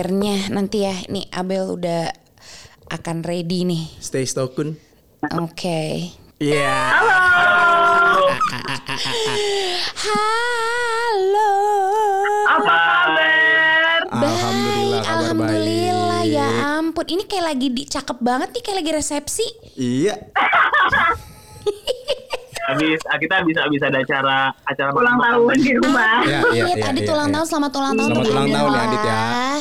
akhirnya nanti ya nih Abel udah akan ready nih. Stay stokun. Oke. Iya. Halo. Apa kabar? Alhamdulillah Baik, kabar Alhamdulillah baik. ya ampun. Ini kayak lagi di cakep banget nih kayak lagi resepsi. Iya. Habis ah, kita bisa bisa ada acara acara ulang tahun di rumah. Iya, iya, Adit, iya, Adit iya, ulang iya. tahun, selamat ulang tahun. Selamat ulang tahun ya, Adit ya.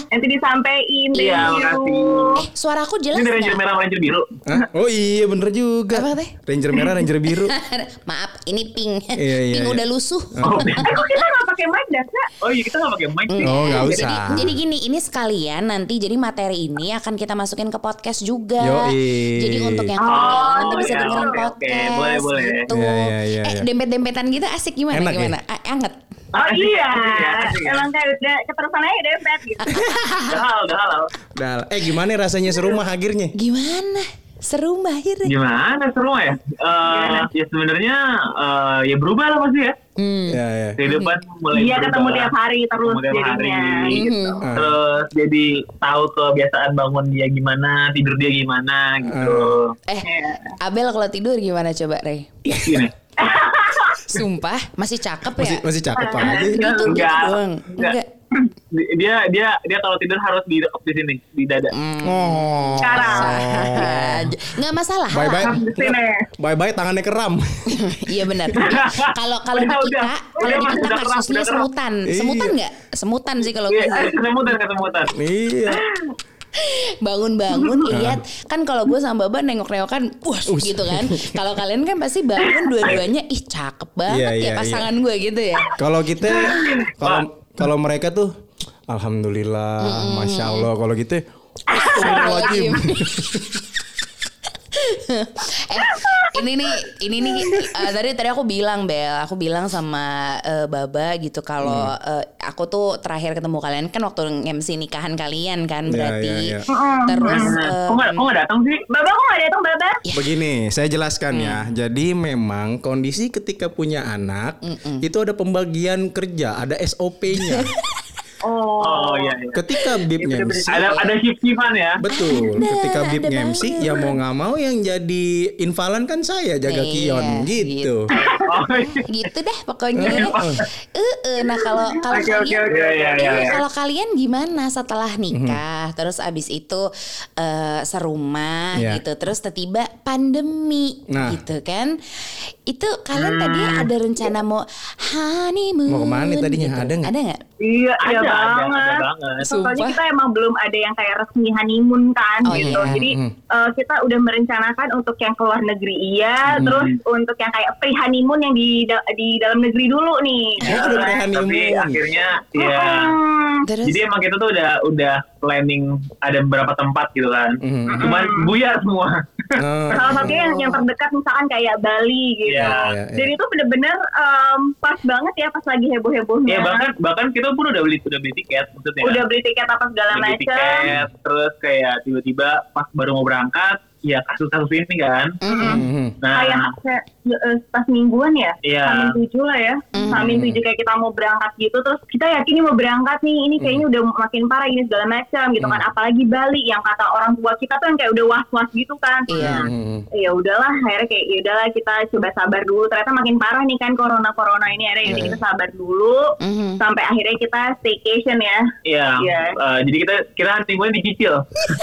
Nanti disampein deh. Iya, makasih. Eh, suara aku jelas Ini Ranger merah Ranger biru. Hah? Oh iya bener juga. Apa teh? Ranger merah, ranger biru. Maaf, ini pink. Iya, iya, pink iya. udah lusuh. Oh, Kok kita nggak pakai mic dah, Kak? oh iya kita nggak pakai mic sih. Oh nggak usah. jadi gini, ini sekalian nanti jadi materi ini akan kita masukin ke podcast juga. Yoi. Jadi untuk yang Oh, ketinggalan nanti bisa iya, dengerin podcast. Boleh, boleh. Gitu. Iya, iya, iya, eh, iya. dempet-dempetan gitu asik gimana? Enak ya? gimana? Ah, anget. Oh iya, ya, ya. emang kayak udah keterusan aja dempet gitu. Udah halal, udah halal. Dah, eh gimana rasanya serumah akhirnya? Gimana? Seru akhirnya. Gimana seru ya? Eh, ya sebenarnya eh, ya berubah lah pasti ya. Hmm. Ya ya. Kehidupan mulai Iya ketemu tiap hari terus Ketemu tiap hari, jadinya. gitu. Hmm. Terus jadi tahu kebiasaan bangun dia gimana, tidur dia gimana gitu. Eh, Abel kalau tidur gimana coba, Rey? Gini. Sumpah, masih cakep ya? Masih masih cakep aja. Gitu Enggak, doang. enggak. Enggak. Dia dia dia kalau tidur harus di di sini, di dada. Oh. Sekarang. Aja. Nggak masalah. Bye bye. Bye bye tangannya keram. Iya benar. Kalau kalau di kita, udah. kalau Udah, di kita kasusnya semutan. Iya. Semutan nggak? Semutan sih kalau Iya, gue. kesemutan kesemutan. iya. bangun-bangun lihat kan kalau gue sama Baba nengok-nengokan wah gitu kan kalau kalian kan pasti bangun dua-duanya ih cakep banget Iya, ya iya, pasangan gue gitu ya Kalau kita kalau kalau mereka tuh alhamdulillah, masya Allah. Kalau gitu Astagfirullahaladzim. eh ini nih ini nih eh, tadi tadi aku bilang Bel aku bilang sama eh, Baba gitu kalau Hmm. eh, aku tuh terakhir ketemu kalian kan waktu MC nikahan kalian kan Iya, berarti iya, iya. terus Kok eh, nggak kok nggak datang sih? Baba kok nggak datang Baba? Begini, saya jelaskan ya. Jadi memang kondisi ketika punya anak itu ada pembagian kerja, ada SOP-nya. Oh. Oh iya. iya. ketika Bib MC, Ada ada shift shiftan ya. betul. ketika Bib ada MC, ya mau nggak mau yang jadi invalan kan saya jaga Iya, Kion gitu. Oh, iya. gitu deh pokoknya. Eh, eh, nah kalau kalau Oke, oke, kalian, oke. Iya, iya, iya, iya. kalau kalian gimana setelah Mhm. nikah, terus abis itu eh, serumah Iya. gitu, terus tiba pandemi Nah. gitu kan? Itu kalian tadi ada rencana mau honeymoon? Mau ke mana tadinya? gitu. Ada nggak? Ada nggak? Iya, Ada, iya ada, banget. ada banget. Soalnya kita emang belum ada yang kayak resmi honeymoon kan Oh, gitu. iya. Jadi Hmm. eh, kita udah merencanakan untuk yang keluar negeri iya, Hmm. terus untuk yang kayak pre honeymoon yang di da- di dalam negeri dulu nih. Oh, udah pre Tapi honeymoon. akhirnya ya. Hmm. Terus Jadi emang kita tuh udah udah planning ada beberapa tempat gitu kan. Mhm. Cuman buyar semua. Nah, Salah satunya yang, yang terdekat misalkan kayak Bali gitu. Iya, iya, iya. Dan itu bener-bener em, pas banget ya pas lagi heboh-hebohnya. Ya bahkan bahkan kita pun udah beli udah beli tiket maksudnya. udah beli tiket apa segala macam. tiket terus kayak tiba-tiba pas baru mau berangkat ya kasus-kasus ini kan. mhm. Nah, kayak kayak eh, pas mingguan ya. Hamin tujuh lah ya Mhm. Hamin tujuh kayak kita mau berangkat gitu Terus kita yakin ini mau berangkat nih Ini kayaknya udah makin parah ini segala macam gitu kan Apalagi Bali yang kata orang tua kita tuh yang kayak udah was-was gitu kan Iya. Mhm. ya udahlah akhirnya kayak ya udahlah kita coba sabar dulu ternyata makin parah nih kan corona corona ini akhirnya yaudah kita sabar dulu Mhm. sampai akhirnya kita staycation ya Iya. Iya. eh, jadi kita kita honeymoon dicicil.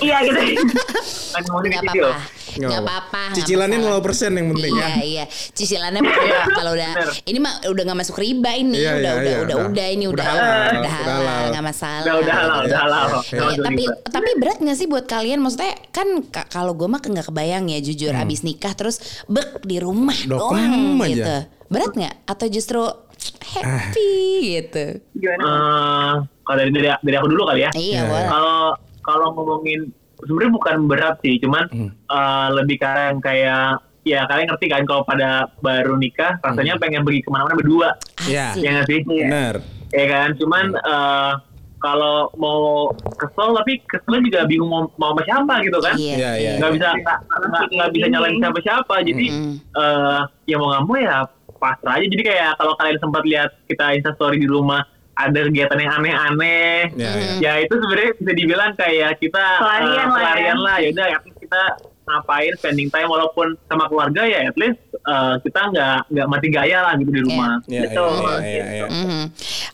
iya gitu Honeymoon dicicil. Apa-apa, nggak apa-apa. nggak Cicilannya masalah. 0% yang penting ya. Iya iya, cicilannya kalau udah ini mah udah nggak masuk riba ini, Iya, udah iya, udah iya, udah udah. udah ini Udah udah halal, udah udah halal halal. nggak masalah. Udah udah halal, udah halal. Iya, Nggak masuk tapi riba. tapi berat gak sih buat kalian? Maksudnya kan ka- kalau gue mah nggak kebayang ya jujur Hmm. abis nikah terus bek di rumah doang aja. gitu. Berat nggak? Atau justru happy gitu? gimana Eh, kalau dari, dari dari aku dulu kali ya. Iya Iya. Kalau kalau ngomongin sebenarnya bukan berat sih, cuman Hmm. eh, lebih karena yang kayak ya kalian ngerti kan kalau pada baru nikah rasanya pengen pergi ke mana-mana berdua, Iya. Asik. ya nggak sih? Benar. Ya kan, cuman eh, kalau mau kesel tapi keselnya juga bingung mau, mau sama siapa gitu kan? Iya. Iya, iya. nggak bisa nggak bisa nyalain siapa siapa jadi Mm-mm. eh ya mau nggak mau ya pasrah aja jadi kayak kalau kalian sempat lihat kita instastory di rumah ada kegiatan yang aneh-aneh. Ya, ya. Ya itu sebenarnya bisa dibilang kayak kita Pelarian eh, lah ya. pelarian lah. Ya udah, kita ngapain spending time walaupun sama keluarga ya at least eh, kita nggak nggak mati gaya lah gitu di rumah. Ya, Betul. ya, ya, ya, ya. Mhm.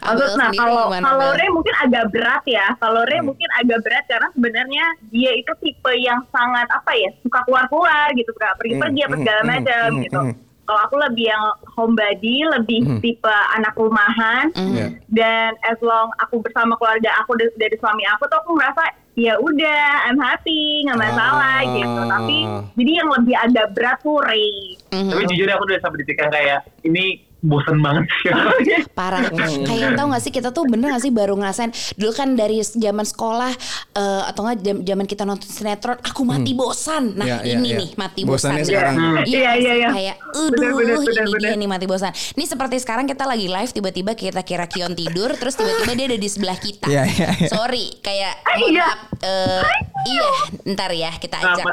Terus, Abel nah kalau kalau? Ray mungkin agak berat ya. Kalau Ray Hmm. mungkin agak berat karena sebenarnya dia itu tipe yang sangat apa ya suka keluar-keluar gitu, suka pergi-pergi Hmm, apa segala hmm, macam hmm, gitu. hmm. Kalau aku lebih yang homebody, lebih Hmm. tipe anak rumahan. Ya. Dan as long aku bersama keluarga aku dari, dari suami aku tuh aku merasa ya udah I'm happy nggak masalah Ah. gitu. Tapi jadi yang lebih agak berat tuh Ray. Mhm. Tapi jujur aku udah sampai di titik kayak ini bosen banget sih. Parah. Hmm. Kayak tau gak sih kita tuh bener gak sih baru ngerasain dulu kan dari zaman sekolah eh, atau enggak jam- zaman kita nonton sinetron aku mati bosan. Nah, Ya, ya, ini ya. nih mati Bosannya bosan. sekarang. Hmm. Iya, iya, iya. Kayak Bener, aduh bener, bener, ini bener. dia nih mati bosan. Ini seperti sekarang kita lagi live tiba-tiba kita kira Kion tidur terus tiba-tiba dia ada di sebelah kita. Iya, iya, iya. Sorry, kayak mohon iya. maaf, eh, iya, ntar ya kita ajak.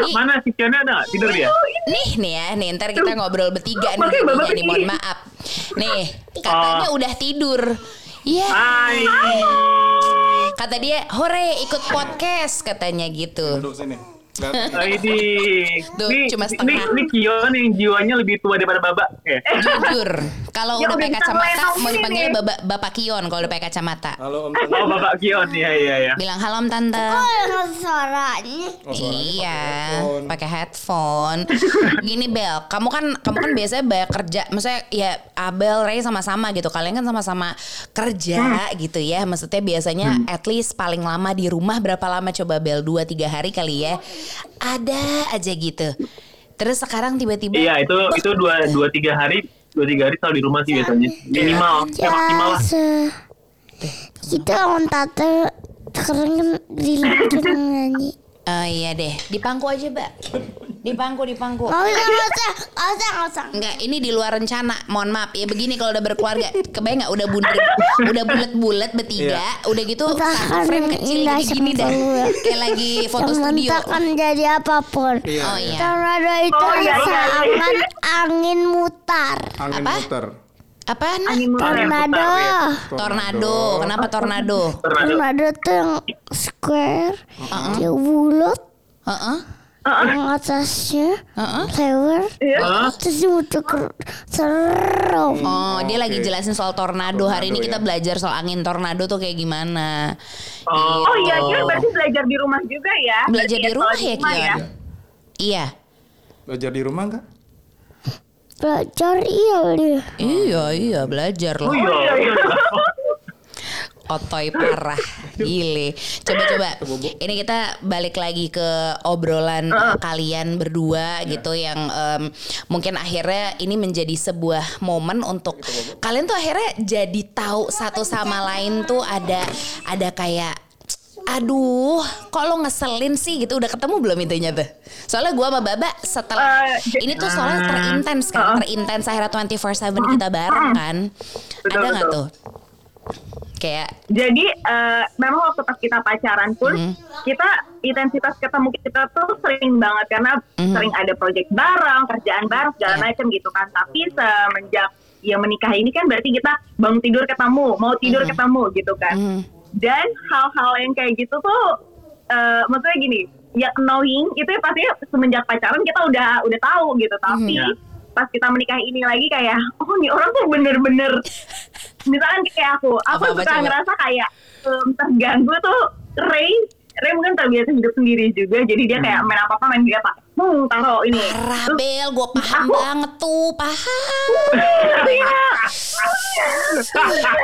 Nih, mana si Kiana ada tidur dia? Nih nih ya, nih ntar kita ngobrol bertiga nih, Makanya jadinya Bapak nih, mohon begini. Maaf. Nih, katanya udah tidur. Iya. Hai. Kata dia, "Hore, ikut podcast," katanya gitu. Duduk sini. Ini, Tuh, ini, cuma ini, setengah. ini Kion yang jiwanya lebih tua daripada Baba. Ya. Jujur, kalau Ya udah pakai kacamata mau ini dipanggilnya nih. Bapak Bapak Kion kalau udah pakai kacamata. Halo Om Oh, Tante. Bapak Kion, iya iya ya. Bilang halo Om Tante. Dengan suaranya Oh, suaranya iya, pakai pakai headphone. Gini Bel, kamu kan kamu kan biasanya banyak kerja, maksudnya ya Abel, Ray sama-sama gitu. Kalian kan sama-sama kerja gitu ya. Maksudnya biasanya at least paling lama di rumah berapa lama coba Bel? 2 3 hari kali ya. Ada aja gitu. Terus sekarang tiba-tiba Iya itu itu dua dua tiga hari dua tiga hari selalu di rumah sih biasanya minimal ya maksimal lah. Kita on tante sekarang kan di nyanyi. Oh iya deh, di pangku aja, Mbak. Di pangku, di pangku. Nggak usah, nggak usah, nggak usah, nggak usah. Enggak, ini di luar rencana. Mohon maaf ya begini kalau udah berkeluarga. Kebayang nggak udah bunder, udah bulat-bulat bertiga, udah gitu Udah satu kan frame kecil indah gini dah. Kayak lagi foto studio. kan jadi apa pun. Iya, Oh iya. iya. Tornado itu Oh, iya, iya, iya. angin mutar. Angin Apa? muter. Apaan? Angin muter. Tornado. Tornado. Kenapa tornado? Tornado. Tornado tuh yang square, dia bulat, Heeh. Yang atasnya dia muter ke- serem. Oh, dia lagi jelasin soal tornado. Hari ini Tornado, kita ya. belajar soal angin tornado tuh kayak gimana. Oh. Oh iya, Gitu. Kion berarti belajar di rumah juga ya? Belajar Berarti di rumah ya, Kion? Iya. Belajar di rumah enggak? Belajar iya dia. Iya, iya belajar Oh loh. iya. iya. Otoy parah. Gile. Coba-coba. Ini kita balik lagi ke obrolan kalian berdua gitu Yang em, mungkin akhirnya ini menjadi sebuah momen untuk Kalian tuh akhirnya jadi tahu satu sama lain tuh ada Ada kayak Aduh, kok lo ngeselin sih? Gitu? Udah ketemu belum intinya tuh? Soalnya gua sama Baba setelah j- ini tuh soalnya terintens kan, terintens akhirnya 24/7 kita bareng kan. Betul, Ada nggak tuh? Kayak Jadi eh, memang waktu pas kita pacaran pun Mhm. kita intensitas ketemu kita tuh sering banget karena Mhm. sering ada project bareng, kerjaan bareng segala Iya. macam gitu kan. Tapi semenjak ya menikah ini kan berarti kita bangun tidur ketemu, mau tidur Mhm. ketemu gitu kan. Mhm. Dan hal-hal yang kayak gitu tuh eh, maksudnya gini, ya annoying itu ya pasti semenjak pacaran kita udah udah tahu gitu. Tapi Mhm. Pas kita menikah ini lagi kayak oh nih orang tuh bener-bener misalkan kayak aku aku Apa-apa suka coba? ngerasa kayak em, terganggu tuh Ray Ray mungkin terbiasa hidup sendiri juga jadi dia kayak main apa apa main dia pak hmm taruh ini Parah Terus, Bel, gue paham Aku- banget tuh, paham. iya.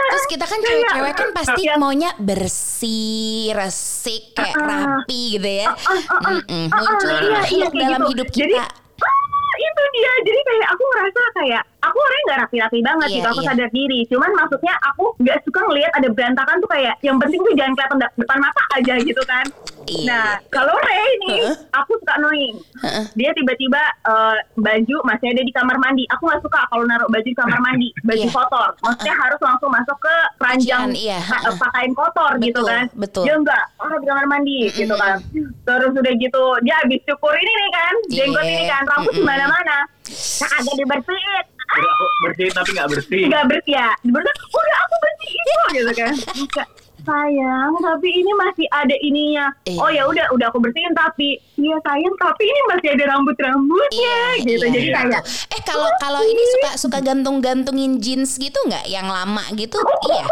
Terus kita kan cewek-cewek kan pasti Iya. maunya bersih, resik, kayak Ah, rapi gitu ya. Ah, ah, Muncul iya, iya, dalam gitu. hidup Jadi, kita. ah, itu dia. Jadi kayak aku ngerasa kayak aku orangnya nggak rapi-rapi banget Iya, gitu. Aku iya. sadar diri. Cuman maksudnya aku nggak suka ngelihat ada berantakan tuh kayak yang penting tuh jangan kelihatan de- depan mata aja gitu kan Iya. nah kalau Ray nih Heeh. aku suka annoying Heeh. dia tiba-tiba eh, baju masih ada di kamar mandi aku nggak suka kalau naruh baju di kamar mandi baju Iya. kotor maksudnya harus langsung masuk ke keranjang iya. pa- pakaian kotor gitu Betul, kan betul. dia enggak taruh di kamar mandi gitu kan terus udah gitu dia habis cukur ini nih kan jenggot Iya. ini kan rambut di Mm-mm. mana-mana nah agak dibersihin Udah aku bersihin tapi nggak bersih. nggak bersih ya dibersihin udah aku bersih itu gitu kan sayang tapi ini masih ada ininya Iya. oh ya udah udah aku bersihin tapi iya sayang tapi ini masih ada rambut rambutnya gitu iya, jadi iya. kayak Eh kalau kalau ini suka suka gantung-gantungin jeans gitu nggak yang lama gitu? Iya.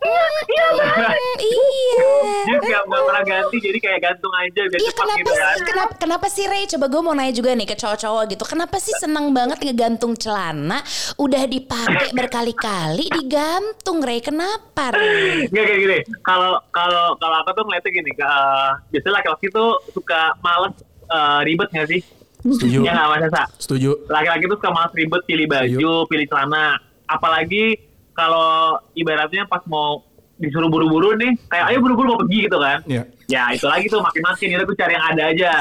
iya iya banget Hmm, iya. Dia nggak pernah ganti jadi kayak gantung aja biar Iya kenapa gitu kan. sih kenapa, kenapa sih Ray coba gue mau nanya juga nih ke cowok-cowok gitu kenapa sih seneng banget ngegantung celana udah dipakai berkali-kali digantung Ray kenapa Ray? Gak kayak gini. Kalau kalau kalau aku tuh ngeliatnya gini. Uh, biasanya laki-laki tuh suka males uh, ribet gak sih? Setuju. Ya nggak Mas Esa? Setuju. Laki-laki tuh suka males ribet pilih baju, pilih celana. Apalagi kalau ibaratnya pas mau disuruh buru-buru nih, kayak ayo buru-buru mau pergi gitu kan. Iya. Ya itu lagi tuh makin-makin itu cari yang ada aja.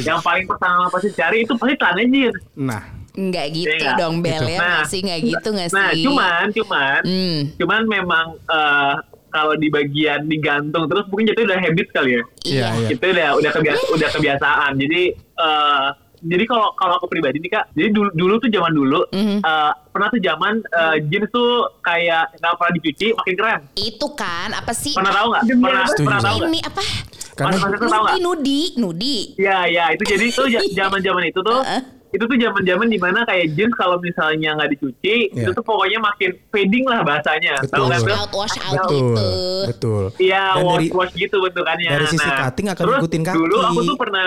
yang paling pertama pasti cari itu pasti celana jeans. Nah, Nggak gitu Iya nggak? dong Bel Gitu. ya Nah, nggak sih nggak gitu nggak sih? Nah, cuman, cuman, Hmm. cuman memang eh, kalau di bagian digantung terus mungkin itu udah habit kali ya. Iya, iya. Itu udah udah kebiasa, udah kebiasaan. Jadi eh, jadi kalau kalau aku pribadi nih kak, jadi dulu, dulu tuh zaman dulu Mhm. eh, pernah tuh zaman eh, jeans tuh kayak nggak pernah dicuci makin keren. Itu kan apa sih? Pernah tahu nggak? Pernah apa? pernah tahu nggak? Ini apa? karena Mas- Nudi, nudi, nudi. Iya iya itu jadi itu zaman zaman itu tuh Heeh. Itu tuh zaman zaman di mana kayak jeans kalau misalnya nggak dicuci Iya. itu tuh pokoknya makin fading lah bahasanya. Tahu Betul. kan? Bel? Out wash out betul, gitu. betul. Iya, wash dari wash gitu bentukannya. dari sisi cutting akan terus ngikutin kaki. Dulu aku tuh pernah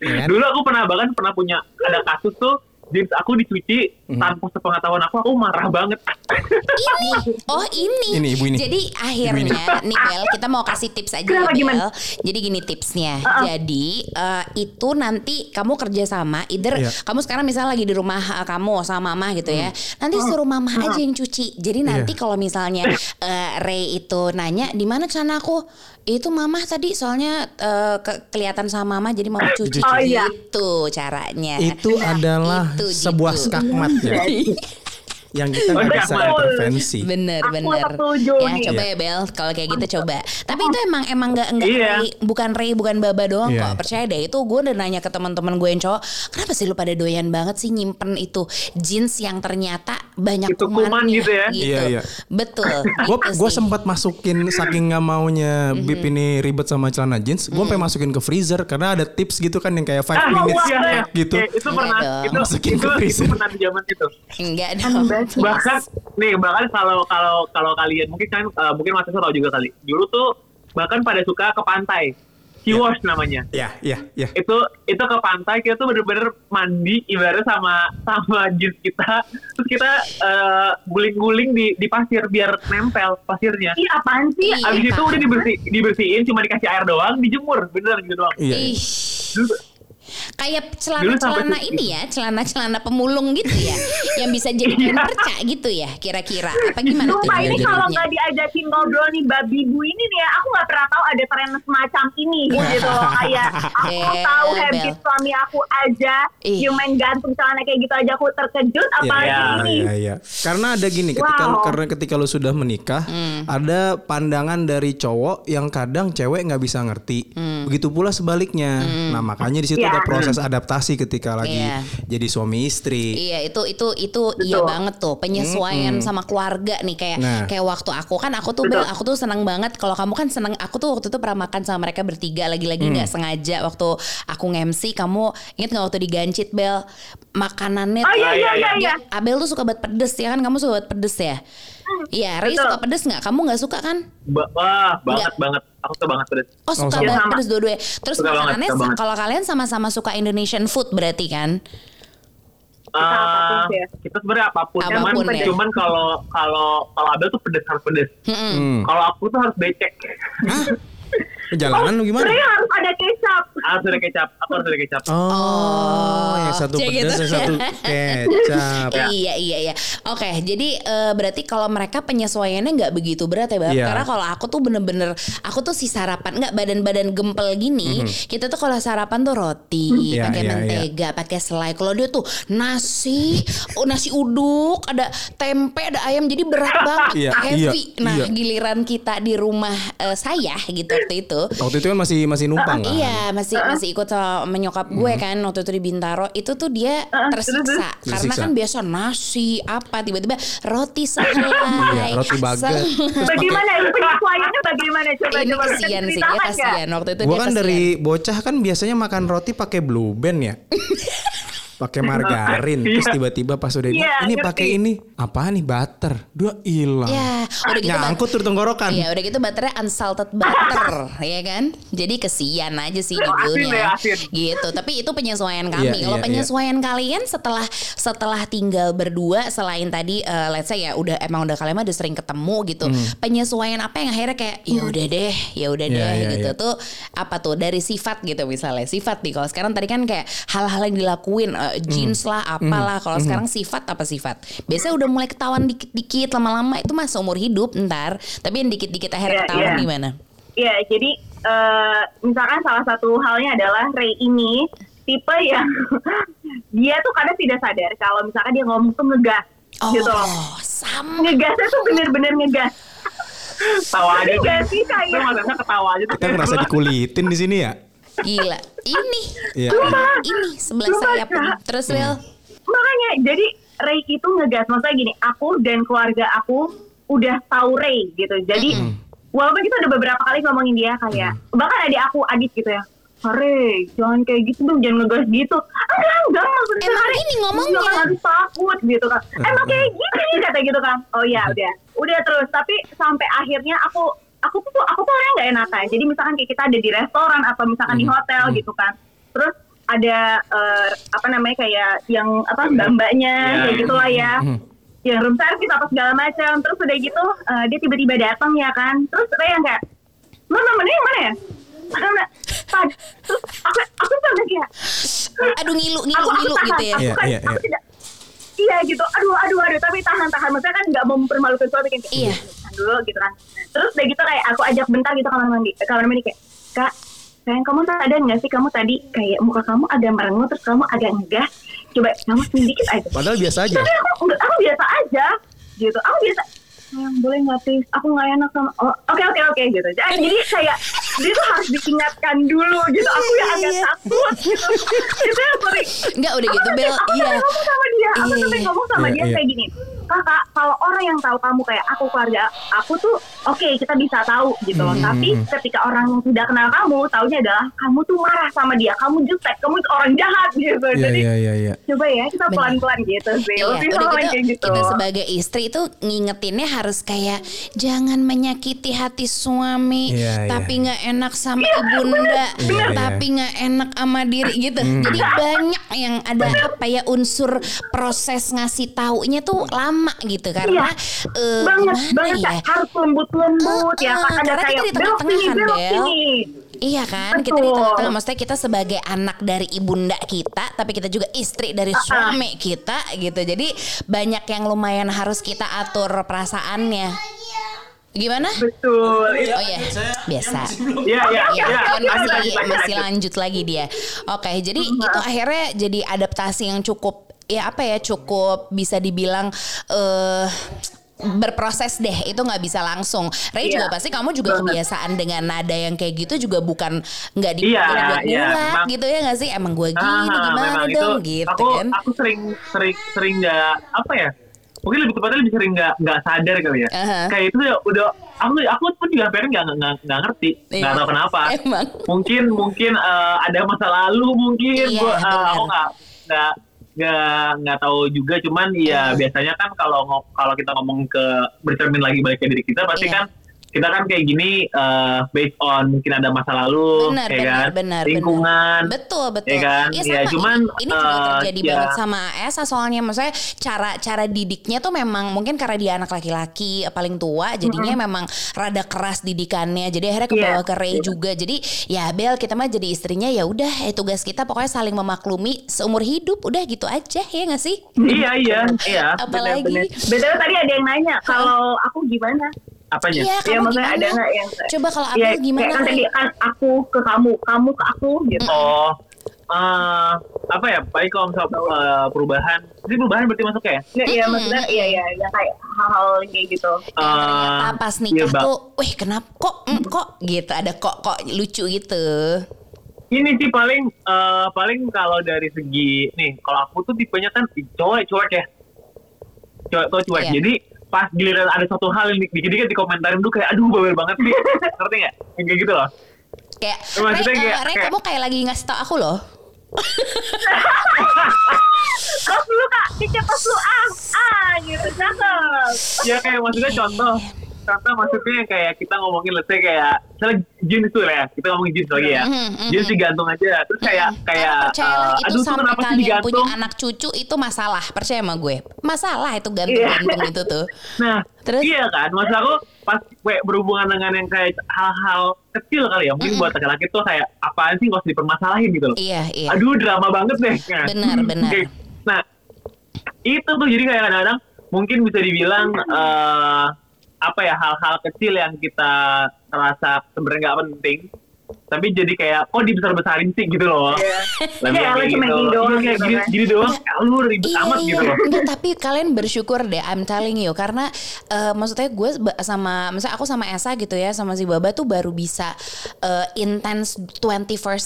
Ya kan? Dulu aku pernah bahkan pernah punya ada kasus tuh jeans aku dicuci Mhm. tanpa sepengetahuan aku aku marah banget. Ini, oh ini. Ini, ibu ini. Jadi akhirnya nih Bel, kita mau kasih tips aja Kenapa, ya Bel. gimana? Jadi gini tipsnya. Jadi eh, itu nanti kamu kerja sama, either Iya. kamu sekarang misalnya lagi di rumah eh, kamu sama mama gitu ya. Nanti suruh mama aja yang cuci. Jadi nanti Iya. kalau misalnya eh, Ray itu nanya di mana celana aku, itu mama tadi soalnya eh, ke- kelihatan sama mama jadi mama cuci. Oh, iya. Gitu caranya. itu adalah Itu, sebuah gitu. skakmat ya. yang kita nggak bisa Betul. intervensi. Bener Aku bener. setuju Ya nih. coba ya Bel, kalau kayak gitu coba. Tapi itu emang emang nggak nggak Iya. Ray, bukan Ray, bukan Baba doang Iya. kok. Percaya deh itu gue udah nanya ke teman-teman gue yang cowok, kenapa sih lu pada doyan banget sih nyimpen itu jeans yang ternyata banyak Itu kuman kumannya gitu ya? Iya, iya. Betul. Gue gitu gue sih. sempat masukin saking nggak maunya Mhm. bib ini ribet sama celana jeans, gue pengen masukin ke freezer karena ada tips gitu kan yang kayak 5 Ah, minutes iya, iya. gitu. Iya, itu pernah dong. itu Masukin itu, ke itu freezer. pernah di zaman itu. enggak dong. Bahkan nih bahkan kalau kalau kalau kalian mungkin kan eh, mungkin mas tahu juga kali. Dulu tuh bahkan pada suka ke pantai. Kiwash namanya. Ya, ya, ya. itu itu ke pantai kita tuh bener-bener mandi ibaratnya sama sama jeans kita. Terus kita eh, guling-guling di di pasir biar nempel pasirnya. Ih apaan sih? Iya, abis itu udah dibersih dibersihin cuma dikasih air doang dijemur. Bener gitu doang. Iya. Ih. Kayak celana-celana ini ya, celana-celana pemulung gitu ya, yang bisa jadi kain perca gitu ya, kira-kira. Apa gimana tuh Sumpah ini jadinya? kalau nggak diajakin ngobrol nih babi bu ini nih ya, aku nggak pernah tahu ada tren semacam ini gitu loh. Kayak aku Bel, tahu Bel. habit suami aku aja, main gantung celana kayak gitu aja aku terkejut, apalagi Iya, ini. Iya, iya. Karena ada gini, ketika Wow. karena ketika lu sudah menikah, Hmm. ada pandangan dari cowok yang kadang cewek nggak bisa ngerti. Hmm. Begitu pula sebaliknya. Nah, makanya di situ Iya. ada proses adaptasi ketika lagi Iya. jadi suami istri. Iya itu itu itu iya banget tuh penyesuaian sama keluarga nih kayak Nah. kayak waktu aku kan aku tuh Bel, aku tuh seneng banget kalau kamu kan seneng aku tuh waktu itu pernah makan sama mereka bertiga lagi-lagi nggak sengaja waktu aku nge-MC kamu inget nggak waktu digancit Bel makanannya Oh tuh- iya iya iya dia- iya. Abel tuh suka banget pedes ya kan kamu suka banget pedes ya Iya, Ray betul. suka pedes nggak? Kamu nggak suka kan? Ba- wah banget Enggak. banget aku suka banget pedes Oh suka sama. banget Sama. pedes dua-duanya. Terus Suka banget, makanannya banget. kalau kalian sama-sama suka Indonesian food berarti kan? ya. kita sebenarnya apa pun, Apa pun cuman ya. cuman kalau kalau kalau Abel tuh pedes harus pedes. Hmm. kalau aku tuh harus becek Perjalanan lu gimana? Sebenarnya harus ada kecap. Harus ada kecap aku harus ada kecap Oh, yang satu Cek pedas, gitu. yang satu kecap. Iya iya iya. Oke, jadi eh, berarti kalau mereka penyesuaiannya nggak begitu berat ya, Bab? Iya. Karena kalau aku tuh bener-bener aku tuh si sarapan nggak badan-badan gempel gini. Kita tuh kalau sarapan tuh roti, Mhm. Iya, pakai iya, mentega, pakai selai. Kalau dia tuh nasi, oh, nasi uduk, ada tempe, ada ayam. Jadi berat banget, Iya, heavy. iya, nah, iya. giliran kita di rumah eh, saya gitu waktu itu. Waktu itu kan masih masih numpang kan? Iya masih masih ikut sama menyokap gue kan waktu itu di Bintaro itu tuh dia tersiksa karena Tersiksa. kan biasa nasi apa tiba-tiba roti sehelai. Iya, roti baget. Selai. Bagaimana itu penyesuaiannya bagaimana coba Ini coba kesian sih, dia Kak. kasihan waktu itu Gua dia kan kesian. dari bocah kan biasanya makan roti pakai blue band ya. pakai margarin terus Iya. tiba-tiba pas udah ini Iya, ini pakai ini apa nih butter? Dua hilang. Ya, udah gitu nyangkut tuh tenggorokan. Iya udah gitu butternya unsalted butter ya kan? Jadi kesian aja sih judulnya ya, asin. Gitu. Tapi itu penyesuaian kami. Iya, Kalau iya, penyesuaian kalian setelah setelah tinggal berdua Selain tadi eh, let's say ya udah emang udah kalian mah udah sering ketemu gitu Penyesuaian apa yang akhirnya kayak ya udah deh ya udah Iya, deh iya, gitu iya. tuh Apa tuh dari sifat gitu misalnya. Sifat nih kalau sekarang tadi kan kayak hal-hal yang dilakuin Jeans lah apalah Kalau sekarang sifat apa sifat Biasanya udah mulai ketahuan dikit-dikit lama-lama Itu mah seumur hidup ntar Tapi yang dikit-dikit akhirnya Iya, ketahuan iya. gimana? Iya, jadi eh, misalkan salah satu halnya adalah Ray ini tipe yang dia tuh kadang tidak sadar kalau misalkan dia ngomong tuh ngegas gitu loh. Oh, sama. Ngegasnya tuh bener-bener ngegas. Tawa aja. Sih, Itu kayak- ketawa aja tuh. kita ngerasa dikulitin di sini ya Gila. Ini. Iya. Ini sebelah saya pun. Terus Will. Makanya jadi Ray itu ngegas maksudnya gini, aku dan keluarga aku udah tahu Ray gitu. Jadi walaupun kita udah beberapa kali ngomongin dia kayak bahkan adik aku Adit gitu ya. Ray, jangan kayak gitu dong, jangan ngegas gitu. Enggak, enggak. maksudnya, Emang Ray, ini ngomongnya. jangan harus takut gitu kan. Emang kayak gini kata gitu kan. Oh ya udah. Udah terus, tapi sampai akhirnya aku aku tuh aku tuh orangnya nggak enakan. Jadi misalkan kayak kita ada di restoran atau misalkan di hotel gitu kan. Terus ada eh, apa namanya kayak yang apa mbak-mbaknya Ya. kayak gitulah ya. Yang room service apa segala macam. Terus udah gitu eh, dia tiba-tiba datang ya kan. Terus saya yang kayak, "Lo namanya yang mana ya?" Terus aku aku sampai kayak Aduh ngilu ngilu aku, aku ngilu tahan, gitu ya. Aku Iya, kan, iya, aku iya. tidak Iya gitu, aduh aduh aduh, tapi tahan tahan, maksudnya kan nggak mau mempermalukan suami kan Iya. tahan dulu gitu kan. Terus udah gitu kayak aku ajak bentar gitu kamar mandi, eh, kamar mandi kayak, kak, sayang kamu sadar nggak sih kamu tadi kayak muka kamu agak merengut terus kamu agak ngegas, coba kamu sedikit aja. padahal biasa aja Tapi aku, enggak, aku biasa aja gitu, aku biasa. Sayang boleh nggak please? Aku nggak enak sama. Oh, oke oke oke gitu. Jadi, jadi kayak dia tuh harus diingatkan dulu gitu. Aku yang agak Iya. takut gitu. Itu yang sering Enggak udah gitu Bel. Iya. Aku sampai ngomong sama dia, aku sampai iya. ngomong sama Iya, dia kayak gini. Kakak, kalau orang yang tahu kamu kayak aku keluarga aku tuh oke kita bisa tahu gitu loh. Hmm, Tapi ketika orang yang tidak kenal kamu, taunya adalah kamu tuh marah sama dia, kamu jutek, kamu tuh orang jahat gitu. iya Jadi iya iya iya coba ya kita Benar. pelan-pelan gitu sih. Iya, Lebih udah gitu, kayak gitu. kita sebagai istri itu ngingetinnya harus kayak jangan menyakiti hati suami, Iya, tapi nggak enak sama ibunda, Iya, tapi nggak enak sama diri gitu. Jadi banyak yang ada apa ya unsur proses ngasih taunya tuh lama gitu karena eh, banget gimana banget ya? Harus lembut-lembut ya Heeh, kan ada karena kita kayak di belok sini tengah-tengahan, sini Iya kan, kita di Betul. tengah-tengah. Maksudnya kita sebagai anak dari ibunda kita, tapi kita juga istri dari suami kita gitu. Jadi banyak yang lumayan harus kita atur perasaannya. Gimana? betul itu Oh iya, biasa. Iya, iya, Iya, iya. kan masih, masih lanjut. lanjut lagi dia. Oke, jadi itu akhirnya jadi adaptasi yang cukup ya apa ya cukup bisa dibilang eh berproses deh itu nggak bisa langsung. Ray Iya. juga pasti kamu juga kebiasaan dengan nada yang kayak gitu juga bukan nggak di Iya, buat iya, bulat memang- gitu ya nggak sih emang gue gini Ah, gimana dong itu, gitu aku, kan. Aku sering sering sering nggak apa ya? Mungkin lebih tepatnya lebih sering nggak nggak sadar kali ya. Aha. Kayak itu ya udah aku aku pun juga hampir nggak nggak nggak ngerti nggak Iya. tahu kenapa. Emang. Mungkin mungkin eh, ada masa lalu mungkin Iya, gua, benar. aku nggak nggak nggak nggak tahu juga cuman ya biasanya kan kalau kalau kita ngomong ke bercermin lagi balik ke diri kita pasti Iya. kan kita kan kayak gini eh, based on mungkin ada masa lalu Benar, kayak benar, kan benar, lingkungan benar. Betul, betul. ya kan Iya, ya sama. cuman ini, ini juga eh, terjadi ya, banget sama Esa soalnya maksudnya cara cara didiknya tuh memang mungkin karena dia anak laki-laki paling tua jadinya memang rada keras didikannya. Jadi akhirnya kebawa Iya. ke Ray juga. Jadi ya Bel kita mah jadi istrinya ya udah eh, tugas kita pokoknya saling memaklumi seumur hidup udah gitu aja ya nggak sih? iya iya iya Apalagi betul tadi ada yang nanya kalau aku gimana apanya Iya, ya maksudnya gimana? ada nggak yang Coba kalau ya, Abel gimana? kayak kan tadi kan aku ke kamu kamu ke aku gitu oh eh, apa ya baik kalau misal eh, perubahan ini perubahan berarti masuk ya Iya, iya maksudnya iya iya yang kayak hal-hal kayak gitu. Eh, pas iya, nikah Bang. tuh, wih kenapa kok mm, kok gitu ada kok kok lucu gitu. ini sih paling eh, paling kalau dari segi nih kalau aku tuh tipenya kan cowok cuek ya cowok cowok cuek Iya. jadi pas giliran ada satu hal yang dikit-dikit di komentarin tuh kayak aduh bawel banget sih ngerti nggak? Kayak gitu loh. Kayak, Maksudnya Ray, kayak- eh, Ray, kayak- kamu kayak lagi ngasih tau aku loh. Kos lu kak, kicap kos lu ah, ah gitu, cakep. ya kayak maksudnya contoh contoh maksudnya kayak kita ngomongin let's say kayak misalnya jeans tuh lah ya kita ngomongin jeans lagi ya Mhm, mhm. jeans digantung aja terus kayak kayak percayalah eh, itu aduh sampai kalian punya digantung anak cucu itu masalah. Percaya sama gue. Masalah itu gantung-gantung itu tuh. Nah, Terus? iya kan, maksud aku pas gue berhubungan dengan yang kayak hal-hal kecil kali ya, mungkin buat laki-laki tuh kayak apaan sih nggak usah dipermasalahin gitu loh. Iya, iya. Aduh drama banget deh. Nah, Benar, benar. kayak- Nah, itu tuh jadi kayak kadang-kadang mungkin bisa dibilang eh, apa ya hal-hal kecil yang kita rasa sebenarnya nggak penting, tapi jadi kayak kok dibesar-besarin sih gitu loh. Lebih Iya, kayak cuma gitu. gini doang Iya, kayak gitu gini, kan. gini doang, lu ribet Iya, amat iya. gitu loh. Enggak, tapi kalian bersyukur deh, I'm telling you. Karena eh, maksudnya gue sama, misalnya aku sama Esa gitu ya, sama si Baba tuh baru bisa eh, intense 24/7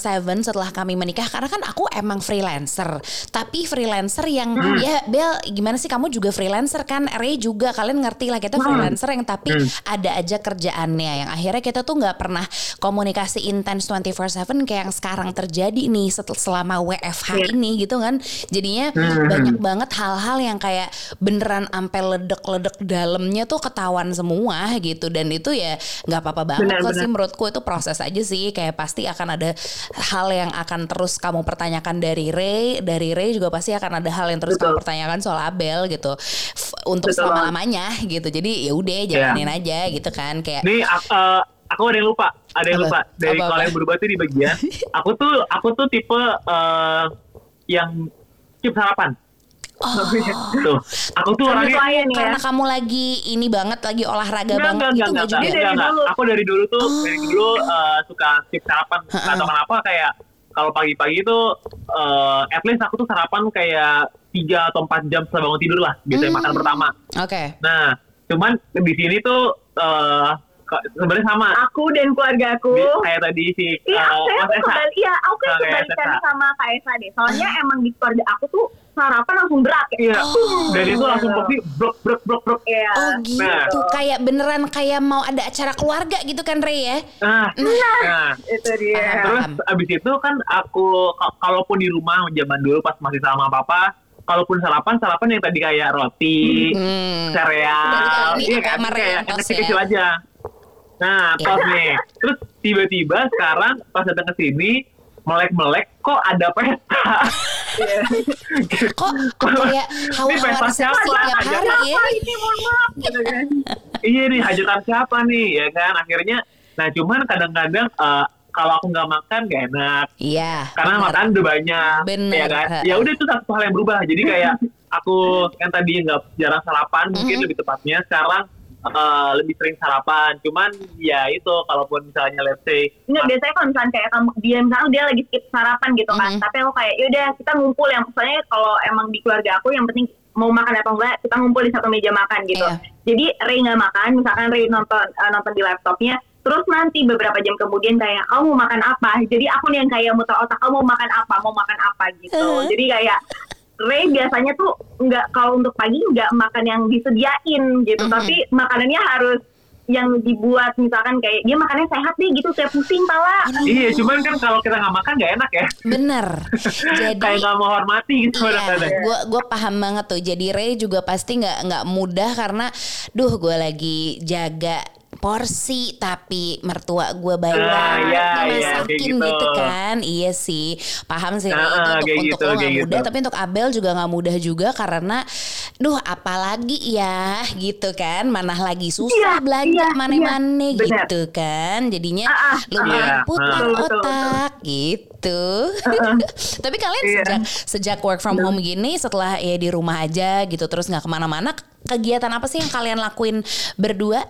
setelah kami menikah. Karena kan aku emang freelancer. Tapi freelancer yang, Hmm. ya Bel, gimana sih kamu juga freelancer kan? Ray juga, kalian ngerti lah kita Hmm. freelancer yang tapi ada aja kerjaannya. Yang akhirnya kita tuh nggak pernah komunikasi intens 24/7 kayak yang sekarang terjadi nih setel- selama WFH ini gitu kan. Jadinya banyak banget hal-hal yang kayak beneran sampai ledek-ledek dalamnya tuh ketahuan semua gitu. Dan itu ya nggak apa-apa banget Benar, kok benar. sih menurutku. Itu proses aja sih. Kayak pasti akan ada hal yang akan terus kamu pertanyakan dari Ray. Dari Ray juga pasti akan ada hal yang terus Betul. kamu pertanyakan soal Abel gitu. F- untuk Betul. selama lamanya gitu. Jadi ya udah jalanin aja gitu kan. Kayak ak- eh, aku ada yang lupa, ada yang Apa? lupa dari kalau yang berubah tuh di bagian. aku tuh aku tuh tipe eh, yang skip sarapan. oh Tuh, aku tuh orangnya klien ya. karena kamu lagi ini banget lagi olahraga Enggak, banget enggak, itu enggak, enggak juga enggak, Dari enggak. dulu. Aku dari dulu tuh, Oh. dari dulu eh, suka skip sarapan. Nggak tahu kenapa kayak kalau pagi-pagi tuh, eh, at least aku tuh sarapan kayak 3 atau 4 jam setelah bangun tidur lah, gitu ya, Hmm. makan pertama. oke Nah, cuman di sini tuh ke- sebenarnya sama. Aku dan keluarga aku. Di- kayak tadi si Iya, eh, saya tuh kebalik, iya, aku kan Nah, kayak kebalikan sama Kak Esa deh. Soalnya emang di keluarga aku tuh sarapan langsung berat ya. Iya, dan itu langsung pasti brok brok brok brok. Iya. oh gitu Nah. kayak beneran kayak mau ada acara keluarga gitu kan Ray ya Nah, nah, Itu dia. terus Paham. abis itu kan aku ka- kalaupun di rumah zaman dulu pas masih sama papa, kalaupun sarapan sarapan yang tadi kayak roti, Hmm. sereal, iya kan kayak yang ya. kecil-kecil aja. Nah, Iya. tos nih. Terus tiba-tiba sekarang pas datang ke sini melek-melek kok ada pesta. kok kayak hawa-hawa siapa? tiap Ajak hari ya ini mohon maaf gitu kan. iya nih hajatan siapa nih ya kan akhirnya nah cuman kadang-kadang eh, kalau aku nggak makan gak enak iya karena benar. makan udah banyak Bener. ya kan ya udah itu satu hal yang berubah jadi kayak aku yang tadi nggak jarang sarapan mungkin Mhm. lebih tepatnya sekarang eh, lebih sering sarapan cuman ya itu kalaupun misalnya let's say Enggak, biasanya kalau misalnya kayak kamu dia misalnya dia lagi skip sarapan gitu kan. Mhm. Tapi aku kayak yaudah kita ngumpul yang misalnya kalau emang di keluarga aku yang penting mau makan apa enggak kita ngumpul di satu meja makan gitu. Iya. Jadi Ray nggak makan, misalkan Ray nonton eh, nonton di laptopnya, terus nanti beberapa jam kemudian kayak kamu mau makan apa? Jadi aku nih yang kayak muter otak kamu mau makan apa, mau makan apa gitu. Uh-huh. Jadi kayak Ray biasanya tuh nggak kalau untuk pagi nggak makan yang disediain gitu, Mhm. tapi makanannya harus yang dibuat misalkan kayak dia makannya sehat deh gitu kayak pusing pala iya cuman kan kalau kita nggak makan nggak enak ya bener jadi kayak nggak menghormati gitu Iya, kadang-kadang. gue gue paham banget tuh. Jadi Ray juga pasti nggak nggak mudah karena, duh gue lagi jaga porsi tapi mertua gue bayar Ah, iya, iya, dimasakin kayak gitu. gitu kan iya sih paham sih Ray, Ah, itu ah, untuk untuk gitu, lo nggak kayak mudah gitu. tapi untuk Abel juga nggak mudah juga karena duh apalagi ya gitu kan mana lagi susah Iya, belanja iya, mane-mane iya, benar. gitu kan jadinya Ah, ah, lumayan iya, putar ah. Betul, betul, otak gitu tapi kalian Iya. sejak sejak work from home gini setelah ya di rumah aja gitu terus nggak ke mana-mana kegiatan apa sih yang kalian lakuin berdua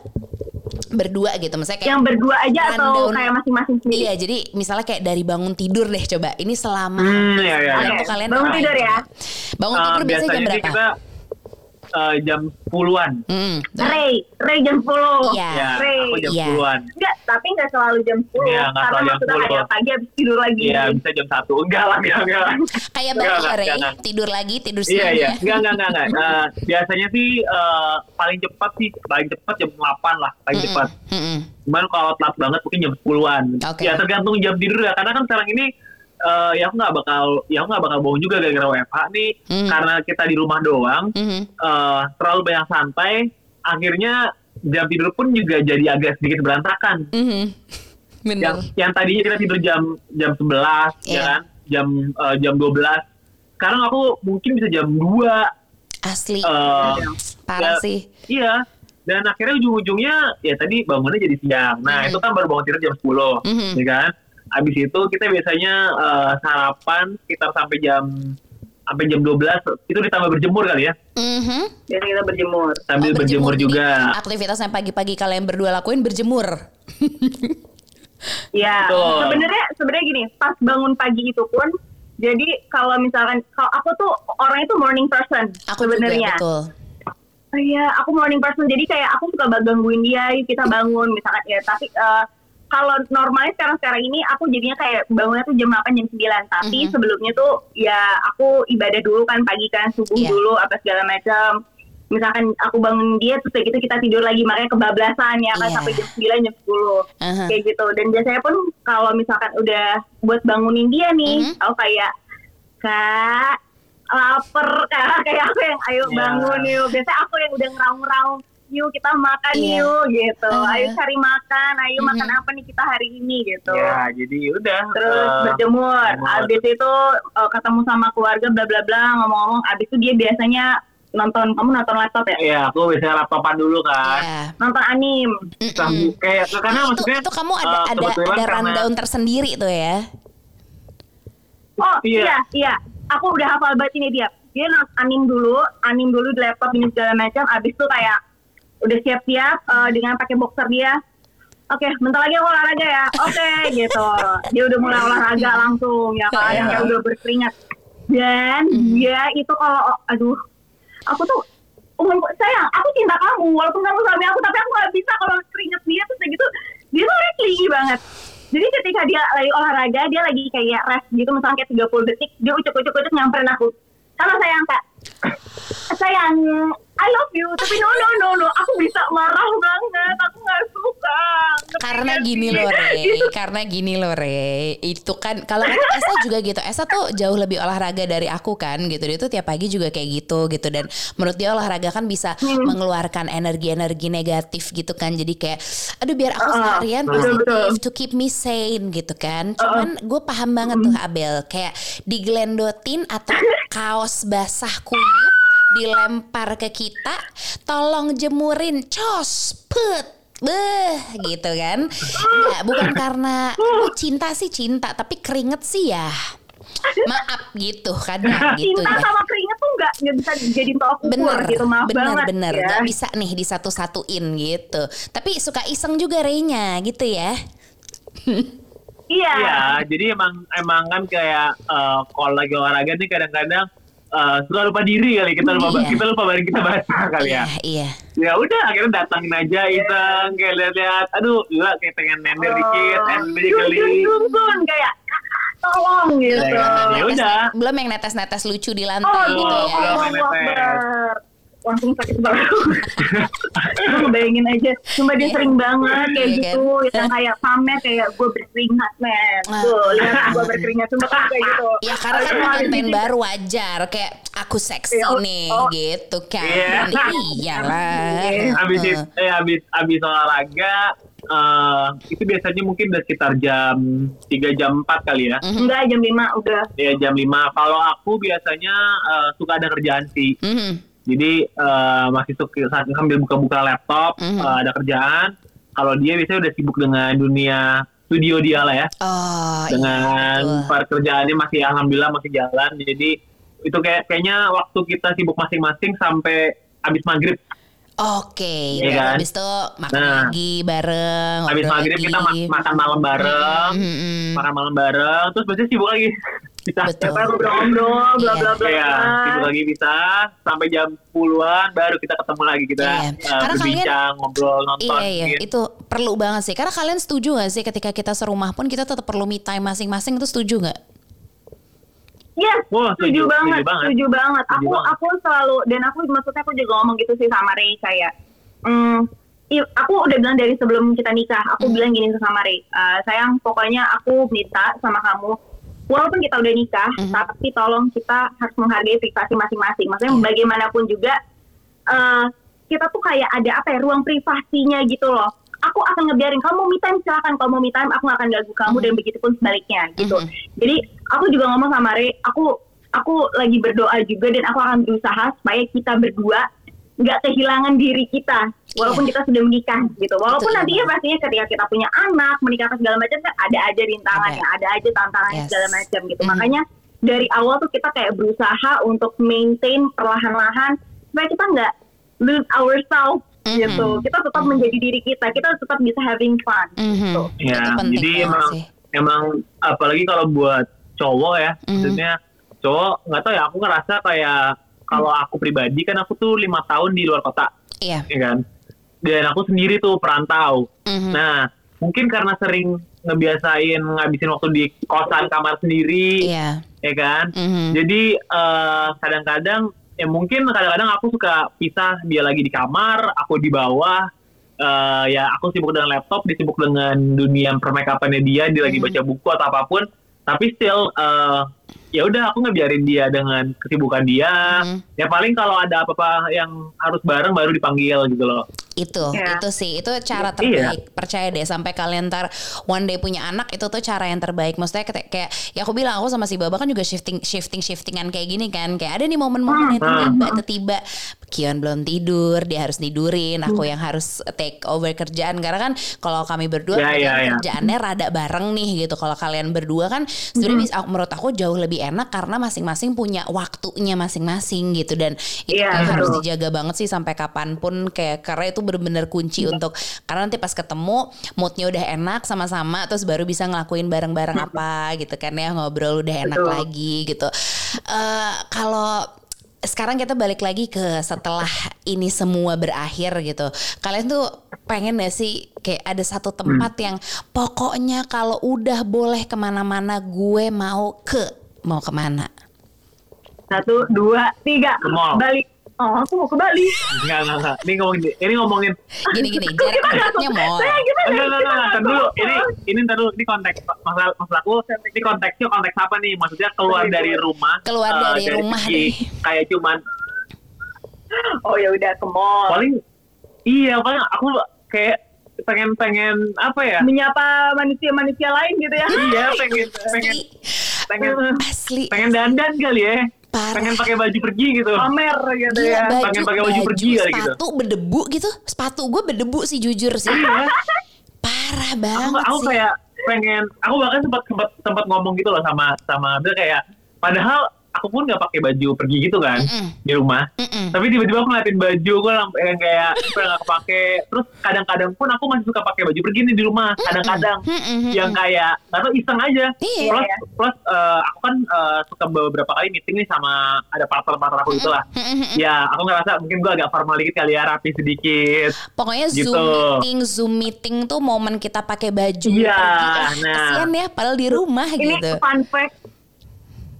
berdua gitu misalnya kayak yang berdua aja atau kayak masing-masing sendiri Iya, jadi misalnya kayak dari bangun tidur deh coba. Ini selama Hmm, iya, iya, iya. kalian Bangun tidur ya? Bangun tidur biasanya jam berapa? kita eh, jam 10-an. Mm. Ray, Ray jam 10. Iya. Ya, Ray. aku jam Iya. 10-an. Enggak, tapi enggak selalu jam 10. Iya, nggak karena selalu jam maksudnya 10. kayak pagi habis tidur lagi. Iya, bisa jam 1. Enggak lah, enggak, enggak. Kayak Enggak, Mbak enggak, Ray, enggak. tidur lagi, tidur Iya, siang iya. ya. Enggak, enggak, enggak, enggak. Eh, biasanya sih eh, paling cepat sih, paling cepat jam 8 lah, paling Mm-mm, cepat. mm-mm. Cuman kalau telat banget mungkin jam 10-an. Oke. Ya tergantung jam tidur ya. Karena kan sekarang ini eh, ya aku nggak bakal ya aku nggak bakal bohong juga gara-gara WFH nih Hmm. karena kita di rumah doang Mhm. eh, terlalu banyak santai akhirnya jam tidur pun juga jadi agak sedikit berantakan. Bener. yang yang tadinya kita tidur jam jam 11 ya Iya. kan jam eh, jam 12 sekarang aku mungkin bisa jam 2 Asli. eh, Parah ya, sih. iya dan akhirnya ujung-ujungnya ya tadi bangunnya jadi siang nah Mhm. itu kan baru bangun tidur jam 10 Mhm. ya kan habis itu kita biasanya eh, sarapan sekitar sampai jam sampai jam 12 itu ditambah berjemur kali ya Mhm. Jadi kita berjemur. sambil Oh, berjemur Jadi, juga Aktivitas yang pagi-pagi kalian berdua lakuin berjemur. Iya, sebenarnya sebenarnya gini, pas bangun pagi itu pun jadi kalau misalkan kalau aku tuh orang itu morning person sebenarnya. betul. Iya, aku morning person. Jadi kayak aku suka banget gangguin dia, yuk kita bangun misalkan ya. Tapi eh, kalau normalnya sekarang-sekarang ini aku jadinya kayak bangunnya tuh jam 8 jam 9. Tapi Mhm. sebelumnya tuh ya aku ibadah dulu kan pagi kan subuh Iya. dulu apa segala macam. Misalkan aku bangun dia terus kayak gitu kita tidur lagi makanya kebablasan ya kan Iya. sampai jam 9 jam 10 Aha. kayak gitu. Dan biasanya pun kalau misalkan udah buat bangunin dia nih, Mhm. aku kayak kak lapar kak kayak aku yang ayo Ya. bangun yuk. Biasanya aku yang udah ngeraung-ngeraung yuk kita makan Iya. yuk gitu. Uh-huh. Ayo cari makan, ayo Mhm. makan apa nih kita hari ini gitu. ya jadi udah Terus eh, berjemur, berjemur. abis itu uh, ketemu sama keluarga bla bla bla ngomong-ngomong. Abis itu dia biasanya nonton, kamu nonton laptop ya? ya aku biasanya laptopan dulu kan Iya. Nonton anim. Sambil- kayak karena Itu, maksudnya itu kamu ada eh, ada ada karena- rundown tersendiri tuh ya. Oh Iya. iya iya, aku udah hafal banget ini dia. Dia nonton anim dulu, anim dulu di laptop ini segala macam. Abis itu kayak udah siap-siap eh, dengan pakai boxer dia. Oke, bentar lagi aku olahraga ya. Oke, gitu. Dia udah mulai olahraga langsung ya kan, Iya. kayak udah berkeringat. Dan dia itu kalau, aduh, aku tuh umum sayang, aku cinta kamu walaupun kamu suami aku, tapi aku gak bisa kalau keringet dia terus kayak gitu. Dia tuh orangnya banget. Jadi ketika dia lagi olahraga, dia lagi kayak rest gitu, misalnya kayak 30 detik, dia ucuk-ucuk-ucuk nyamperin aku. Halo sayang kak, sayang, I love you, tapi no no no no, aku bisa marah banget, aku gak suka. Karena nggak gini loh Re, Gitu. karena gini loh Re, itu kan kalau Esa juga gitu, Esa tuh jauh lebih olahraga dari aku kan gitu, dia tuh tiap pagi juga kayak gitu gitu. Dan menurut dia olahraga kan bisa Hmm. mengeluarkan energi-energi negatif gitu kan, jadi kayak aduh biar aku Uh-uh, seharian betul, positif to keep me sane gitu kan, cuman gue paham banget tuh Abel. Kayak digelendotin atau kaos basah kuyup dilempar ke kita, tolong jemurin, cos, put, beh, gitu kan? Nggak, bukan karena oh, cinta sih cinta, tapi keringet sih ya. Maaf gitu kadang gitu Cinta ya. sama keringet tuh nggak nggak bisa jadi tolak ukur Bener, gitu, maaf bener, banget bener. ya. Nggak bisa nih disatu-satuin gitu. Tapi suka iseng juga Reynya gitu ya. Iya. Iya, jadi emang emang kan kayak eh, kalau lagi olahraga nih kadang-kadang eh, suka lupa diri kali kita lupa Iya. kita lupa bareng kita baca kali Iya, ya. iya. Ya udah akhirnya datangin aja iseng kayak lihat-lihat, aduh gila kayak pengen nender dikit, Oh, nender dun, kali. dun, kayak tolong gitu. Ya, ya udah. Belum yang netes-netes lucu di Oh, lantai gitu Allah, ya. belum Allah netes. Langsung sakit banget. Gue ngebayangin aja. Cuma dia Iya. sering banget kayak Iya kan? gitu. Yang kayak pamer kayak gue berkeringat men. Ah. Tuh, lihat gue berkeringat. Cuma kan kayak gitu. Ya karena kan konten baru wajar kayak aku seksi Iya, oh, nih oh. gitu kan. Iya. Iyalah. Abis Heeh. itu, eh abis abis olahraga eh itu biasanya mungkin udah sekitar jam 3 jam 4 kali ya. Mhm. Enggak, jam 5 udah. Ya jam 5. Kalau aku biasanya eh, suka ada kerjaan sih. Mhm. Jadi eh, masih suka saat sambil buka-buka laptop Mhm. eh, ada kerjaan. Kalau dia biasanya udah sibuk dengan dunia studio dia lah ya. Oh, dengan iya, pekerjaannya masih alhamdulillah masih jalan. Jadi itu kayak kayaknya waktu kita sibuk masing-masing sampai habis maghrib. Oke, Iya dan kan? habis itu makan Nah. lagi bareng. Habis maghrib lagi. kita ma- makan malam bareng, Mhm. makan malam bareng, terus biasanya sibuk lagi. bisa. Betul. Apa ngobrol-ngobrol, bla bla bla. Iya, sibuk lagi bisa sampai jam 10-an baru kita ketemu lagi kita Iya. eh, Karena kalian- berbincang, ngobrol, nonton. Iya iya gitu. itu perlu banget sih karena kalian setuju gak sih ketika kita serumah pun kita tetap perlu me time masing-masing itu setuju nggak? Yes, Wah, setuju, setuju, banget, setuju banget. setuju banget. Setuju Aku banget. aku selalu dan aku maksudnya aku juga ngomong gitu sih sama Ray kayak, hmm, i- aku udah bilang dari sebelum kita nikah, aku Hmm. bilang gini sama Ray, "Eh, sayang pokoknya aku minta sama kamu, walaupun kita udah nikah, Hmm. tapi tolong kita harus menghargai privasi masing-masing. Maksudnya Iya. bagaimanapun juga eh, kita tuh kayak ada apa ya ruang privasinya gitu loh. Aku akan ngebiarin kamu mau me time silakan kalau mau me time aku nggak akan ganggu kamu dan begitu pun sebaliknya gitu. Mhm. Jadi aku juga ngomong sama Re, aku aku lagi berdoa juga dan aku akan berusaha supaya kita berdua nggak kehilangan diri kita walaupun Iya. kita sudah menikah gitu. Walaupun Betul nantinya banget. pastinya ketika kita punya anak, menikah apa segala macam kan ada aja rintangannya, Ada. ada, aja tantangannya Yes. segala macam gitu. Mhm. Makanya dari awal tuh kita kayak berusaha untuk maintain perlahan-lahan supaya kita nggak lose ourselves Mhm. gitu. Kita tetap menjadi diri kita, kita tetap bisa having fun. Mhm. Gitu. Ya, jadi emang sih. emang apalagi kalau buat cowok ya, Mhm. maksudnya cowok nggak tahu ya, aku ngerasa kayak kalau aku pribadi kan aku tuh lima tahun di luar kota, Iya. ya kan, dan aku sendiri tuh perantau. Mhm. Nah, mungkin karena sering ngebiasain ngabisin waktu di kosan kamar sendiri, Iya. ya kan. Mhm. Jadi eh, kadang-kadang ya mungkin kadang-kadang aku suka pisah dia lagi di kamar, aku di bawah. Eh, ya aku sibuk dengan laptop, dia sibuk dengan dunia permakeupannya dia, dia lagi Hmm. baca buku atau apa pun. Tapi still eh, ya udah aku ngebiarin dia dengan kesibukan dia. Hmm. Ya paling kalau ada apa-apa yang harus bareng baru dipanggil gitu loh. Itu, Iya. itu sih, itu cara Iya. terbaik. Percaya deh, sampai kalian ntar one day punya anak itu tuh cara yang terbaik. Maksudnya kayak, kayak ya aku bilang aku sama si Baba kan juga shifting, shifting, shiftingan kayak gini kan. Kayak ada nih momen-momen yang tiba, tiba Kion belum tidur, dia harus tidurin, aku yang harus take over kerjaan. Karena kan kalau kami berdua kerjaan- ya, ya. kerjaannya rada bareng nih gitu. Kalau kalian berdua kan sebenarnya bisa- menurut aku jauh lebih enak karena masing-masing punya waktunya masing-masing gitu dan itu kayak harus dijaga banget sih sampai kapan pun kayak karena itu bener-bener kunci Iya. untuk karena nanti pas ketemu moodnya udah enak sama-sama terus baru bisa ngelakuin bareng-bareng apa gitu kan ya ngobrol udah enak Betul. lagi gitu. Eh kalau sekarang kita balik lagi ke setelah ini semua berakhir gitu. Kalian tuh pengen gak sih kayak ada satu tempat Hmm. yang pokoknya kalau udah boleh ke mana-mana gue mau ke mau ke mana? Satu, dua, tiga, Ke mall. balik. Oh, aku mau ke Bali. Enggak, enggak, enggak. Ini ngomongin, ini ngomongin Gini-gini, Kok jarak kita nggak dekatnya mau. Saya kita Enggak, nggak- enggak, enggak, ntar ke dulu. Ini, ini ntar dulu. Ini konteks, masalah, maksud aku, ini konteksnya konteks apa nih? Maksudnya keluar dari rumah. Keluar eh, dari rumah segi nih. Kayak cuman, Oh ya udah ke mall. paling, iya, paling aku kayak pengen-pengen, apa ya? Menyapa manusia-manusia lain gitu ya. iya, pengen, pengen, pengen, asli. pengen dandan kali ya. Parah. Pengen pakai baju pergi gitu. Pamer gitu Gila, ya. baju, Pengen pakai baju pergi kali gitu. sepatu berdebu gitu. Sepatu gue berdebu sih jujur sih. Iya. Parah aku, banget aku sih. kayak pengen aku bahkan sempat sempat sempat ngomong gitu loh sama sama dia kayak padahal aku pun nggak pakai baju pergi gitu kan Mm-mm. di rumah Mm-mm. tapi tiba-tiba aku ngeliatin baju gue yang kayak gue nggak kepake terus kadang-kadang pun aku masih suka pakai baju pergi nih di rumah kadang-kadang Mm-mm. yang kayak nggak tahu iseng aja Iya. plus plus eh, aku kan eh, suka beberapa kali meeting nih sama ada partner-partner aku gitu lah Mm-mm. ya aku ngerasa mungkin gue agak formal dikit kali ya rapi sedikit Pokoknya Gitu. Zoom meeting, Zoom meeting tuh momen kita pakai baju Iya, pergi. Ah, nah. Kasian ya, padahal di rumah Ini gitu. fun fact.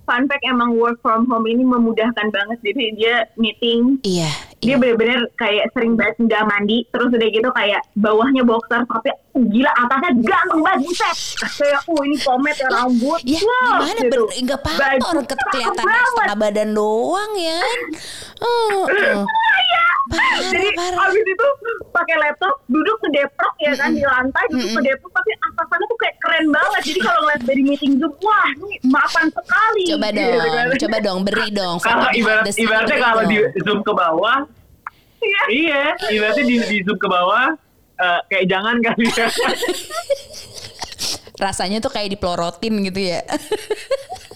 Fun fact emang work from home ini memudahkan banget. Jadi dia meeting, Iya, iya. dia bener-bener kayak sering banget nggak mandi. Terus udah gitu kayak bawahnya boxer tapi gila atasnya ganteng banget buset. Kayak oh ini pomade ya rambut. Ya Wah, gimana gitu. bener Gak apa-apa Baju orang kelihatan setengah badan doang ya oh, oh. Parah, Jadi parah. abis itu pakai laptop duduk sedeprok ya kan di lantai duduk Mm-mm. sedeprok tapi atasannya tuh kayak keren banget. Jadi kalau ngeliat dari meeting zoom wah ini mapan sekali. Coba Gitu dong, kan. coba dong beri dong kalau ibarat ibaratnya beri kalau dong. di zoom ke bawah Iya. iya ibaratnya di, di zoom ke bawah eh, kayak jangan kali ya Rasanya tuh kayak dipelorotin gitu ya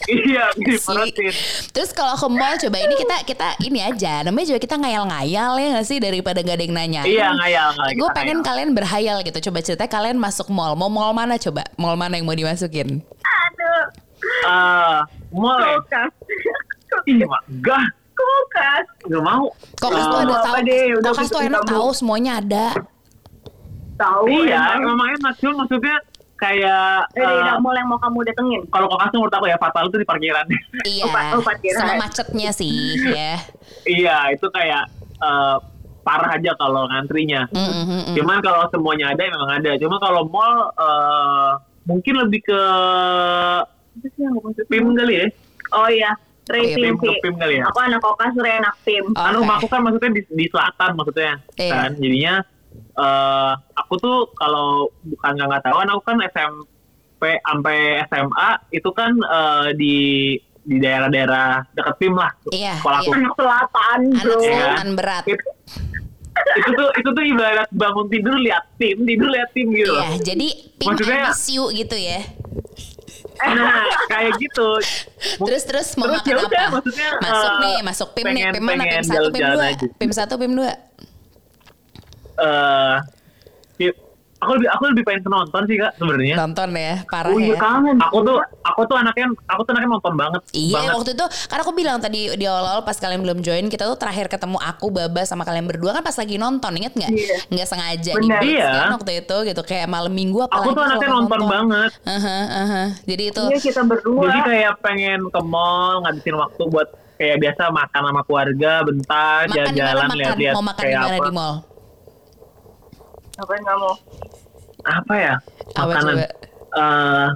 iya Asli. diperotin Terus kalau ke mall coba ini kita kita ini aja namanya juga kita ngayal-ngayal ya gak sih daripada gak ada yang nanya. iya ngayal ngayal Gue pengen ngayal. kalian berhayal gitu. Coba cerita kalian masuk mall. Mau mall mana coba? Mall mana yang mau dimasukin? Aduh. Eh, Mall ya? Ih, enggak. Kulkas. Nggak mau. Kulkas tuh Eh, ada tahu. deh, udah Kulkas tuh enak tahu semuanya ada. Tahu Iya, emang. memang enak. Cuma maksudnya kayak... Eh, eh, daerah mall yang mau kamu datengin. kalau tuh menurut aku ya fatal itu di parkiran. Iya. Opat kira. Sama macetnya sih ya. iya, itu kayak eh, parah aja kalau ngantrinya. Mm, mm, mm, mm. Cuman kalau semuanya ada, memang ada. Cuma kalau mall eh, mungkin lebih ke aku? PIM kali ya. Oh iya, Ray Iya, PIM PIM ke PIM kali ya. Aku anak kokas, Ray anak PIM. Oh, Kan oke. rumahku kan maksudnya di, di selatan maksudnya Iya. kan. Jadinya eh aku tuh kalau bukan nggak nggak tahu, aku kan SMP sampai SMA itu kan eh, di di daerah-daerah dekat PIM lah. Iya, Sekolahku. iya. Anak selatan, Anak bro. Iya. selatan berat. Itu, itu tuh itu tuh ibarat bangun tidur lihat tim, tidur lihat tim gitu. Iya, jadi pim Maksudnya- ambisiu gitu ya. Nah, kayak gitu. Terus terus mau Terus makan ya udah, apa? maksudnya, masuk eh, nih, masuk pim nih, pengen- pim mana? Pim pengen satu, pim dua, pim satu, pim dua. eh ya, aku lebih aku lebih pengen nonton sih kak sebenarnya. Nonton ya, parah Oh iya ya. kangen. Aku tuh aku tuh anaknya aku tuh anaknya nonton banget. Iya banget. waktu itu karena aku bilang tadi di awal-awal pas kalian belum join kita tuh terakhir ketemu aku Baba sama kalian berdua kan pas lagi nonton inget nggak? Iya. Nggak sengaja di Blitz Iya. kan waktu itu gitu kayak malam minggu apa Aku tuh anaknya nonton banget. Aha, aha. Jadi itu Iya kita berdua. Jadi kayak pengen ke mall ngabisin waktu buat kayak biasa makan sama keluarga bentar jalan-jalan lihat-lihat Mau makan di kayak apa. di mall? Ngapain kamu? Apa ya? Apa Makanan. coba? Eh,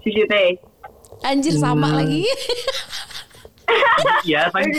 Sushi teh. Anjir sama Hmm. lagi. ya paling.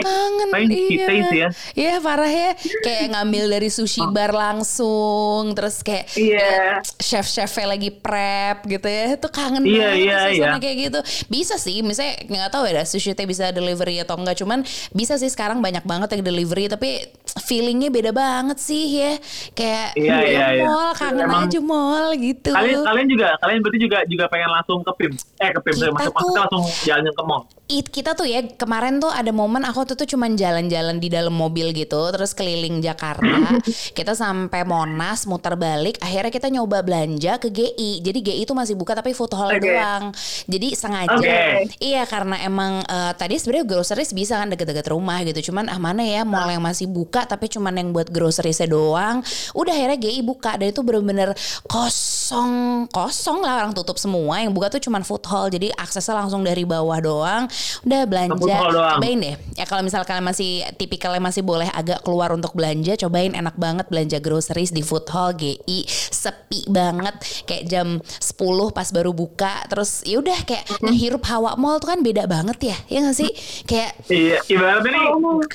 Kangen paling iya. kita sih ya. Iya parah ya Kayak ngambil dari sushi bar langsung Terus kayak Iya. Chef-chefnya lagi prep gitu ya Itu kangen Iya, banget iya, suasana iya. kayak gitu Bisa sih Misalnya nggak tahu ya Sushi teh bisa delivery atau enggak Cuman bisa sih sekarang banyak banget yang delivery Tapi feelingnya beda banget sih ya Kayak Iya, ya iya, iya. mall Kangen Emang- aja mall gitu Kalian kalian juga kalian berarti juga juga pengen langsung ke PIM. Eh ke PIM masuk tuh- maksudnya langsung jalan ke mall. It, kita tuh ya kemarin tuh ada momen aku tuh tuh cuman jalan-jalan di dalam mobil gitu terus keliling Jakarta. Kita sampai Monas muter balik akhirnya kita nyoba belanja ke GI jadi GI itu masih buka tapi food hall Oke. doang. Jadi sengaja. Oke. iya karena emang eh, tadi sebenarnya groceries bisa kan deket-deket rumah gitu. Cuman ah mana ya mall yang masih buka tapi cuman yang buat groceriesnya doang? Udah akhirnya GI buka dan itu bener-bener kosong kosong lah orang tutup semua. Yang buka tuh cuman food hall. Jadi aksesnya langsung dari bawah doang udah belanja. Cobain deh. Ya kalau misal kalian masih tipikalnya masih boleh agak keluar untuk belanja cobain. Enak banget belanja groceries di food hall GI sepi banget. Kayak jam 10 pas baru buka. Terus ya udah kayak ngehirup hawa mall tuh kan beda banget ya. Ya gak sih? Kayak Iya, ibaratnya nih,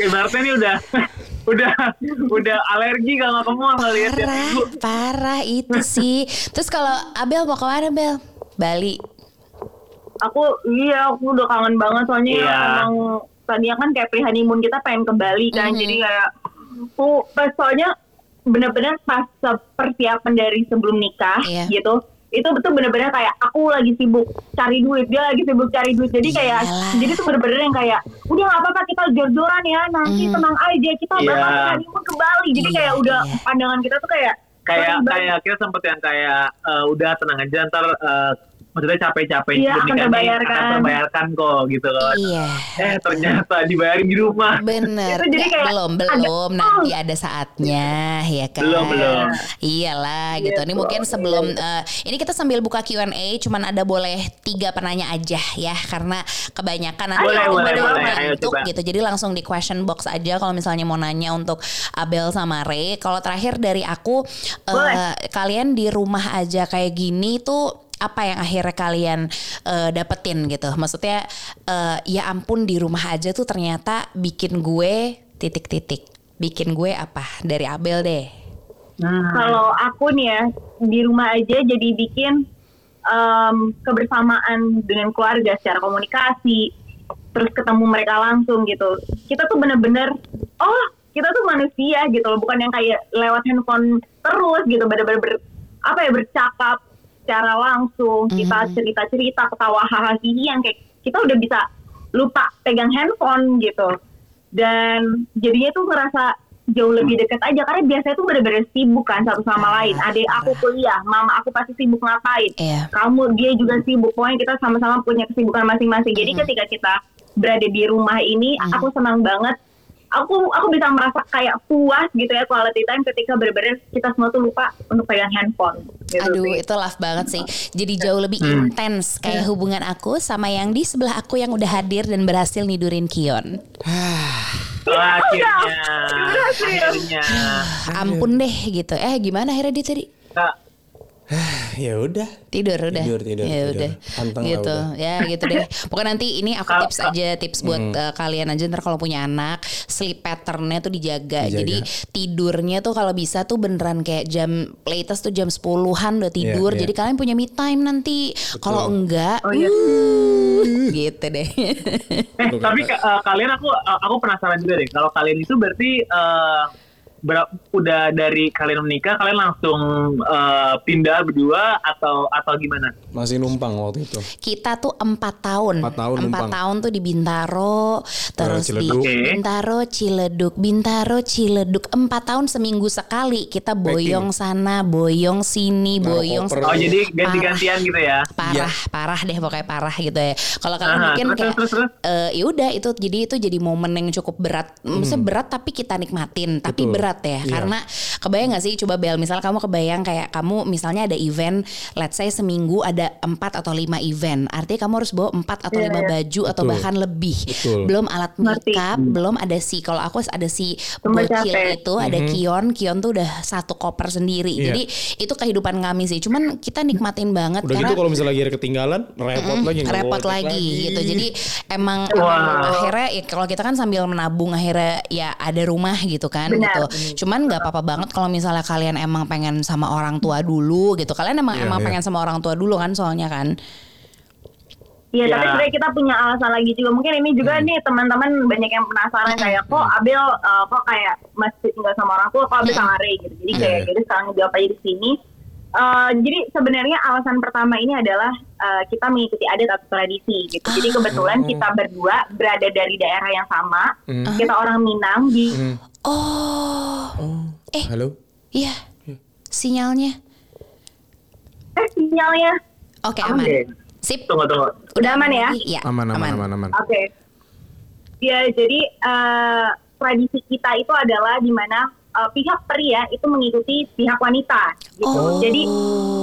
ibaratnya nih udah, udah, udah alergi kalau ke mall ngeliat tiap parah parah itu sih. Terus kalau Abel mau ke mana Bel? Bali Aku iya aku udah kangen banget soalnya Iya. emang tadinya kan kayak pre honeymoon kita pengen ke Bali kan Mhm. jadi kayak aku pas soalnya bener-bener pas persiapan dari sebelum nikah Iya. gitu itu betul bener-bener kayak aku lagi sibuk cari duit dia lagi sibuk cari duit jadi kayak jadi tuh bener-bener yang kayak udah nggak apa-apa kita jor-joran ya nanti Mhm. tenang aja kita Iya. bakal honeymoon ke Bali jadi Iya, kayak udah iya. pandangan kita tuh kayak Kayak kayak kita sempet yang kayak eh, udah tenang aja ntar eh, maksudnya capek-capek Iya, akan terbayarkan. akan terbayarkan kok gitu kan. iya Eh ternyata dibayarin di rumah. Bener, Itu jadi Nggak, kayak belum ada- belum nanti ada saatnya ya kan. Belum, belum. Iyalah Iya, gitu. Ini mungkin sebelum eh, ini kita sambil buka Q&A, cuman ada boleh tiga penanya aja ya karena kebanyakan nanti Boleh, boleh, boleh. Ayo, coba. gitu. Jadi langsung di question box aja kalau misalnya mau nanya untuk Abel sama Ray. Kalau terakhir dari aku, eh, Boleh. kalian di rumah aja kayak gini tuh apa yang akhirnya kalian eh, dapetin gitu. Maksudnya eh, ya ampun di rumah aja tuh ternyata bikin gue titik-titik. Bikin gue apa? Dari Abel deh. Kalau aku nih ya di rumah aja jadi bikin em, kebersamaan dengan keluarga secara komunikasi, terus ketemu mereka langsung gitu. Kita tuh bener-bener, oh kita tuh manusia gitu loh, bukan yang kayak lewat handphone terus gitu, bener-bener ber- apa ya bercakap secara langsung, kita Mhm. cerita-cerita, ketawa hahaha yang kayak kita udah bisa lupa pegang handphone gitu. Dan jadinya tuh ngerasa jauh lebih dekat aja karena biasanya tuh bener-bener sibuk kan satu sama lain. Adik aku kuliah, mama aku pasti sibuk ngapain. Iya. Kamu dia juga sibuk. Pokoknya kita sama-sama punya kesibukan masing-masing. Jadi ketika kita berada di rumah ini, aku senang banget. Aku aku bisa merasa kayak puas gitu ya quality time ketika bener-bener kita semua tuh lupa untuk pegang handphone. Gitu Aduh sih. itu love banget sih Jadi jauh lebih intens Kayak hubungan aku Sama yang di sebelah aku Yang udah hadir Dan berhasil nidurin Kion Wah, akhirnya. berhasil. Akhirnya. Ampun deh gitu Eh gimana akhirnya dia tadi Kak, ya udah. Tidur udah Tidur, tidur, Ya tidur. udah Anteng Gitu udah. Ya gitu deh Pokoknya nanti ini aku tips aja Tips buat eh, kalian aja Ntar kalau punya anak Sleep patternnya tuh dijaga. Dijaga. Jadi tidurnya tuh kalau bisa tuh beneran kayak jam Latest tuh jam 10an udah tidur iya. Jadi kalian punya me time nanti Kalau enggak Oh, iya. uh, Gitu deh Eh, tapi eh, kalian aku eh, aku penasaran juga deh. Kalau kalian itu berarti eh, ber- udah dari kalian menikah, kalian langsung eh, pindah berdua atau atau gimana? Masih numpang waktu itu. Kita tuh empat tahun, Empat tahun Empat numpang. tahun tuh di Bintaro, terus di Ciledug. Oke. Bintaro, Ciledug, Bintaro, Ciledug. Empat tahun seminggu sekali kita boyong sana, boyong sini, Naruh boyong. koper. Oh, sana. jadi ganti-gantian gitu ya? Parah, parah deh pokoknya parah gitu ya. Kalau kalian mungkin terus, kayak, terus, terus. eh, ya udah itu jadi itu jadi momen yang cukup berat. Maksudnya berat tapi kita nikmatin, tapi Hmm. Betul. berat ya. Iya. Karena kebayang gak sih coba Bel, misal kamu kebayang kayak kamu misalnya ada event, let's say seminggu ada empat atau lima event. Artinya kamu harus bawa empat atau Iya, lima iya. baju atau Betul. bahkan lebih. Betul. Belum alat makeup, belum ada si kalau aku ada si bocil itu, ada Kion, Kion tuh udah satu koper sendiri. Iya. Jadi itu kehidupan kami sih. Cuman kita nikmatin banget Udah karena gitu kalau misalnya lagi ada ketinggalan, repot lagi. nggak repot lagi, cek gitu. Jadi emang, Wow. emang akhirnya ya, kalau kita kan sambil menabung akhirnya ya ada rumah gitu kan Benar. gitu. Cuman nggak apa-apa banget kalau misalnya kalian emang pengen sama orang tua dulu gitu. Kalian emang Iya, emang iya. pengen sama orang tua dulu kan soalnya kan. Iya, Ya. tapi sebenarnya kita punya alasan lagi juga. Mungkin ini juga nih teman-teman banyak yang penasaran kayak kok Abel eh, kok kayak masih tinggal sama orang tua, kok Abel sama Ray gitu. Jadi kayak Iya. jadi sekarang jawab aja di sini. Eh, jadi sebenarnya alasan pertama ini adalah eh, kita mengikuti adat atau tradisi gitu. Jadi kebetulan kita berdua berada dari daerah yang sama. Kita orang Minang di Hmm. Oh, eh Halo? iya sinyalnya. eh sinyalnya. Oke Aman aman. deh. Sip. Tunggu tunggu. Udah aman ya? Iya. Aman, aman, aman, aman. Oke. Ya, jadi eh, tradisi kita itu adalah di mana eh, pihak pria itu mengikuti pihak wanita gitu. Oh. Jadi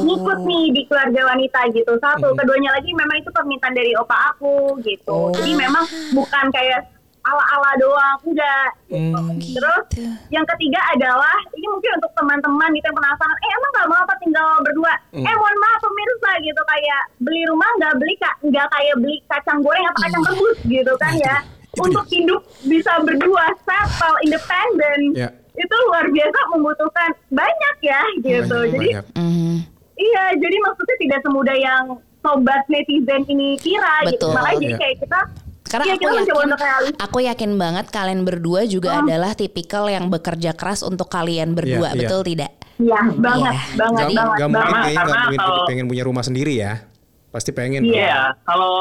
ngikut nih di keluarga wanita gitu. Satu, Hmm. keduanya lagi memang itu permintaan dari opa aku gitu. Oh. Jadi memang bukan kayak ala-ala doang, enggak. Hmm. Terus Gitu. yang ketiga adalah ini mungkin untuk teman-teman gitu yang penasaran, eh emang nggak mau apa tinggal berdua? Hmm. Eh mohon maaf pemirsa gitu kayak beli rumah nggak beli ka- nggak kayak beli kacang goreng atau kacang Iya. rebus gitu kan ya. Untuk hidup bisa berdua, settle, independen. Ya. Itu luar biasa membutuhkan banyak ya gitu. Banyak, Jadi banyak. Mhm. iya, jadi maksudnya tidak semudah yang sobat netizen ini kira gitu. Betul. Makanya jadi Iya. kayak kita Karena iya, aku yakin, aku yakin banget kalian berdua juga Hmm. adalah tipikal yang bekerja keras untuk kalian berdua, Iya, iya. betul tidak? Iya, banget, Iya. banget, Gak, banget, gak mungkin banget. kayaknya gak Karena pengen, kalau- pengen punya rumah sendiri ya. Pasti pengen. Iya, kalau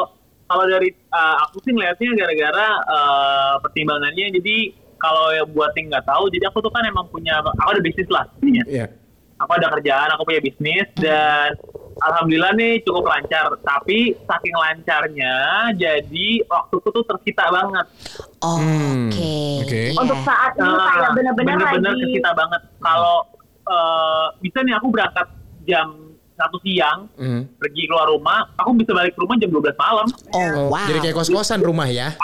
kalau dari uh, aku sih ngeliatnya gara-gara uh, pertimbangannya jadi kalau yang buat yang nggak tahu, jadi aku tuh kan emang punya aku ada bisnis lah intinya. Iya. Aku ada kerjaan, aku punya bisnis dan alhamdulillah nih cukup lancar. Tapi saking lancarnya, jadi waktuku tuh tersita banget. Oh, Hmm, Oke. oke. Iya. Untuk saat ini Nah, kayak benar-benar lagi kesita banget. Kalau uh, bisa nih aku berangkat jam satu siang Hmm. pergi keluar rumah, aku bisa balik ke rumah jam 12 malam. Oh, Oh, wow. Jadi kayak kos-kosan rumah ya.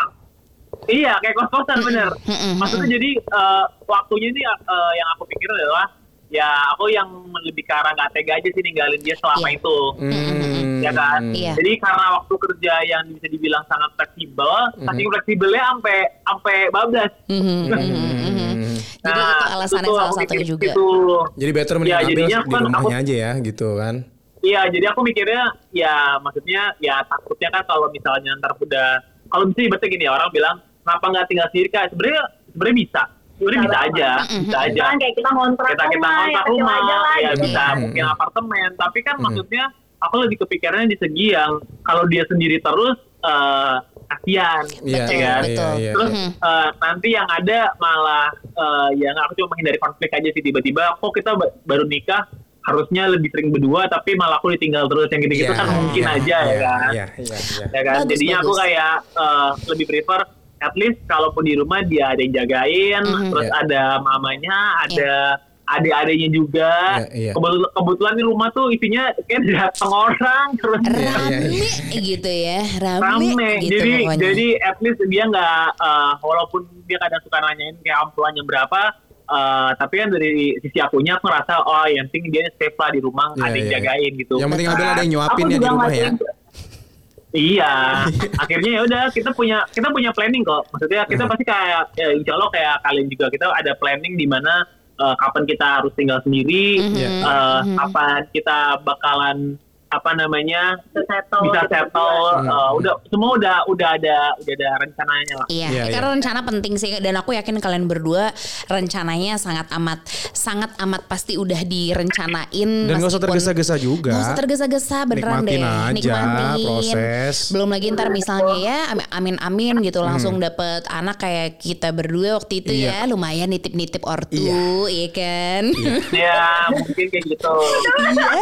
Iya, kayak kos-kosan bener. mm, Maksudnya jadi eh, waktunya ini eh, yang aku pikir adalah ya aku yang lebih ke arah nggak tega aja sih ninggalin dia selama Iya. itu. Hmm. Ya kan? Iya. Jadi karena waktu kerja yang bisa dibilang sangat fleksibel, saking fleksibelnya sampai sampai bablas. Mhm, mhm, mhm. Jadi itu alasannya tuh salah aku satunya juga. Itu. Jadi better Ya, mending ambil jadinya di kan rumahnya aku- aja ya gitu kan. Iya, jadi aku mikirnya ya maksudnya ya takutnya kan kalau misalnya ntar udah kalau misalnya ibaratnya gini ya orang bilang kenapa nggak tinggal sendiri kak? Sebenarnya sebenarnya bisa, sebenarnya bisa aja, bisa aja. Jangan kayak kita ngontrak kita kita rumah, ngontrak ya rumah, ya gitu. bisa Hmm. mungkin apartemen. Tapi kan Hmm. maksudnya aku lebih kepikirannya di segi yang kalau dia sendiri terus, eh, kasihan Iya, ya kan? iya, iya. Terus eh, nanti yang ada malah eh, yang aku cuma menghindari konflik aja sih tiba-tiba kok kita ba- baru nikah harusnya lebih sering berdua tapi malah aku ditinggal terus yang gitu-gitu Iya, kan mungkin iya, aja ya iya, kan Iya, iya, iya. ya kan Bagus, jadinya aku bagus. kayak eh, lebih prefer at least kalaupun di rumah dia ada yang jagain Mhm. terus Iya. ada mamanya ada adik-adiknya juga Iya, iya. kebetulan, kebetulan di rumah tuh isinya kayak datang orang terus iya, Rame iya. gitu ya, rame, rame gitu jadi pokoknya. jadi at least dia nggak eh, walaupun dia kadang suka nanyain kayak ampulannya berapa eh, tapi kan dari sisi akunya aku ngerasa oh yang penting dia safe lah di rumah Iya, ada yang iya. jagain gitu Yang penting ada yang nyuapin Aku ya di rumah ya. Iya, akhirnya ya udah kita punya kita punya planning kok. Maksudnya kita pasti kayak ya, insya Allah kayak kalian juga kita ada planning di mana eh, kapan kita harus tinggal sendiri, Mhm. eh, kapan kita bakalan apa namanya Bisa settle, bisa gitu settle, juga. eh, udah semua udah udah ada udah ada rencananya lah. Iya, Iya, karena rencana penting sih dan aku yakin kalian berdua rencananya sangat amat sangat amat pasti udah direncanain Dan gak usah tergesa-gesa juga. Nggak usah tergesa-gesa beneran Nikmatin deh. aja proses. Belum lagi ntar misalnya ya amin-amin gitu langsung dapet anak kayak kita berdua waktu itu Iya. ya lumayan nitip-nitip ortu, iya kan? ya mungkin kayak gitu.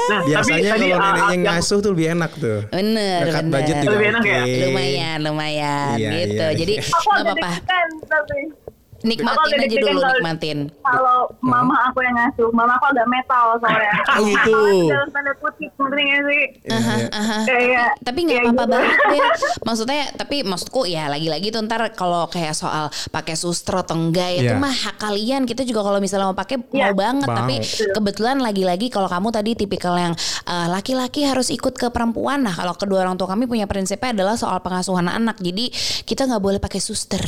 Nah, Biasanya tapi kalau ah, nenek yang ngasuh tuh lebih enak tuh. Bener, Dekat bener. budget juga Lebih enak ya? oke. Lumayan, lumayan Iya, gitu. iya, Jadi iya. Nggak apa-apa. Nikmatin aja dulu, kalau- nikmatin. kalau mama aku yang ngasuh, mama aku agak metal soalnya. Oh, gitu. Dalam tanda kutip, ngerti gak sih? Iya. Kayak tapi nggak apa-apa gitu. banget deh maksudnya tapi maksudku ya lagi-lagi tuh ntar kalau kayak soal pakai suster atau enggak itu Iya. mah hak kalian kita juga kalau misalnya mau pakai Iya. mau banget Mau. tapi kebetulan lagi-lagi kalau kamu tadi tipikal yang eh, laki-laki harus ikut ke perempuan nah kalau kedua orang tua kami punya prinsipnya adalah soal pengasuhan anak jadi kita nggak boleh pakai suster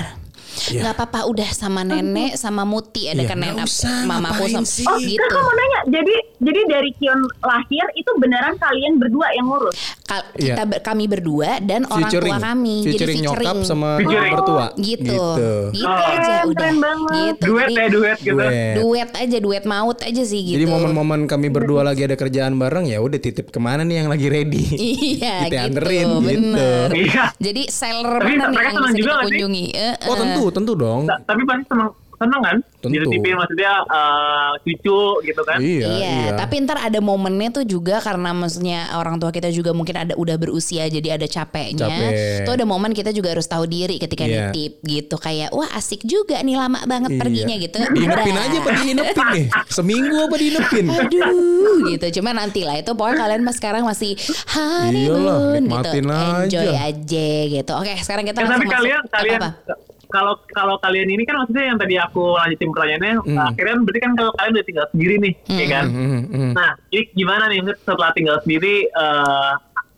Iya. nggak apa-apa udah sama nenek sama muti ada Iya, kan nenek usah, mamaku sama sih? Oh, gitu terus kamu nanya, jadi jadi dari Kion lahir itu beneran kalian berdua yang ngurus? Kal- Iya. kita ber- kami berdua dan orang Featuring, tua kami featuring jadi nyokap featuring sama Featuring. mertua. gitu Gitu. gitu Oh. aja Keren, udah keren banget. gitu duet ya duet gitu. Duet. duet aja duet maut aja sih gitu Jadi momen-momen kami berdua lagi ada kerjaan bareng ya udah titip ke mana nih yang lagi ready. iya Kita gitu anterin, gitu. bener Iya. jadi seller Tapi mana nih yang bisa juga kita nggak sih? kunjungi Eh, Oh eh. Tentu, tentu dong. Ta- tapi pasti seneng seneng kan Tentu. dititipin maksudnya eh, cucu gitu kan Iya, Iya, iya. tapi ntar ada momennya tuh juga karena maksudnya orang tua kita juga mungkin ada udah berusia jadi ada capeknya. Capek. Tuh ada momen kita juga harus tahu diri ketika Iya. nitip gitu kayak wah asik juga nih lama banget Iya. perginya gitu. Diinepin Udah. aja apa diinepin nih? Seminggu apa diinepin? Aduh gitu Cuma nanti lah Itu pokoknya kalian mas sekarang masih Iyalah, Honeymoon nikmatin gitu aja. Enjoy aja gitu Oke sekarang kita Ya, tapi langsung masuk kalian kalian Apa-apa? Kalau kalau kalian ini kan maksudnya yang tadi aku lanjutin pertanyaannya Hmm. akhirnya berarti kan kalau kalian udah tinggal sendiri nih ya kan Hmm, hmm. nah jadi gimana nih setelah tinggal sendiri eh,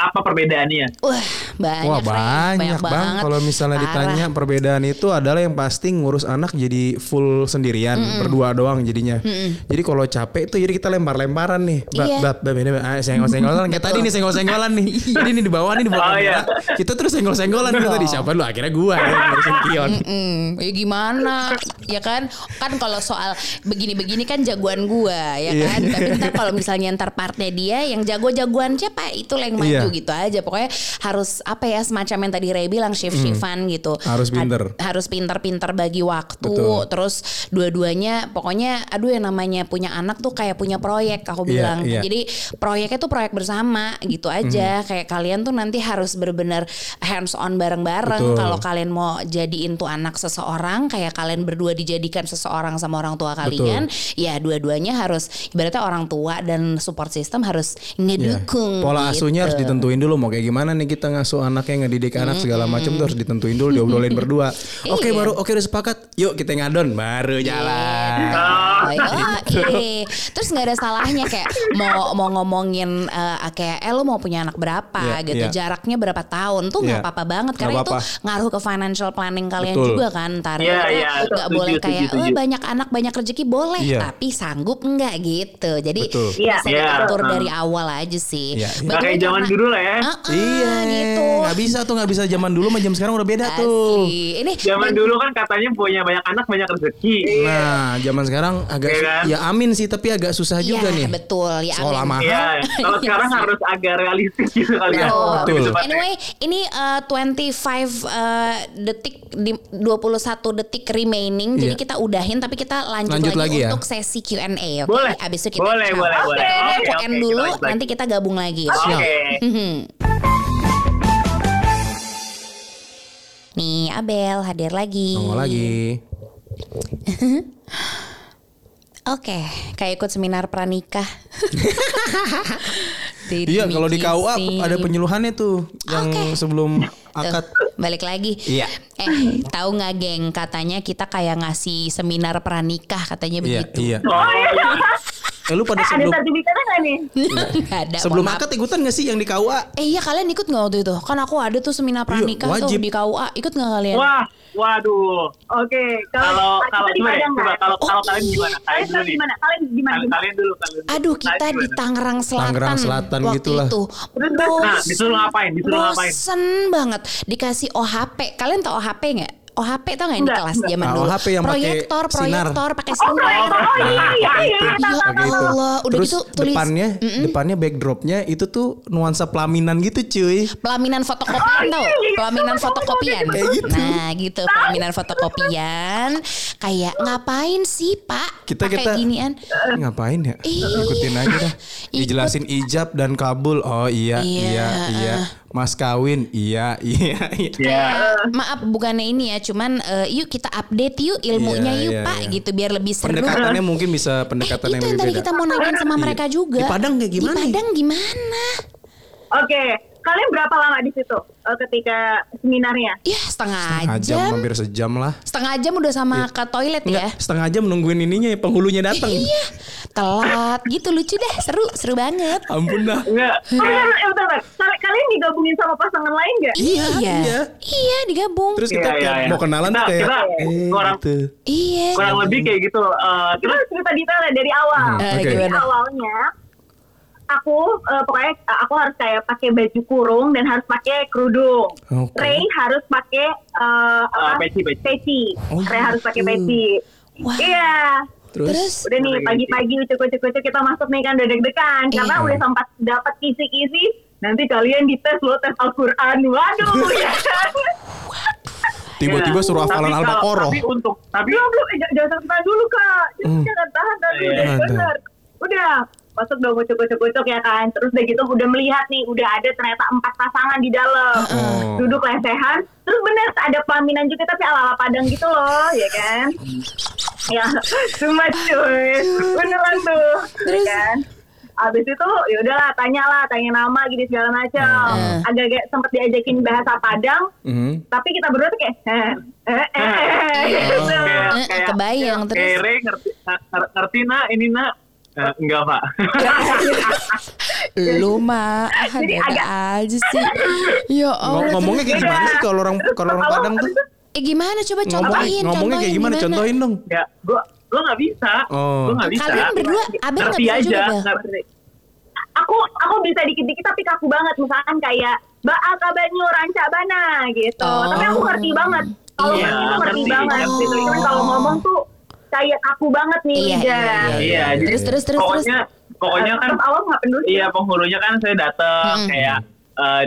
apa perbedaannya Wah banyak Wah Ray. banyak, bang. banget. Kalau misalnya Parah. ditanya perbedaan itu adalah yang pasti ngurus anak jadi full sendirian, berdua doang jadinya. Jadi kalau capek tuh jadi kita lempar-lemparan nih. Bab, Iya. bab, bab, ini ah, senggol-senggolan. Kayak tadi nih senggol-senggolan nih. Jadi nih di bawah nih di bawah Oh, iya. Kita terus senggol-senggolan nih tadi. Siapa lu? Akhirnya gua yang ngurusin Kion. Mm, ya gimana ya kan kan kalau soal begini-begini kan jagoan gua ya Iya. kan tapi ntar kalau misalnya ntar partnya dia yang jago-jagoan siapa itu yang maju Iya. Gitu aja pokoknya harus apa ya semacam yang tadi Ray bilang shift-shiftan gitu Hmm. Harus pinter. Had- harus pinter-pinter bagi waktu Betul. terus dua-duanya pokoknya aduh yang namanya punya anak tuh kayak punya proyek aku Iya, bilang iya. jadi proyeknya tuh proyek bersama gitu aja Hmm. kayak kalian tuh nanti harus benar-benar hands on bareng-bareng Betul. kalau kalian mau jadiin tuh anak seseorang kayak kalian berdua dijadikan seseorang sama orang tua kalian ya dua-duanya harus ibaratnya orang tua dan support system harus Iya. ngedukung Pola gitu. asuhnya harus ditentuin dulu mau kayak gimana nih kita ngasuh anaknya ngedidik anak segala macam tuh harus ditentuin dulu diobrolin berdua. Oke Iya. baru oke udah sepakat. Yuk kita ngadon baru jalan. Oh, iya. Terus nggak ada salahnya kayak mau mau ngomongin eh, kayak eh lo mau punya anak berapa Iya, gitu iya. jaraknya berapa tahun tuh nggak Iya. apa-apa banget karena Nggak itu apa-apa. ngaruh ke financial planning kalian Betul. juga kan ntar Karena iya. nggak boleh kayak oh banyak anak banyak rezeki boleh Iya. tapi sanggup nggak gitu jadi Betul. Bisa Iya. diatur Hmm. dari awal aja sih Iya, iya. Nggak way, kayak zaman dulu dulu lah ya. Ah, Iya, gitu. nggak bisa tuh nggak bisa zaman dulu sama jam sekarang udah beda tuh. Asli. Ini Zaman dulu kan katanya punya banyak anak banyak rezeki. Nah, zaman sekarang agak Iya su- kan? ya amin sih tapi agak susah Iya, juga nih. betul ya. Sekolah amin. mahal. Iya, kalau Iya sekarang harus agak realistis gitu kali ya. Betul. Betul. Anyway, ini uh, 25 uh, detik di 21 detik remaining. Jadi Iya. kita udahin tapi kita lanjut, Lanjut lagi, lagi ya? untuk sesi Q&A oke. Boleh. Abis itu kita Boleh, boleh, boleh. Oke, Oke, Q&A oke, dulu kita nanti kita gabung lagi. Oke. Mhm. Nih Abel hadir lagi. Nongol lagi. Oke, kayak ikut seminar pranikah. Iya, kalau di KUA ada penyuluhannya tuh yang Oke. sebelum Tuh, akad. balik lagi. Iya. Eh, tahu nggak geng? Katanya kita kayak ngasih seminar pranikah katanya Iya, begitu. iya. Oh, iya. Eh lu pada Eh, ada sebelum sertifikatnya nggak nih? Nggak ada. sebelum akad ikutan gak sih yang di KUA? Eh iya kalian ikut nggak waktu itu? Kan aku ada tuh seminar pranikah tuh wajib. di KUA. Ikut nggak kalian? Wah, waduh. Oke, Kalau kalau kita di coba kalau kalau Oh, kalian gimana? Kalian Kalian dulu gimana? Kalian gimana? Kalian, kalian dulu, kalian dulu. Aduh Kalian kita di gimana? Tangerang Selatan. Tangerang Selatan waktu gitulah. itu. Nah, disuruh ngapain? Disuruh ngapain? Bosen banget dikasih OHP. Kalian tau OHP nggak? OHP tau nggak di Enggak, kelas zaman dulu? OHP yang pakai proyektor, sinar. proyektor pakai Oh, sinar. proyektor. Oh iya, iya, iya. Itu, Tahu, tahu, pakai tahu. itu. Allah, udah Terus gitu tulis. depannya, depannya backdropnya itu tuh nuansa pelaminan gitu cuy. pelaminan fotokopian tau pelaminan fotokopian Kayak gitu. nah gitu pelaminan fotokopian kayak ngapain sih pak Kita kita ginian ngapain ya? Iya. Ikutin aja dah. Dijelasin ijab dan kabul. Oh iya, Iya. iya, iya. Mas kawin, iya, iya, iya. Ya. Kayak, maaf bukannya ini ya cuman eh, yuk kita update yuk ilmunya Iya, yuk iya, pak iya. gitu biar lebih seru Pendekatannya mungkin eh, bisa pendekatan itu yang yang lebih tadi beda. kita mau nanyain sama Iya. mereka juga Di Padang kayak gimana di? Padang gimana Oke, kalian berapa lama di situ eh, ketika seminarnya? ya setengah, Setengah jam, jam hampir sejam lah. setengah jam udah sama ke toilet ya Enggak, setengah jam nungguin ininya ya penghulunya datang. iya telat gitu lucu deh seru seru banget Ampun dah. Enggak. Oh, bentar, bentar, bentar, bentar. Kal- Kalian digabungin sama pasangan lain nggak? Iya, iya. iya, iya digabung. Terus kita Iya, iya, iya. mau kenalan tuh Kita- kayak kita eh, orang- gitu. iya. Kurang lebih kayak gitu. Eh, Kita terus cerita detailnya dari awal. Hmm, Eh, oke. Jadi gimana? awalnya aku eh, pokoknya eh, aku harus kayak pakai baju kurung dan harus pakai kerudung. Oke. Ray harus pakai eh, apa? Eh, peci, peci. Ray Oh, gitu. harus pakai peci. Wah. Iya. Terus, Terus, Udah nih pagi-pagi ucuk-ucuk kita masuk nih kan udah deg-degan karena Iya. udah sempat dapat kisi-kisi nanti kalian dites lo tes Al-Qur'an. Waduh ya kan. tiba-tiba Iya. suruh hafalan Tapi kalau- Al-Baqarah. Tapi untuk tapi Belum belum eh, jangan tahan dulu kak. Jangan, Hmm. jangan tahan dulu. Iya, Udah, iya. bener. Udah masuk dong ucuk-ucuk ya kan. Terus udah gitu udah melihat nih udah ada ternyata empat pasangan di dalam. Oh. Duduk lesehan. Terus bener ada pelaminan juga tapi ala-ala Padang gitu loh, ya kan? ya, cuma cuy. Beneran tuh. Terus? Ya kan? Abis itu ya udahlah tanya lah, tanya nama gini segala macam. Hmm. Agak-agak sempet diajakin bahasa Padang, Mhm. tapi kita berdua tuh kayak eh eh eh, eh gitu. kayak, Eh, kayak kebayang terus. kayak Ray ngerti ngerti, ngerti nak ini nak Eh, enggak pak lu mah ah, Jadi ada agak- aja sih. Ya Allah. ngomongnya kayak gimana sih kalau orang kalau orang Padang tuh? Eh gimana coba contohin, ngomongnya kayak gimana? Contohin dong. ya gua gua nggak bisa Oh. gua nggak bisa Kalian berdua, Abel nggak bisa aja juga, aku aku bisa dikit-dikit tapi kaku banget misalkan kayak Mbak Akabanyu Ranca Bana gitu. Oh. Tapi aku ngerti banget. Kalau Iya, ngerti ngerti banget gitu. Cuman kalau ngomong tuh kayak kaku banget nih Iya, lidah. iya, iya. iya Terus, jadi terus, terus, pokoknya pokoknya kan Tetap awal nggak peduli. iya penghulunya kan saya datang Mm-mm. kayak eh,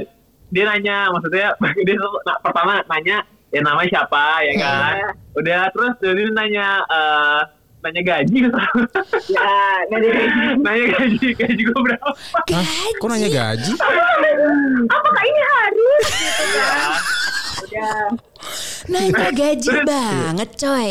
dia nanya maksudnya dia tuh nah, pertama nanya ya namanya siapa ya kan udah terus dia nanya eh, nanya gaji Ya, nggak ada. nanya gaji gaji gue berapa Hah? Kok nanya gaji? Apakah ini harus? Gitu kan. Udah. Nanya gaji banget coy.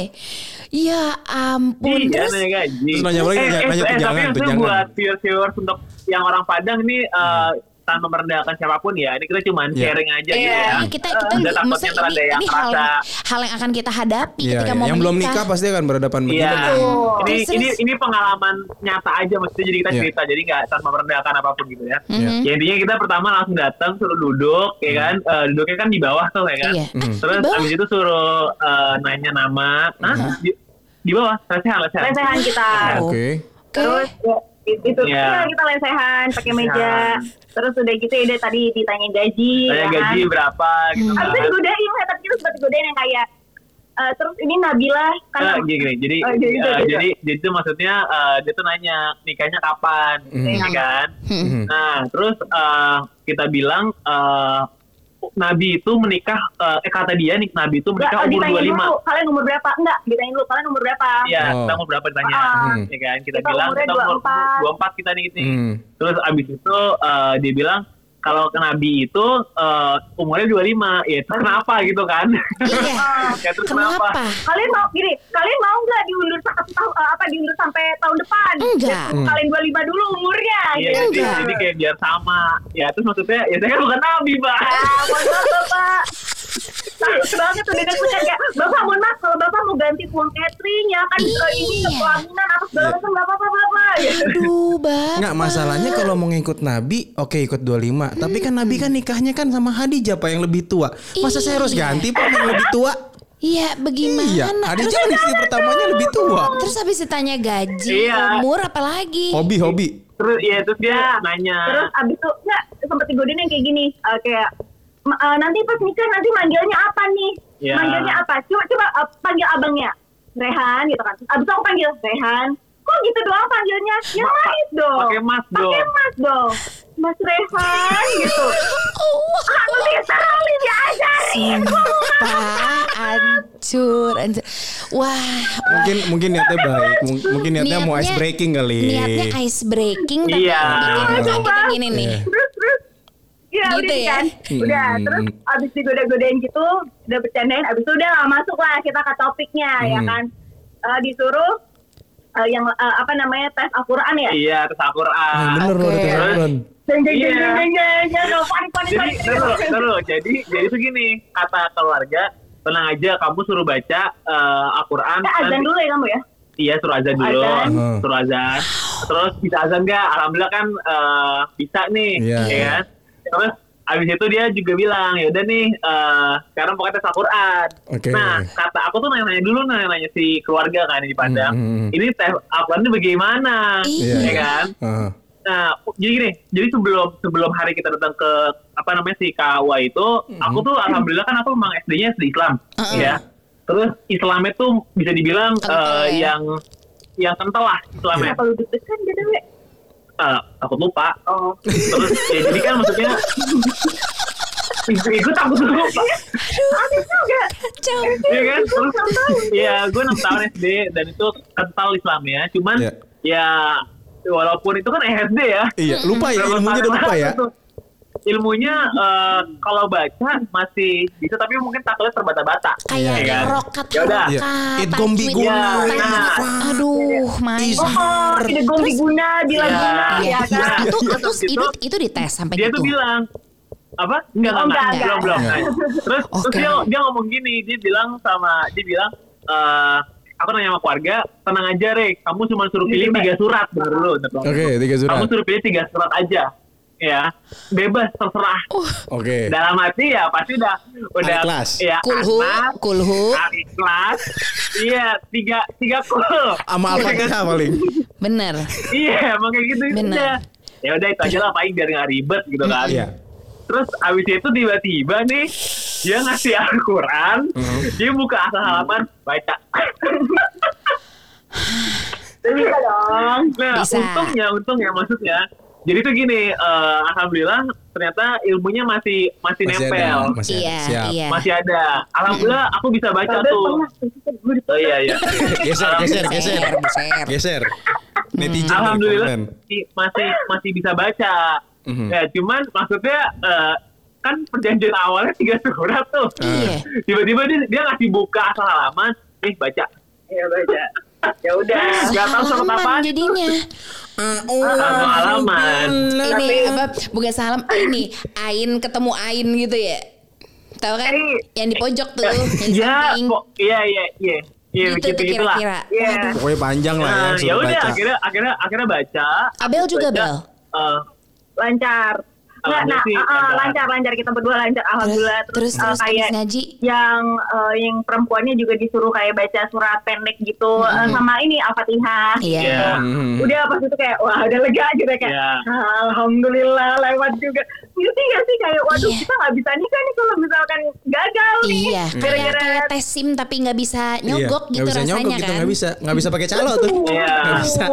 Ya ampun. iya Terus nanya gaji Terus nanya lagi? Nanya- nanya eh, tunjangan, tapi tunjangan. buat viewers viewers untuk yang orang Padang nih eh, tanpa merendahkan siapa pun ya ini kita cuman Iya. sharing aja gitu Iya. ya Ini kita kita takutnya ini, ada yang ini hal merasa hal yang akan kita hadapi Iya, ketika iya. mau yang belum nikah pasti akan berhadapan Iya, begini. Oh. ini Terus, ini ini pengalaman nyata aja maksudnya jadi kita Iya. cerita jadi nggak tanpa merendahkan apa pun gitu ya. Mhm. Ya intinya kita pertama langsung datang suruh duduk ya kan, Eh, duduknya kan di bawah tuh ya kan. Iya. Hmm. Ah, Terus abis itu suruh eh, nanya nama, Hah? di, di bawah, lesehan lesehan. Lesehan kita. Oke. Terus ya, it- itu Iya. kita kita lesehan pakai meja. Terus udah gitu ya udah tadi ditanya gaji Tanya ya gaji kan berapa gitu Abis kan. itu digodain ya tapi kita sempat digodain yang kayak eh, terus ini Nabila kan Eh, gini, gini. jadi Oh, jadi, eh, jadi, jadi jadi itu maksudnya eh, dia tuh nanya nikahnya kapan, ya kan? Nah, terus eh, kita bilang eh, Nabi itu menikah eh, eh kata dia nih Nabi itu menikah oh, umur ditanya 25. dulu kalian umur berapa enggak ditanya dulu kalian umur berapa Iya, Oh. kita umur berapa ditanya, Ah. ya kan? Kita, Kita bilang kita umur 24. 24 kita nih. nih. Hmm. Terus abis itu eh, dia bilang kalau ke Nabi itu eh, umurnya 25, ya terus kenapa gitu kan? Iya. ya terus kenapa? Kenapa? kalian mau gini kalian mau nggak diundur satu tahun eh, apa diundur sampai tahun depan Enggak. Ya, kalian 25 dulu umurnya Iya, gitu. jadi, jadi kayak biar sama. Ya terus maksudnya, ya saya kan bukan Nabi, Pak. Ah, bapak Takut banget tuh dengan punya kayak bapak mohon maaf kalau bapak mau ganti uang catering ya kan ini Iya. pelaminan apa segala macam nggak apa-apa bapak gitu. Aduh. Nggak masalahnya kalau mau ngikut Nabi, oke ikut 25. Tapi kan Nabi kan nikahnya kan sama Hadijah Pak yang lebih tua. Masa saya harus Iya. ganti Pak yang lebih tua? Iya, bagaimana? Iya, Terus, Hadijah kan istri pertamanya lebih tua. terus habis ditanya gaji, Iya. umur apalagi? Hobi hobi. Terus ya terus dia Ya. nanya. Terus abis itu nggak sempet digodain yang kayak gini eh, kayak "Ma- eh, nanti pas nikah nanti manggilnya apa nih? Ya. Manggilnya apa? Coba coba eh, panggil abangnya Rehan gitu kan. Abis aku panggil Rehan. Kok gitu doang panggilnya? Yang Ma- manis dong. pakai mas Pakai dong. mas dong. Mas Rehan gitu. Aku literally diajarin. Pak, hancur, hancur. Wah, Mungkin mungkin niatnya baik. Mung- Mungkin niatnya, mau ice Niatnya- breaking kali. niatnya ice breaking tapi Iya. bikin Coba. sakitin gini nih. terus terus ya Gitu udah ya? kan udah Hmm. terus abis digoda-godain gitu udah bercandain abis itu udah lah masuk lah kita ke topiknya ya Hmm. kan Eh, disuruh eh, yang eh, apa namanya tes Al-Quran ya Iya, terus Ah, Al-Quran. bener loh Oke. ada Al-Quran. jeng jeng jeng Iya. jeng jeng jeng jeng jeng panik panik Jadi, jadi, jadi gini, kata keluarga, tenang aja, kamu suruh baca eh, Al-Quran. Eh, azan dulu ya kamu ya Iya, suruh azan dulu. Azan. Hmm. Suruh azan. Terus bisa azan nggak? Alhamdulillah kan eh, bisa nih, Iya. ya kan? Terus abis itu dia juga bilang, ya udah nih, eh, sekarang pokoknya tes Al-Quran. Oke. Nah, kata aku tuh nanya-nanya dulu, nanya-nanya si keluarga kan di Padang. Hmm, hmm. Ini tes Al-Quran ini bagaimana? Iya. Ya kan? Ah. Nah, jadi gini, jadi sebelum sebelum hari kita datang ke apa namanya si KUA itu, aku tuh alhamdulillah kan aku memang SD-nya SD Islam, Uh-uh. ya. Terus Islamnya tuh bisa dibilang Kental eh, ya? yang yang kental lah Islamnya. lu deg-degan Eh, takut lupa. oh Terus ya, jadi kan maksudnya Gue takut lupa. habis juga Kacau. Iya kan? Terus ya gue 6 tahun SD dan itu kental Islamnya. Cuman Iya. ya walaupun itu kan SD ya. Iya, lupa ya ilmunya udah lupa ya. tuh. Ilmunya eh, kalau baca masih bisa tapi mungkin taklnya terbata-bata. Kayak Iya kan? rokat Ya udah. Iya. rokat. It gombi guna, nah. Aduh, main. Oh ide gombi guna bila Iya. guna Iya, ya iya. kan itu Terus terus gitu, itu itu dites sampai Dia gitu. tuh bilang apa? Enggak, Oh, enggak, enggak, belum, belum. Nah, terus, terus Oke. dia, dia ngomong gini, dia bilang sama, dia bilang, eh aku nanya sama keluarga, tenang aja, Rek, kamu cuma suruh pilih tiga surat, bener dulu. Oke, tiga surat. Kamu suruh pilih tiga surat aja, ya, bebas, terserah. Oke. Dalam hati ya pasti udah, udah, Al-Ikhlas. ya, Kulhu, Anas, kulhu. Al-Ikhlas, iya, tiga, tiga kul. Sama Al-Fatihah paling. Bener. Iya, emang kayak gitu Bener. aja. Ya udah itu aja lah, paling biar nggak ribet gitu kan. Iya. Terus abis itu tiba-tiba nih dia ngasih Al-Quran, dia buka asal halaman baca. bisa dong Nah, Bisa. untungnya, untungnya maksudnya. Jadi tuh gini, eh, alhamdulillah ternyata ilmunya masih masih, Masih nempel, ada. Masih ada. Iya, Siap. iya. masih ada. Alhamdulillah aku bisa baca tuh. pernah Oh iya iya. Geser, geser, geser. Buser. Geser. Netizen Alhamdulillah masih masih bisa baca. Mhm. Ya, cuman maksudnya eh, kan perjanjian awalnya tiga surat tuh. Iya. Tiba-tiba dia, dia ngasih buka asal halaman, nih baca. ya baca ya udah Gak tahu Halaman apaan. jadinya. Oh, Asal halaman. Ini apa? Bukan salam ini ain ketemu ain gitu ya. Tahu kan? Eh, Yang di pojok tuh, Ya, kok iya iya iya. Iya Gitu gitu kira-kira. Iya. Waduh. Pokoknya panjang lah ya, ya udah akhirnya akhirnya akhirnya baca. Abel juga, Baca, Bel? eh, lancar Nah, Alhamdulillah nah sih uh, uh, ada. lancar lancar kita berdua lancar alhamdulillah terus uh, terus kayak ngaji yang uh, yang perempuannya juga disuruh kayak baca surat pendek gitu uh, sama ini al-fatihah Iya. gitu. Hmm. udah pas itu kayak wah udah lega gitu kayak Iya. alhamdulillah lewat juga ngerti gak sih kayak waduh Iya. kita nggak bisa nikah nih kalau misalkan gagal nih Iya, kayak, kayak tes SIM tapi nggak bisa nyogok Iya, gitu nggak bisa rasanya nyogok gitu kan. nggak bisa nggak bisa pakai calo tuh Iya. nggak bisa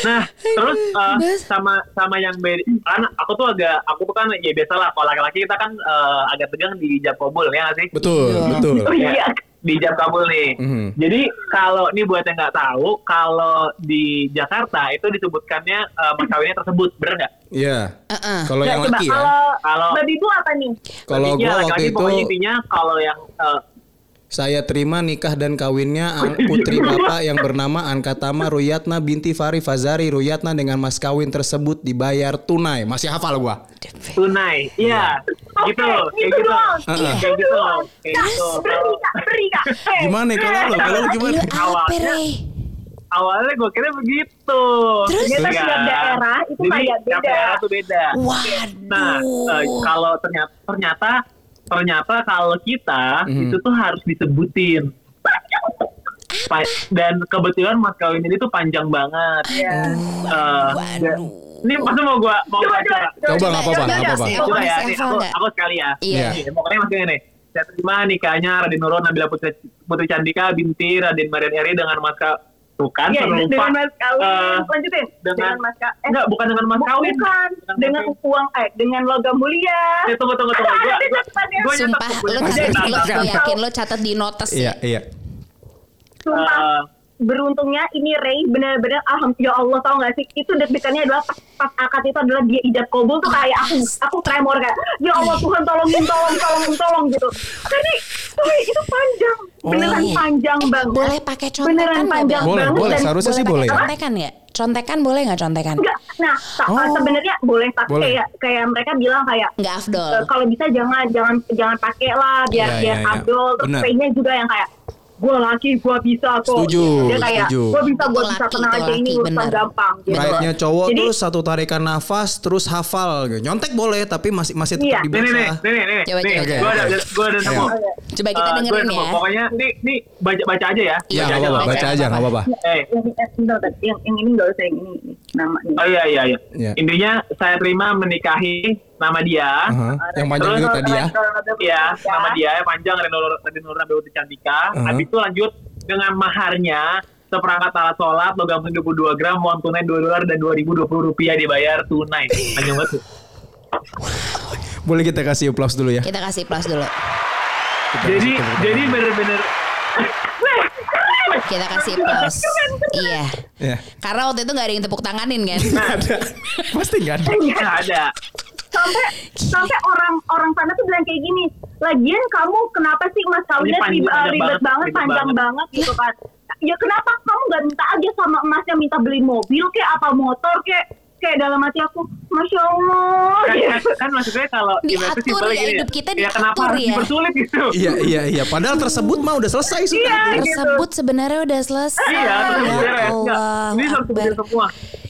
Nah, terus uh, sama sama yang beda, kan aku tuh agak, aku tuh kan ya biasa lah, kalau laki-laki kita kan uh, agak tegang di jab kabul ya nggak sih? betul Iya. betul oh iya Ya, di jab kabul nih. Mhm. Jadi kalau ini buat yang nggak tahu, kalau di Jakarta itu disebutkannya uh, mas kawinnya tersebut, bener nggak? Iya Heeh. kalau Nggak, yang laki ya kalau Kalau babi bu apa nih kalau gua waktu laki-laki itu pokoknya intinya kalau yang uh, Saya terima nikah dan kawinnya putri bapak yang bernama Ankatama Ruyatna binti Fari Fazari Ruyatna dengan mas kawin tersebut dibayar tunai. Masih hafal gua. tunai, iya, gitu, kayak itu gitu, kayak gitu, kayak gitu. beri kak beri kak Gimana kalau lu? Kalau lu gimana? Awalnya-? Awalnya gue kira begitu. Terus? Ternyata daerah itu kayak setiap beda. daerah tuh beda. Waduh. Nah, eh, kalau ternyata ternyata ternyata kalau kita Mhm. itu tuh harus disebutin. Pa- dan kebetulan mas kawin ini tuh panjang banget. Iya. Eh, Waduh. dan- ini masa mau gua mau Coba, coba, coba? Coba nggak apa-apa, nggak apa-apa. Saya Coba ya, masih nih, aku, aku sekali ya. Iya. Nih, Pokoknya mas gini. Saya terima nikahnya Raden Nurul Nabila Putri, Putri Candika binti Raden Marian Eri dengan mas tuh kan Iya, terlupa. dengan mas kawin Eh, lanjutin dengan dengan mas kawin enggak bukan dengan mas kawin bukan Dengan uang eh dengan logam mulia Eh, tunggu tunggu tunggu gua gua, catatannya. gua Sumpah, lu nyatet. catat, lu, gue yakin lu catat di notes Iya, ya. iya. sumpah Eh, beruntungnya ini Ray benar-benar alhamdulillah ya Allah tau gak sih itu deg-degannya adalah pas, pas akad itu adalah dia ijab kabul tuh kayak aku aku tremor kayak ya Allah Tuhan tolongin tolong tolong tolong gitu wih, itu panjang beneran Oh. panjang banget Boleh pakai contekan beneran panjang? Boleh, banget boleh. dan Seharusnya sih pakai boleh. Contekan ya? Contekan boleh nggak contekan? enggak nah Oh. sebenarnya boleh tapi Boleh. kayak kayak mereka bilang kayak Nggak afdol. Eh, kalau bisa jangan jangan jangan pakai lah biar Iya, biar iya, iya. abdol terus Benar. kayaknya juga yang kayak gue laki gue bisa kok Setuju, dia kayak setuju. gue bisa gue bisa tenang aja ini urusan benar. gampang gitu. Baiknya cowok Jadi- tuh satu tarikan nafas terus hafal. gitu. Nyontek boleh tapi masih masih Iya. tetap nih nih nih dibaca. nih nih nih Coba, nih coba, gua ada gua ada nemu. Coba kita Eh, dengerin nemu. ya. pokoknya nih nih baca baca aja ya Iya, baca nggak aja. Baca aja, nggak apa-apa. eh yang, yang, yang ini nggak usah yang ini, namanya oh iya iya iya Iya. intinya saya terima menikahi nama dia Aha, Yang panjang Terus, itu tadi ya. Iya, nama dia ya panjang Raden Nur Nabila Cantika. Uh-huh. Habis itu lanjut dengan maharnya seperangkat alat sholat logam 22 gram uang tunai 2 dolar dan 2020 rupiah dibayar tunai panjang banget. Boleh kita kasih aplaus dulu ya. Kita kasih plus dulu. Kita jadi jadi bener-bener Kita kasih plus. Iya. Ya. Karena waktu itu nggak ada yang tepuk tanganin kan? ada. Pasti nggak ada. nggak ada sampai sampai orang orang sana tuh bilang kayak gini lagian kamu kenapa sih mas kawinnya ribet, panjang ribet banget, panjang banget. banget gitu kan ya kenapa kamu nggak minta aja sama emasnya minta beli mobil kayak apa motor kayak kayak dalam hati aku masya allah kan, gitu. kan, kan maksudnya kalau Diatur simpel ya, gini hidup kita ya kenapa diatur harus ya. dipersulit gitu Iya iya iya. Padahal tersebut mah udah selesai sudah. Iya. gitu. Tersebut sebenarnya udah selesai. iya ya Allah. ini harus semua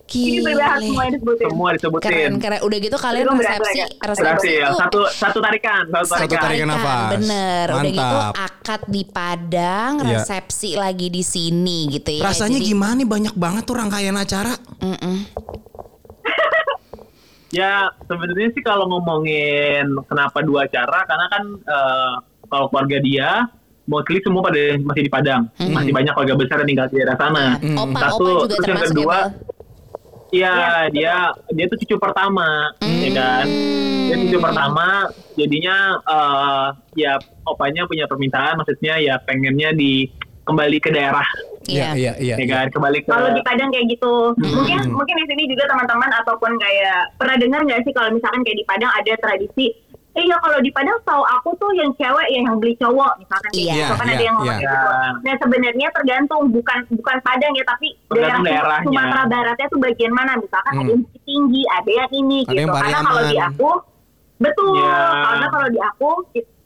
berbahas semua disebutin semua disebutin Keren keren. Udah gitu kalian Itu resepsi ya? resepsi Berarti ya, itu satu satu tarikan, satu Satu tarikan. tarikan nafas. Bener. Udah gitu Mantap. akad di Padang, Iya. resepsi lagi di sini gitu ya. Rasanya Jadi- gimana nih banyak banget tuh rangkaian acara. Mm-mm. Ya sebenarnya sih kalau ngomongin kenapa dua acara, karena kan eh, kalau keluarga dia mostly semua pada masih di Padang, masih banyak keluarga besar yang tinggal di daerah sana. Opa, Satu, opa juga terus yang termasuk kedua, ya? Iya, dia dia tuh cucu pertama, ya kan? Dia cucu pertama, jadinya eh, ya opanya punya permintaan, maksudnya ya pengennya di kembali ke daerah, Iya. iya iya. ya kan? Kembali ke kalau di Padang kayak gitu mungkin mungkin di sini juga teman-teman ataupun kayak pernah dengar nggak sih kalau misalkan kayak di Padang ada tradisi eh ya kalau di Padang tahu aku tuh yang cewek ya yang beli cowok misalkan kayak Iya, gitu kan iya, ada yang ngomong iya. kayak gitu Iya. nah sebenarnya tergantung bukan bukan Padang ya tapi Tergantung daerah daerahnya. Sumatera Baratnya tuh bagian mana misalkan Hmm. ada yang Bukit tinggi ada yang ini Ada gitu yang karena kalau di aku betul Iya. karena kalau di aku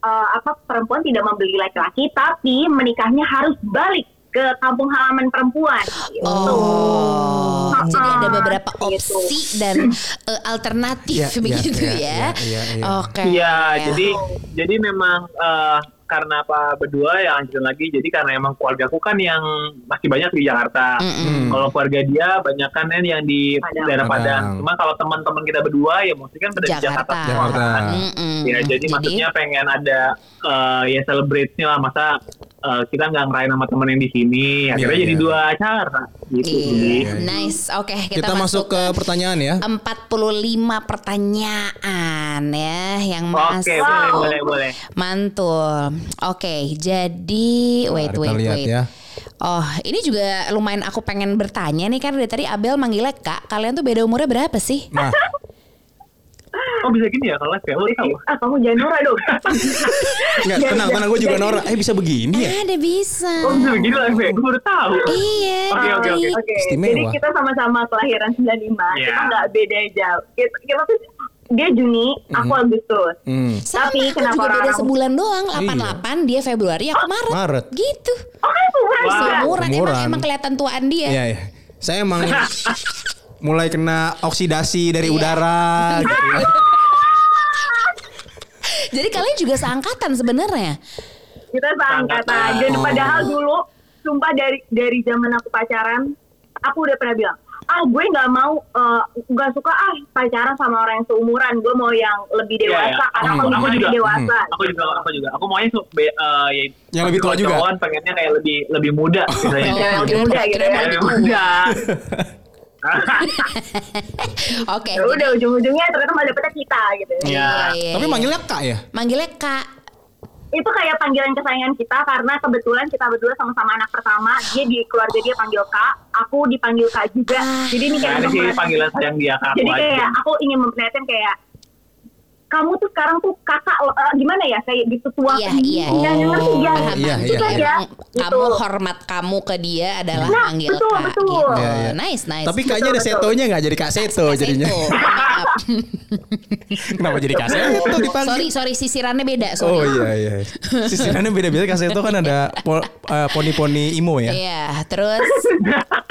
eh, apa perempuan tidak membeli laki-laki tapi menikahnya harus balik ke kampung halaman perempuan. Gitu. Oh, Ah, jadi ada beberapa gitu. opsi dan eh, alternatif Iya, iya, begitu iya, ya. iya, iya, iya. Oke. Iya, jadi jadi memang eh, karena apa berdua ya lanjutin lagi. Jadi karena emang keluarga aku kan yang masih banyak di Jakarta. Mm-mm. Kalau keluarga dia banyak kan yang di Padang. daerah Padang. Cuma kalau teman-teman kita berdua ya mesti kan pada di Jakarta. Jakarta. semua Jakarta. kan. Mm-mm. Ya jadi, maksudnya pengen ada eh, ya celebrate-nya lah masa eh, kita nggak ngerayain sama temen yang di sini. Akhirnya Iya, jadi iya. dua acara gitu. Iya, nice. Oke, kita, Kita, masuk ke pertanyaan ya. 45 pertanyaan ya yang masuk. Oke, boleh boleh boleh. Mantul. Oke, jadi wait kita wait lihat wait. ya. Oh, ini juga lumayan aku pengen bertanya nih kan dari tadi Abel manggilnya Kak. Kalian tuh beda umurnya berapa sih? Nah, Oh bisa gini ya kalau live ya? Oh, tahu. Ah, kamu jangan Nora dong. enggak tenang tenang gue juga Nora. Eh bisa begini ya? Ada bisa. Oh bisa begini live ya? Gue baru tahu. Iya. Oke, oke, oke. jadi kita sama-sama kelahiran 95. Kita Iya. nggak beda jauh. Kita, kita tuh dia Juni, aku Agustus. Hmm. Sama Tapi aku kenapa juga beda orang- sebulan doang. 88 dia Februari, aku Maret. Maret. Gitu. Oh kan seumuran. Seumuran emang emang kelihatan tuaan dia. Iya ya. Saya emang mulai kena oksidasi dari Iya. udara gitu ya. Jadi kalian juga seangkatan sebenarnya. Kita seangkatan. Dan Oh. padahal dulu, sumpah dari dari zaman aku pacaran, aku udah pernah bilang, ah gue nggak mau, eh, nggak suka ah pacaran sama orang yang seumuran. Gue mau yang lebih Iya, dewasa. iya. Karena Hmm. aku, Aku lebih juga. dewasa. Aku juga, aku juga. Aku maunya tuh be- eh, ya, Yang lebih tua juga? cowok pengennya kayak lebih lebih muda. Misalnya. Oh, Yang lebih muda gitu ya. Lebih muda. Oke. Ya udah ujung-ujungnya ternyata malah dapetnya kita gitu. Iya. Iya, iya, Tapi iya. manggilnya Kak ya? manggilnya Kak. itu kayak panggilan kesayangan kita karena kebetulan kita berdua sama-sama anak pertama dia di keluarga dia panggil kak aku dipanggil kak juga Ah. jadi ini Nah, kayak ini sih memperhatikan- panggilan sayang dia ke aku jadi aja. kayak aku ingin memperlihatkan kayak kamu tuh sekarang tuh kakak eh, gimana ya kayak gitu tua Iya, iya. Yang ngerti ya Oh, iya, itu iya, aja iya. Emang gitu. kamu hormat kamu ke dia adalah Nah, manggil betul, Kak betul. gitu. Iya, iya. Nice, nice. Tapi kayaknya ada setonya nggak jadi Kak Seto Kak jadinya. Kenapa jadi Kak Seto dipanggil? sorry, sorry sisirannya beda. Sorry. Oh iya iya. Sisirannya beda-beda Kak Seto kan ada po- eh, poni-poni imo ya. Iya, terus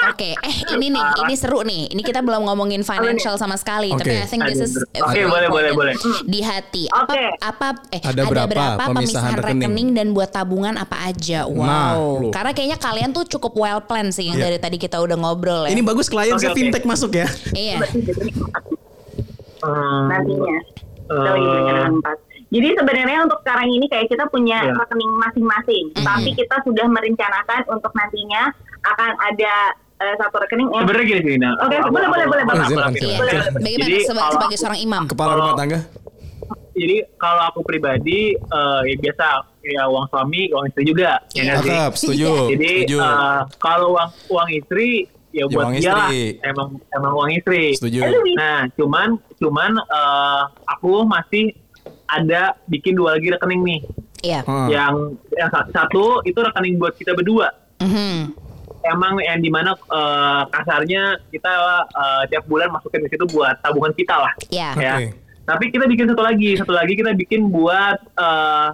Oke, eh ini nih, ini seru nih. Ini kita belum ngomongin financial sama sekali, tapi Oke. I think this is Oke, very boleh, boleh, boleh. Di hati. Apa Oke. apa eh Ada berapa pemisahan rekening? rekening dan buat tabungan apa aja. Wow. Nah. Karena kayaknya kalian tuh cukup well plan sih yang Iya. dari tadi kita udah ngobrol ya. Ini bagus klien Oke, saya oke. fintech masuk ya. Iya. Hmm, nantinya Eh. jadi sebenarnya untuk sekarang ini kayak kita punya Iya. rekening masing-masing tapi kita sudah merencanakan untuk nantinya akan ada eh, satu rekening yang Sebenarnya gini Nah. Oke, Aku- boleh, boleh, boleh, boleh. Boleh, Bagaimana sebagai seorang imam? Kepala rumah tangga. Jadi kalau aku pribadi eh, ya biasa ya uang suami, uang istri juga. Ya? Cakep, setuju. Jadi setuju. eh, kalau uang uang istri ya Ya, buat uang dia lah. istri. Emang emang uang istri. setuju. Nah, cuman cuman eh, aku masih ada bikin dua lagi rekening nih. Iya. Hmm. Yang yang sa- satu itu rekening buat kita berdua. Mhm. Emang yang di mana eh, kasarnya kita eh, tiap bulan masukin ke situ buat tabungan kita lah. Iya. Ya. Tapi kita bikin satu lagi, satu lagi kita bikin buat eh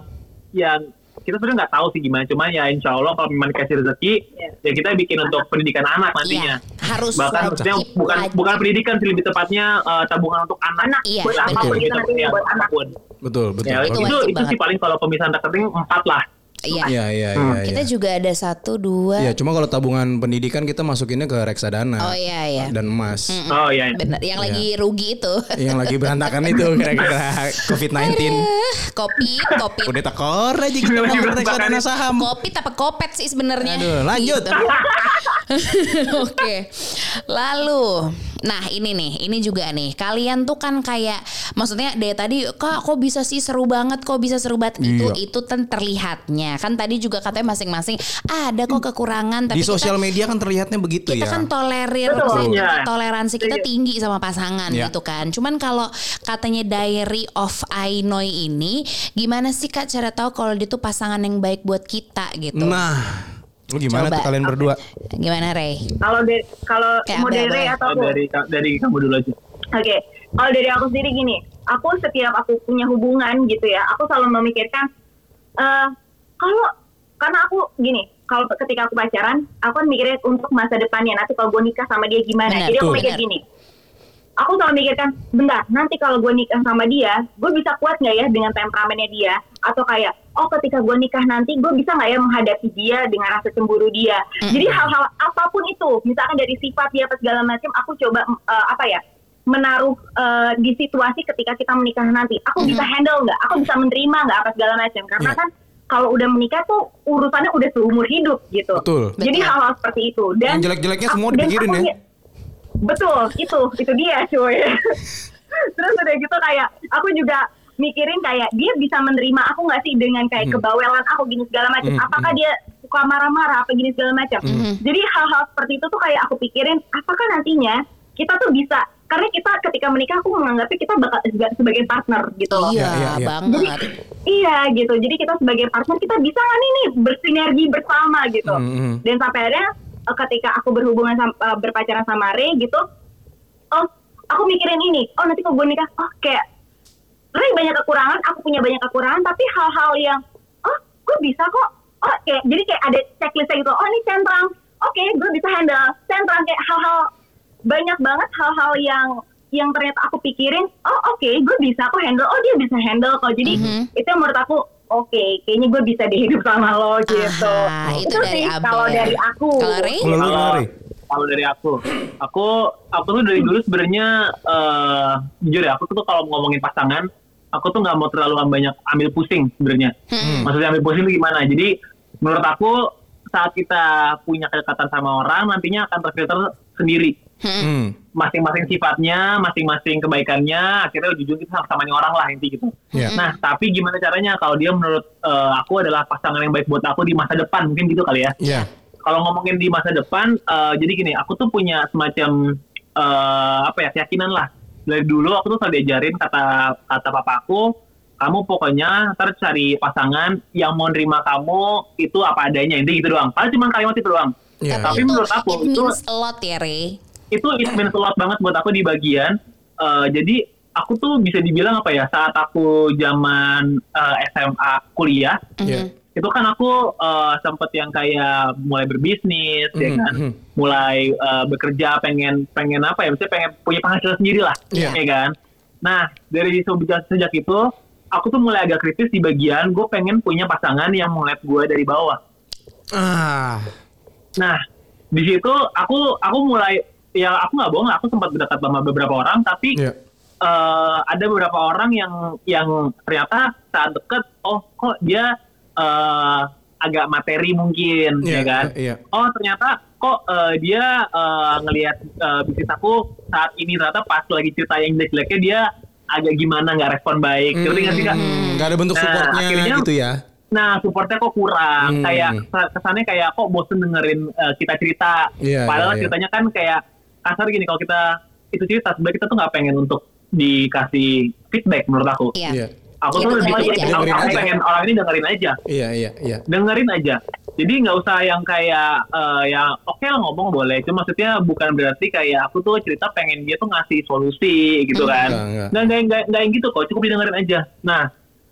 yang kita sebenarnya nggak tahu sih gimana, cuman ya insya Allah kalau memang dikasih rezeki, Iya. ya kita bikin untuk pendidikan anak nantinya. Iya. Harus Bahkan maksudnya bukan wajib. bukan pendidikan sih lebih tepatnya eh, tabungan untuk anak. Anak, Iya, buat betul. apa pun gitu, nanti ya, buat anak. apa pun. Betul, betul. Ya, Itu itu, itu, sih paling kalau pemisahan rekening empat lah. Iya. Iya, iya, Hmm. iya. Kita iya. juga ada satu, dua. Iya, cuma kalau tabungan pendidikan kita masukinnya ke reksadana Oh iya iya. dan emas. Oh iya. iya. Benar, yang lagi rugi itu. Yang lagi berantakan itu kira-kira COVID-19. Eh, kopi, kopi. Udah tekor aja kita berantakan. reksadana saham. Kopi tapi kopet sih sebenarnya. Aduh, lanjut. Gitu. Oke. Lalu, nah ini nih, ini juga nih. Kalian tuh kan kayak maksudnya dari tadi kok kok bisa sih seru banget, kok bisa seru banget itu Iya. itu kan terlihatnya. Kan tadi juga katanya masing-masing ada kok kekurangan tapi Di sosial kita, media kan terlihatnya begitu kita ya. kan tolerir Betul. Iya. toleransi kita tinggi sama pasangan Iya. gitu kan. Cuman kalau katanya Diary of Ainoy ini gimana sih Kak cara tahu kalau dia tuh pasangan yang baik buat kita gitu. Nah, lu gimana Coba. tuh kalian berdua? Gimana Ray? kalau dari kalau mau dari Ray atau aku dari dari kamu dulu aja. Oke, kalau dari aku sendiri gini, aku setiap aku punya hubungan gitu ya, aku selalu memikirkan, eh kalau karena aku gini, kalau ketika aku pacaran, aku kan mikirnya untuk masa depannya. Nanti kalau gue nikah sama dia gimana? Benar, Jadi aku tuh. mikir Benar. gini. Aku selalu mikirkan, bentar, nanti kalau gue nikah sama dia, gue bisa kuat nggak ya dengan temperamennya dia? Atau kayak, oh ketika gue nikah nanti, gue bisa nggak ya menghadapi dia dengan rasa cemburu dia? Jadi hal-hal apa pun itu, misalkan dari sifat dia apa segala macam, aku coba eh, apa ya, menaruh eh, di situasi ketika kita menikah nanti. Aku bisa handle nggak? Aku bisa menerima nggak apa segala macam? Karena Iya. kan kalau udah menikah tuh urusannya udah seumur hidup gitu. Betul. Jadi hal-hal seperti itu. Dan Yang jelek-jeleknya semua dipikirin aku ya. nge- Betul, itu itu dia cuy. Terus udah gitu kayak aku juga mikirin kayak dia bisa menerima aku nggak sih dengan kayak kebawelan aku gini segala macam. Hmm, Apakah dia suka marah-marah apa gini segala macam. Jadi hal-hal seperti itu tuh kayak aku pikirin apakah nantinya kita tuh bisa karena kita ketika menikah aku menganggapnya kita bakal juga sebagai partner gitu loh. Iya, Iya, iya, iya. banget. Iya gitu. Jadi kita sebagai partner kita bisa nggak nih nih bersinergi bersama gitu. Hmm, hmm. Dan sampai akhirnya eh, ketika aku berhubungan sama, eh, berpacaran sama Ray gitu, oh aku mikirin ini. Oh nanti kalau gue nikah, oh kayak Ray banyak kekurangan, aku punya banyak kekurangan, tapi hal-hal yang oh gue bisa kok. Oh kayak jadi kayak ada checklistnya gitu. Oh ini centrang. Oke, gue bisa handle centrang kayak hal-hal banyak banget hal-hal yang yang ternyata aku pikirin oh oke gue bisa kok handle oh dia bisa handle kok jadi itu yang menurut aku oke kayaknya gue bisa dihidup sama lo gitu Aha, itu dari sih kalau dari aku Kalau Ray? Kalau lu Kalau dari aku, aku aku tuh dari dulu sebenarnya eh jujur ya, aku tuh kalau ngomongin pasangan, aku tuh nggak mau terlalu banyak ambil pusing sebenarnya. Maksudnya ambil pusing itu gimana? Jadi menurut aku saat kita punya kedekatan sama orang, nantinya akan terfilter sendiri. Hmm. Masing-masing sifatnya, masing-masing kebaikannya, akhirnya ujung-ujung kita sama-sama orang lah inti gitu. Iya. Nah, tapi gimana caranya kalau dia menurut eh, aku adalah pasangan yang baik buat aku di masa depan, mungkin gitu kali ya Iya. Kalau ngomongin di masa depan, eh, jadi gini, aku tuh punya semacam eh, apa ya keyakinan lah. Dari dulu aku tuh selalu diajarin kata kata papa aku, kamu pokoknya ntar cari pasangan yang mau nerima kamu itu apa adanya, intinya gitu doang. Padahal cuma kalimat itu doang. Iya, Tapi iya. menurut aku it itu means a lot ya, Ray. itu it means a lot banget buat aku di bagian eh, jadi aku tuh bisa dibilang apa ya saat aku zaman eh, SMA kuliah Iya. Itu kan aku eh, sempet yang kayak mulai berbisnis ya Mhm, kan mhm. mulai eh, bekerja pengen pengen apa ya misalnya pengen punya penghasilan sendiri lah Iya. ya kan nah dari sejak sejak itu aku tuh mulai agak kritis di bagian gue pengen punya pasangan yang melihat gue dari bawah Ah. Nah, di situ aku aku mulai ya aku nggak bohong, aku sempat berdekat sama beberapa orang, tapi Iya. eh, ada beberapa orang yang yang ternyata saat deket, oh kok dia eh, agak materi mungkin, Iya, ya kan? iya. Oh ternyata kok eh, dia eh, ngelihat eh, bisnis aku saat ini ternyata pas lagi cerita yang jelek-jeleknya dia agak gimana nggak respon baik, ngerti nggak sih kak? Hmm, nggak ada bentuk Nah, supportnya akhirnya- gitu ya. Nah, supportnya kok kurang. Hmm. Kayak kesannya kayak kok bosen dengerin eh, kita cerita. Iya, Padahal iya. ceritanya kan kayak kasar gini kalau kita itu cerita sebenarnya kita tuh nggak pengen untuk dikasih feedback menurut aku. Iya. Iya. Aku Iya, tuh lebih dengerin suka aku, Dengerin aku aja. pengen orang ini dengerin aja. Iya, iya, iya. Dengerin aja. Jadi nggak usah yang kayak eh, yang oke lah ngomong boleh. Cuma maksudnya bukan berarti kayak aku tuh cerita pengen dia tuh ngasih solusi gitu kan. Enggak, enggak. Nggak, nggak, nggak, nggak yang gitu kok. Cukup didengerin aja. Nah,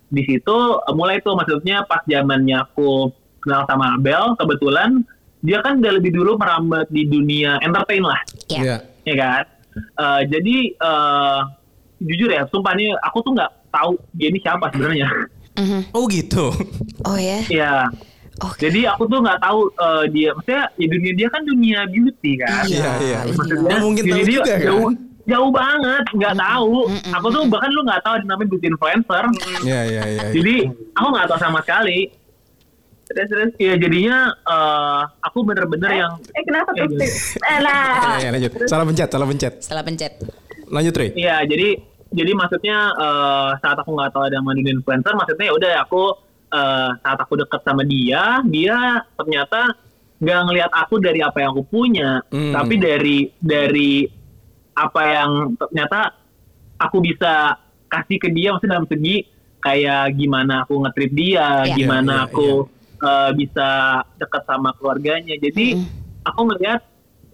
di situ eh, mulai tuh maksudnya pas zamannya aku kenal sama Abel, kebetulan dia kan udah lebih dulu merambat di dunia entertain lah, Iya. Iya. ya kan. Eh, jadi eh, jujur ya, sumpah nih aku tuh nggak tahu dia ini siapa sebenarnya. Mhm. Oh gitu. Oh ya. Iya. Oke. Jadi aku tuh nggak tahu eh, dia, maksudnya ya dunia dia kan dunia beauty kan. Iya, iya. Maksudnya Nggak mungkin tahu dia juga kan? jauh, jauh banget, nggak tahu. Aku tuh bahkan lu nggak tahu ada namanya beauty influencer. Iya, iya, iya. iya. Jadi aku nggak tahu sama sekali. Terus terus ya jadinya eh, aku bener-bener yang eh kenapa tuh gitu. eh nah Iya, lanjut. Salah pencet, salah pencet. Setelah pencet. Lanjut, Ri. Iya, jadi jadi maksudnya eh, saat aku nggak tahu ada nama dunia influencer, maksudnya ya udah aku eh, saat aku deket sama dia, dia ternyata nggak ngelihat aku dari apa yang aku punya, Hmm. tapi dari dari apa yang ternyata aku bisa kasih ke dia, maksudnya dalam segi kayak gimana aku nge-treat dia, Iya. gimana Iya, iya, aku eh, bisa deket sama keluarganya. Jadi aku ngelihat,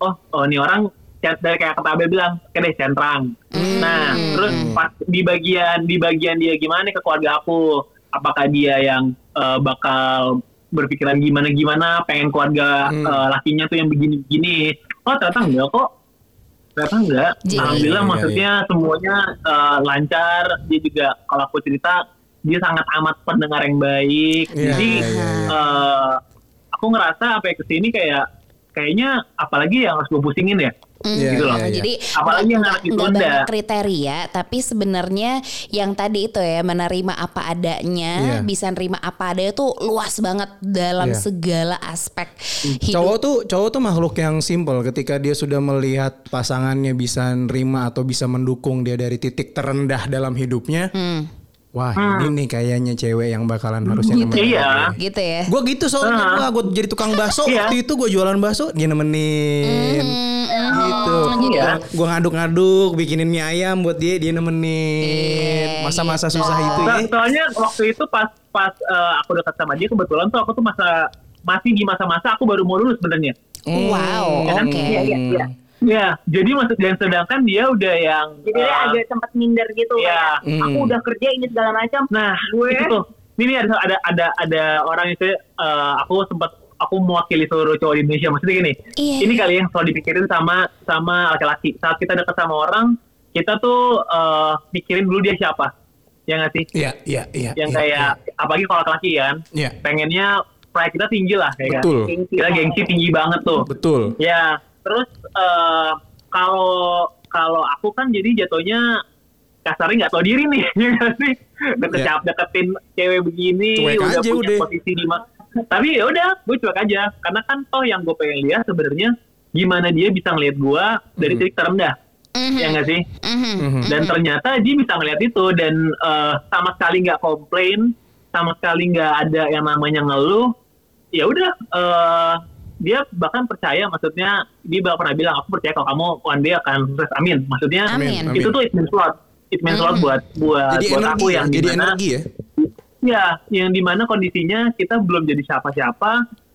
oh, oh ini orang dari kayak kata Abel bilang, oke deh centrang. Nah, terus pas di bagian di bagian dia gimana nih ke keluarga aku, apakah dia yang eh, bakal berpikiran gimana-gimana, pengen keluarga Hmm. eh, lakinya tuh yang begini-begini. Oh ternyata enggak kok. Ternyata enggak. Jadi- Alhamdulillah Iya, iya, maksudnya semuanya eh, lancar. Dia juga kalau aku cerita dia sangat amat pendengar yang baik. Iya, Jadi iya, iya, iya. eh, aku ngerasa apa ya ke sini kayak kayaknya apalagi yang harus gue pusingin ya. Iya, gitu loh. iya, iya. Jadi Apalagi yang anak ditunda. kriteria, tapi sebenarnya yang tadi itu ya menerima apa adanya, Iya. bisa nerima apa adanya tuh luas banget dalam Iya. segala aspek hidup. Cowok tuh cowok tuh makhluk yang simpel ketika dia sudah melihat pasangannya bisa nerima atau bisa mendukung dia dari titik terendah dalam hidupnya. Hmm, Wah, ini nih kayaknya cewek yang bakalan harusnya Gitu. nemenin Iya. gue. gitu ya. Gue gitu soalnya gua gue jadi tukang bakso Iya. waktu itu gue jualan bakso dia nemenin gitu. Iya. Gue ngaduk-ngaduk bikinin mie ayam buat dia dia nemenin Iya, masa-masa susah itu So- ya. soalnya waktu itu pas pas eh, aku dekat sama dia kebetulan tuh aku tuh masa masih di masa-masa aku baru mau lulus sebenarnya. Wow, Hmm. oke. Iya, iya, iya. Ya, jadi maksud dan sedangkan dia udah yang Jadi dia eh, agak sempat minder gitu. Iya. kayak, Aku Hmm. udah kerja ini segala macam. Nah, Gue- itu tuh. Ini ada ada ada ada orang itu eh, aku sempat aku mewakili seluruh cowok di Indonesia maksudnya gini. Iya. Ini kali yang selalu dipikirin sama sama laki-laki. Saat kita dekat sama orang, kita tuh eh, mikirin dulu dia siapa. Ya nggak sih? Iya, iya, iya. Yang iya, kayak apalagi kalau laki-laki kan, Iya. pengennya pride kita tinggi lah kayak Betul. kan. Kita gengsi tinggi banget tuh. Betul. Ya, terus eh, kalau kalau aku kan jadi jatuhnya kasarnya nggak tahu diri nih, ya nggak sih? Deket, Ya. deketin cewek begini, Cuek udah aja punya udah. posisi di mana. Tapi ya udah, gue cuek aja, karena kan toh yang gue pengen lihat sebenarnya gimana dia bisa ngelihat gue dari Hmm. titik terendah, Mhm, ya nggak sih? mhm. Mhm. Dan ternyata dia bisa ngelihat itu dan eh, sama sekali nggak komplain, sama sekali nggak ada yang namanya ngeluh. Ya udah, eh, dia bahkan percaya, maksudnya dia bahkan pernah bilang aku percaya kalau kamu one day akan sukses. Amin. Maksudnya Amin. itu tuh it means a lot. It means a lot Mhm. buat buat Jadi buat energi, aku ya, yang jadi di mana, energi ya. Ya, yang di mana kondisinya kita belum jadi siapa-siapa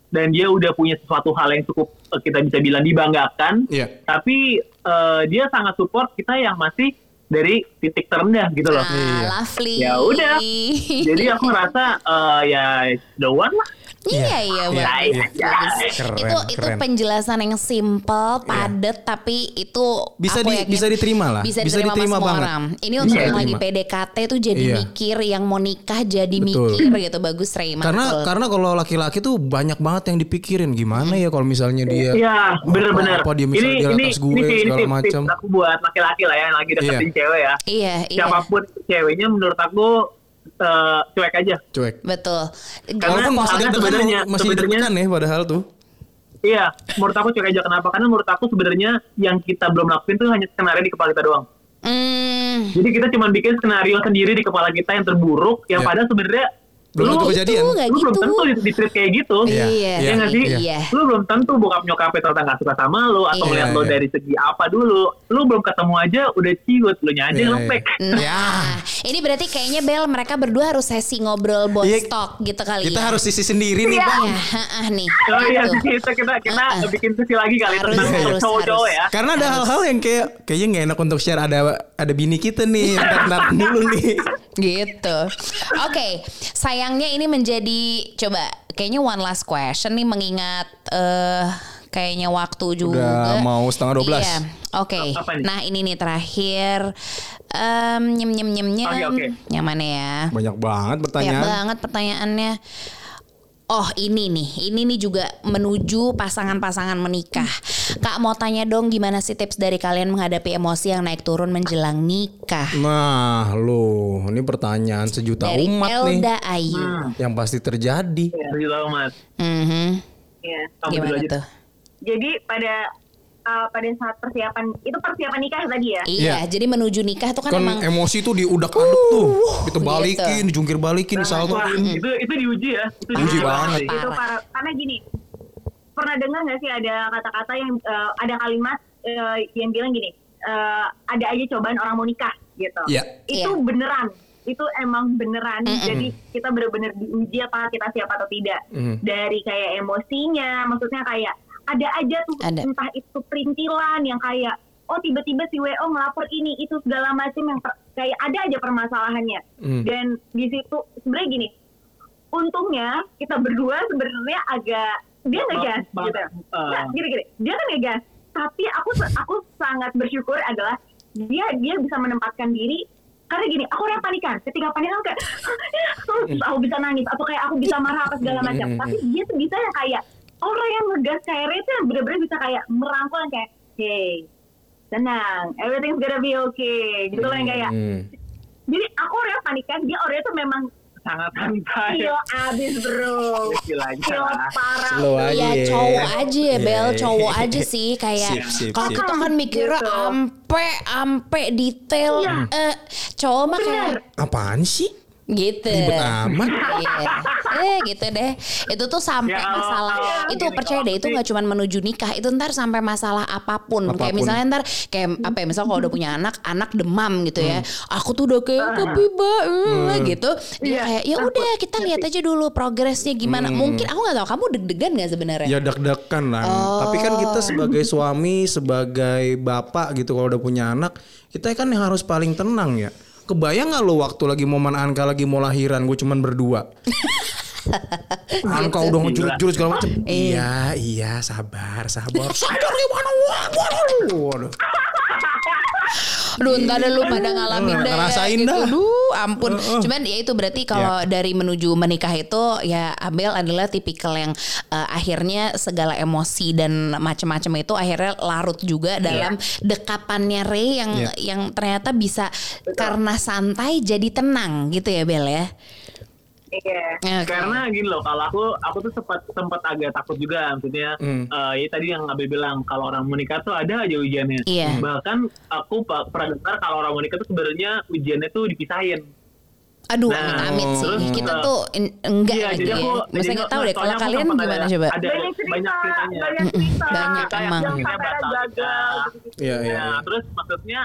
dan dia udah punya sesuatu hal yang cukup eh, kita bisa bilang dibanggakan Iya. tapi eh, dia sangat support kita yang masih dari titik terendah gitu loh. Ah, Iya. lovely. Ya udah. Jadi aku ngerasa eh, ya the one lah. Iya iya Iya, bagus. iya. bagus. Keren, itu itu keren. penjelasan yang simple, padat tapi itu Bisa di- yakin bisa diterima lah. Bisa, Bisa diterima, diterima sama banget. orang. Ini untuk Bisa yang lagi diterima. PDKT tuh jadi Iya. mikir, yang mau nikah jadi Betul. mikir gitu. Bagus Ray. Karena mantul. karena kalau laki-laki tuh banyak banget yang dipikirin gimana ya kalau misalnya dia Iya, bener-bener. apa dia misalnya ini dia ini atas gue ini, ini segala macam. aku buat laki-laki lah ya yang lagi deketin Iya. cewek ya. Iya, iya. Siapa pun ceweknya menurut aku eh, cuek aja. cuek. Betul. Karena Walaupun deg-degan sebenarnya- masih sebenarnya- deg-degan ya padahal tuh. Iya, menurut aku cuek aja. Kenapa? Karena menurut aku sebenarnya yang kita belum lakuin tuh hanya skenario di kepala kita doang. Hmm. Jadi kita cuma bikin skenario sendiri di kepala kita yang terburuk, yang Iya. padahal sebenarnya Belum tentu kejadian. Itu lu belum gitu. tentu di, treat kayak gitu. Iya. Iya, Iya sih? iya. Lu belum tentu bokap nyokapnya ternyata nggak suka sama lu atau Iya. lu Iya, dari segi apa dulu. Lu belum ketemu aja udah ciut, lu aja Iya, lempek. Nah, Ya. ini berarti kayaknya Bel mereka berdua harus sesi ngobrol boss Iya. gitu kali Kita ya. harus sisi sendiri nih, Iya, Bang. heeh, nih. Oh iya, Gitu. kita kita kita Uh-uh. bikin sesi lagi kali Harus, tentang harus, cowok-cowok harus. ya. Karena ada hal-hal yang kayak kayaknya nggak enak untuk share ada ada bini kita nih, ntar dulu nih. Gitu. Oke, sayangnya ini menjadi coba kayaknya one last question nih mengingat eh kayaknya waktu juga. Udah mau setengah 12. Iya. Oke. Nih? Nah, ini nih terakhir em nyem nyem nyem nyem. Oke, oke. Nyaman ya. Banyak banget Banyak pertanyaan. banget pertanyaannya. Oh ini nih, ini nih juga menuju pasangan-pasangan menikah. Kak mau tanya dong gimana sih tips dari kalian menghadapi emosi yang naik turun menjelang nikah? Nah, lo, ini pertanyaan sejuta Dari umat nih Elda Ayu. yang pasti terjadi. Tahu mas. Mhm. Iya. Kamu dulu Gimana tuh? Jadi pada uh, pada saat persiapan itu persiapan nikah tadi ya. Iya, Iya. jadi menuju nikah tuh kan, Kan emang emosi tuh diudak-aduk tuh. Itu balikin, gitu. dijungkir balikin, Wah, disaltoin. itu itu diuji ya. Itu Diuji diuji banget. sih. Itu Parah. para karena gini. Pernah dengar nggak sih ada kata-kata yang uh, ada kalimat uh, yang bilang gini, uh, ada aja cobaan orang mau nikah gitu. Iya. Itu Iya. beneran. Itu emang beneran. Mm-mm. Jadi kita bener-bener diuji apa kita siap atau tidak. Mhm. Dari kayak emosinya, maksudnya kayak ada aja tuh Ada. entah itu perintilan yang kayak oh tiba-tiba si WO ngelapor ini itu segala macam yang per- kayak ada aja permasalahannya Hmm. dan di situ sebenarnya gini untungnya kita berdua sebenarnya agak dia ngegas Bang- gitu. uh. Nggak, gini-gini, dia kan ngegas. Tapi aku aku sangat bersyukur adalah dia dia bisa menempatkan diri karena gini, aku orang panikan. Ketika panikan kayak terus aku bisa nangis atau kayak aku bisa marah apa segala macam. Tapi dia tuh bisa yang kayak orang yang ngegas kayak Ray tuh yang bener-bener bisa kayak merangkul yang kayak, hey, tenang, everything's gonna be okay. Gitu loh yang kayak. Hmm. Jadi aku orang yang panikan, dia orang itu memang sangat santai Yo abis bro Yo lah. parah Slow aja. Ya cowok aja ya Iya, Bel, iya. cowok aja sih kayak kalau kita kan mikirnya Gitu. ampe ampe detail Iya. eh cowok mah kayak Apaan sih? Gitu. Ribet amat. Iya. Eh gitu deh. Itu tuh sampai Ya, masalah kalau itu gini, percaya deh itu nggak cuma menuju nikah, itu ntar sampai masalah apa pun. Kayak Apa pun. misalnya ntar kayak apa ya, misal kalau udah punya anak, anak demam gitu ya. Hmm. Aku tuh udah kayak tapi mbak eh," gitu. Dia Iya, kayak ya udah kita lihat aja dulu progresnya gimana. Hmm. Mungkin aku nggak tahu kamu deg-degan nggak sebenarnya? Ya deg-degan lah. Oh. Tapi kan kita sebagai suami, sebagai bapak gitu kalau udah punya anak, kita kan yang harus paling tenang ya. Kebayang nggak lo waktu lagi momen Anka lagi mau lahiran, gue cuman berdua. Anka udah ngejurut-jurut segala macem. Iya, iya, sabar, sabar. Sabar gimana? Waduh. Aduh ntar deh lu pada ngalamin Eh, deh ngerasain gitu. dah. Duh ampun Eh, eh. Cuman ya itu berarti kalau dari menuju menikah itu Ya Abel adalah tipikal yang eh, Akhirnya segala emosi dan macam-macam itu Akhirnya larut juga dalam dekapannya Ray Yang Iya. yang ternyata bisa Karena santai jadi tenang gitu ya Bel ya Iya Oke. Karena gini loh, kalau aku aku tuh sempat sempat agak takut juga, maksudnya Hmm. eh, ya tadi yang Abe bilang kalau orang menikah tuh ada aja ujiannya. Iya. Bahkan aku pernah dengar kalau orang menikah tuh sebenarnya ujiannya tuh dipisahin. Aduh Nah, amit-amit sih terus, Kita eh, tuh in- enggak Iya, gitu jadi ya aku Maksudnya nggak tahu deh Kalau kalian gimana ada- coba Ada banyak cerita banyak ceritanya. banyak cerita Banyak emang. yang Kayak sampai batal gagal. Iya, iya. Nah, iya. terus maksudnya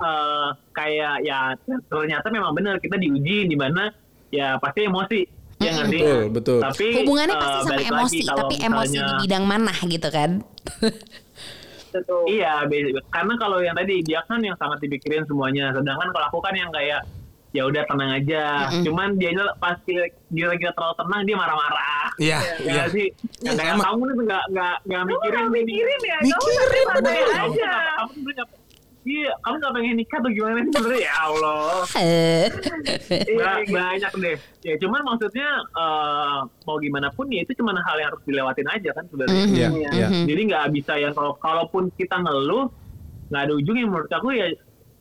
eh kayak ya ternyata memang benar kita diuji di mana ya pasti emosi. Ya nggak sih? Betul, betul. Tapi Hubungannya eh, pasti sama balik emosi lagi, Tapi emosi di misalnya- bidang mana gitu kan Betul. Iya, karena kalau yang tadi dia kan yang sangat dipikirin semuanya, sedangkan kalau aku kan yang kayak ya udah tenang aja. Cuman dia pas dia dia lagi terlalu tenang dia marah-marah. Iya, Ya iya. sih. Ya, kayak sama. kamu nih nggak nggak nggak mikirin nggak mikirin ya? Mikirin. Kamu aja. kamu sebenarnya nggak- Iya, kamu nggak pengen nikah atau gimana sih sebenarnya? Ya Allah. Eh. Ba- banyak deh. Ya cuman maksudnya eh, mau gimana pun ya itu cuma hal yang harus dilewatin aja kan sebenarnya. Iya, Iya. iya. Jadi nggak bisa yang kalau kalaupun kita ngeluh nggak ada ujungnya menurut aku ya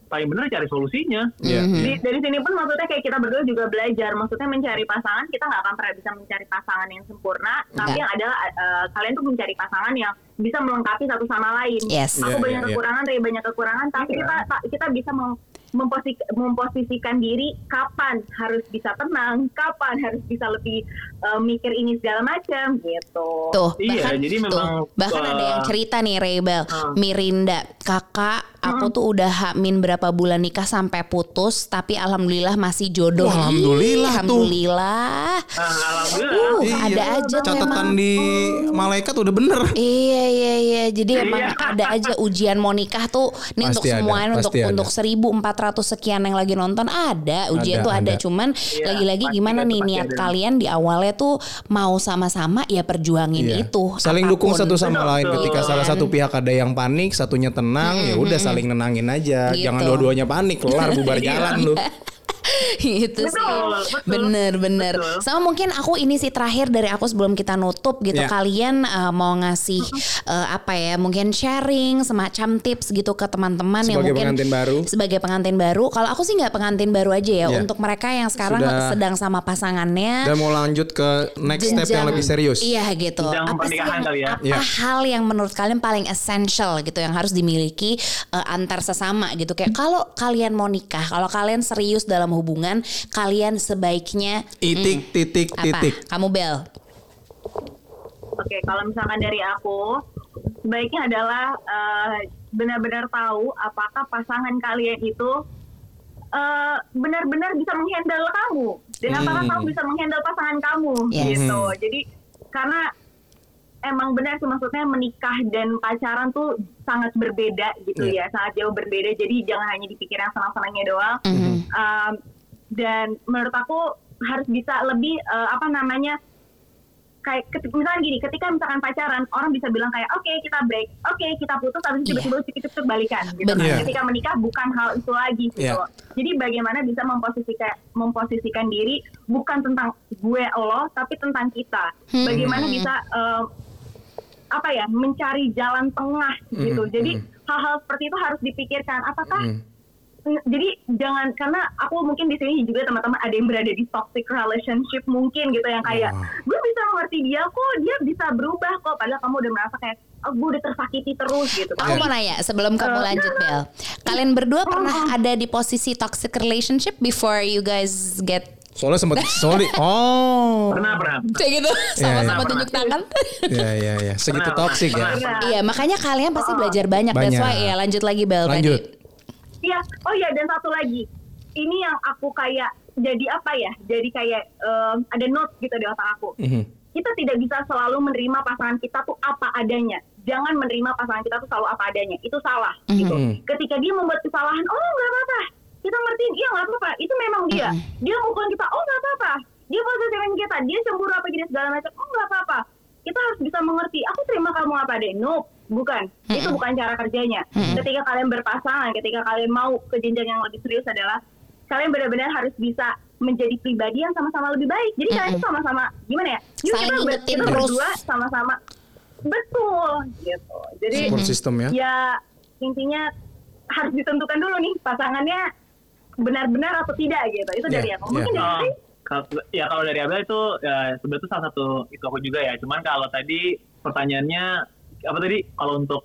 paling benar cari solusinya. Iya, Mhm. Di- dari sini pun maksudnya kayak kita berdua juga belajar maksudnya mencari pasangan kita nggak akan pernah bisa mencari pasangan yang sempurna tapi Nggak. yang adalah eh, kalian tuh mencari pasangan yang bisa melengkapi satu sama lain Yes. aku Iya, banyak iya, iya. kekurangan Ray banyak kekurangan tapi kita ta- kita bisa memposi- memposisikan diri kapan harus bisa tenang kapan harus bisa lebih eh, mikir ini segala macam gitu Tuh, Iya, bahkan, jadi tuh, memang, bahkan ada yang uh, cerita nih Rebel, uh. Mirinda, kakak, aku tuh udah hamin berapa bulan nikah sampai putus, tapi alhamdulillah masih jodoh. Wah, alhamdulillah Ih, tuh. alhamdulillah. Nah, alhamdulillah. Uh, Iya. ada aja tuh Catatan emang. di malaikat udah bener. Iya iya iya. Jadi emang Iya. ada aja ujian mau nikah tuh. Ini untuk ada, semuanya untuk ada. untuk 1400 sekian yang lagi nonton ada ujian Ada, tuh ada. ada. Cuman Iya, lagi-lagi gimana nih niat kalian di awalnya tuh mau sama-sama ya perjuangin Iya. itu. Saling dukung apa pun. satu sama lain. betul. Ketika salah satu pihak ada yang panik, satunya tenang, ya udah saling nenangin aja. Gitu. Jangan dua-duanya panik, kelar bubar jalan lu. itu sih Betul, betul. bener bener Betul. sama mungkin aku ini sih terakhir dari aku sebelum kita nutup gitu Ya. kalian uh, mau ngasih uh, apa ya mungkin sharing semacam tips gitu ke teman-teman yang Sebagai mungkin pengantin baru. sebagai pengantin baru kalau aku sih nggak pengantin baru aja ya Ya. untuk mereka yang sekarang Sudah. sedang sama pasangannya Dan mau lanjut ke next step yang jenjang- lebih serius. Iya gitu. Jenjang apa sih yang, ya. apa Iya. hal yang menurut kalian paling essential gitu yang harus dimiliki uh, antar sesama gitu kayak kalau kalian mau nikah, kalau kalian serius dalam hubungan, kalian sebaiknya Itik, titik, apa? titik. Kamu Bel? Oke, kalau misalkan dari aku, sebaiknya adalah eh, benar-benar tahu apakah pasangan kalian itu eh, benar-benar bisa menghandle kamu dan apakah Hmm. kamu bisa menghandle pasangan kamu Yes. gitu. Jadi karena emang benar sih maksudnya menikah dan pacaran tuh sangat berbeda gitu Iya. ya, sangat jauh berbeda. Jadi jangan hanya dipikir yang senang-senangnya doang. Mhm. Um, dan menurut aku harus bisa lebih eh, apa namanya kayak misalnya gini ketika misalkan pacaran orang bisa bilang kayak oke kita break oke kita putus itu Iya. tiba-tiba cepet-cepet balikan gitu kan. Iya. ketika menikah bukan hal itu lagi gitu Iya. jadi bagaimana bisa memposisikan memposisikan diri bukan tentang gue lo tapi tentang kita Hmm. bagaimana bisa eh, apa ya mencari jalan tengah gitu Hmm, jadi hmm. hal-hal seperti itu harus dipikirkan apakah Hmm. N- jadi jangan karena aku mungkin di sini juga teman-teman ada yang berada di toxic relationship mungkin gitu yang kayak Wah. gue bisa mengerti dia kok dia bisa berubah kok padahal kamu udah merasa kayak oh, gue udah tersakiti terus gitu Aku mau nanya sebelum kamu Eh, lanjut Bel. Kalian berdua pernah ada di posisi toxic relationship before you guys get Soalnya sempat soalnya oh. Pernah, pernah. kayak gitu sama-sama pernah. tunjuk tangan? Iya iya iya. Segitu Pernah, toksik ya. Iya. Iya, makanya kalian pasti belajar banyak. That's Banyak. why ya lanjut lagi Bel Lanjut. tadi. Iya, oh iya dan satu lagi. Ini yang aku kayak jadi apa ya? Jadi kayak em, ada note gitu di otak aku. Mhm. Kita tidak bisa selalu menerima pasangan kita tuh apa adanya. Jangan menerima pasangan kita tuh selalu apa adanya. Itu salah gitu. Mhm. Ketika dia membuat kesalahan, oh nggak apa-apa. Kita ngertiin, iya nggak apa-apa. Itu memang dia. Dia mukul kita, oh nggak apa-apa. Dia posisiin kita, dia cemburu apa gini segala macam, oh nggak apa-apa. Kita harus bisa mengerti. Aku terima kamu apa deh? No, bukan. Itu bukan cara kerjanya. Ketika kalian berpasangan, ketika kalian mau ke jenjang yang lebih serius adalah kalian benar-benar harus bisa menjadi pribadi yang sama-sama lebih baik. Jadi kalian tuh sama-sama gimana ya? Yuk Saling kita, ber- kita terus. berdua sama-sama betul gitu. Jadi Support system ya. ya intinya harus ditentukan dulu nih pasangannya benar-benar atau tidak gitu. Itu dari Iya, aku. Mungkin iya. dari Oh, Ari, kalau, ya kalau dari Abel itu ya, sebenarnya itu salah satu itu aku juga ya. Cuman kalau tadi pertanyaannya apa tadi? Kalau untuk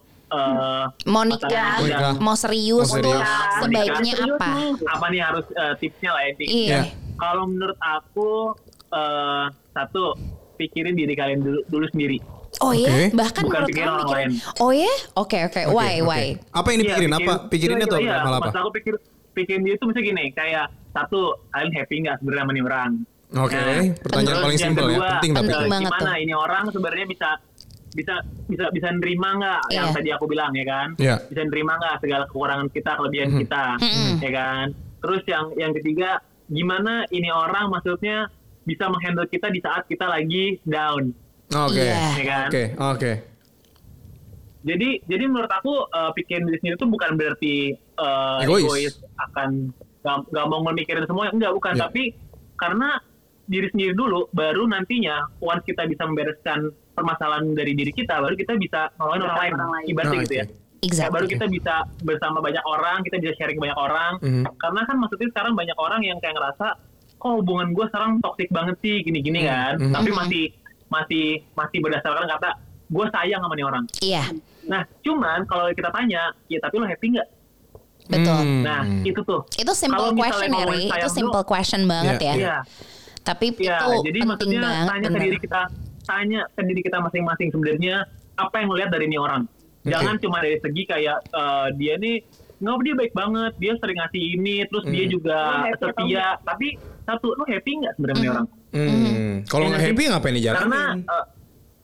nikah, yang Nikah. mau serius Mau tuh serius. sebaiknya Serius apa? nih. apa nih harus eh, tipsnya lah ya? Iya. Iya. Kalau menurut aku eh, satu pikirin diri kalian dulu, dulu sendiri. Oh ya, Oke. bahkan Bukan menurut pikiran kamu orang lain. Oh ya, oke oke. Oke, Why oke. why? Apa yang dipikirin? Iya, apa? pikirin- Pikirinnya tuh iya, malah apa? aku pikir pikirin dia itu misalnya gini, kayak satu kalian happy nggak sebenarnya sama nih orang. Oke, pertanyaan paling yang simpel ya. kedua, Penting tapi. Gimana tuh. ini orang sebenarnya bisa bisa bisa bisa nerima nggak yang Iya. tadi aku bilang ya kan? Iya. Bisa nerima nggak segala kekurangan kita, kelebihan Mhm. kita, ya kan? Terus yang yang ketiga, gimana ini orang maksudnya bisa menghandle kita di saat kita lagi down, Oke. Iya. ya kan? Oke, oke. Jadi jadi menurut aku eh, pikirin diri sendiri itu bukan berarti eh, Egois. egois. akan nggak nggak mau mikirin semua enggak bukan Ya. tapi karena diri sendiri dulu baru nantinya once kita bisa membereskan permasalahan dari diri kita baru kita bisa nolongin orang lain Orang lain. ibaratnya Oh, gitu ya. Ya, Exactly. baru kita bisa bersama banyak orang kita bisa sharing banyak orang Mhm. karena kan maksudnya sekarang banyak orang yang kayak ngerasa kok hubungan gue sekarang toksik banget sih gini-gini kan Mhm. tapi masih masih masih berdasarkan kata gue sayang sama nih orang Iya, Nah, cuman kalau kita tanya, ya tapi lo happy nggak? Betul. Hmm. Nah, itu tuh. Itu simple Kalau question ya, Ri. Itu simple dulu, question banget Iya, ya. Iya, Tapi iya. itu Jadi penting maksudnya banget. tanya ke diri kita, tanya ke diri kita masing-masing sebenarnya apa yang lo lihat dari ini orang. Jangan cuma dari segi kayak eh, dia nih nggak dia baik banget, dia sering ngasih ini, terus dia Hmm. juga setia. Tapi satu, lo happy nggak sebenarnya sama ini orang? Hmm. Kalau Iya nggak happy ngapain dijalanin? Karena eh,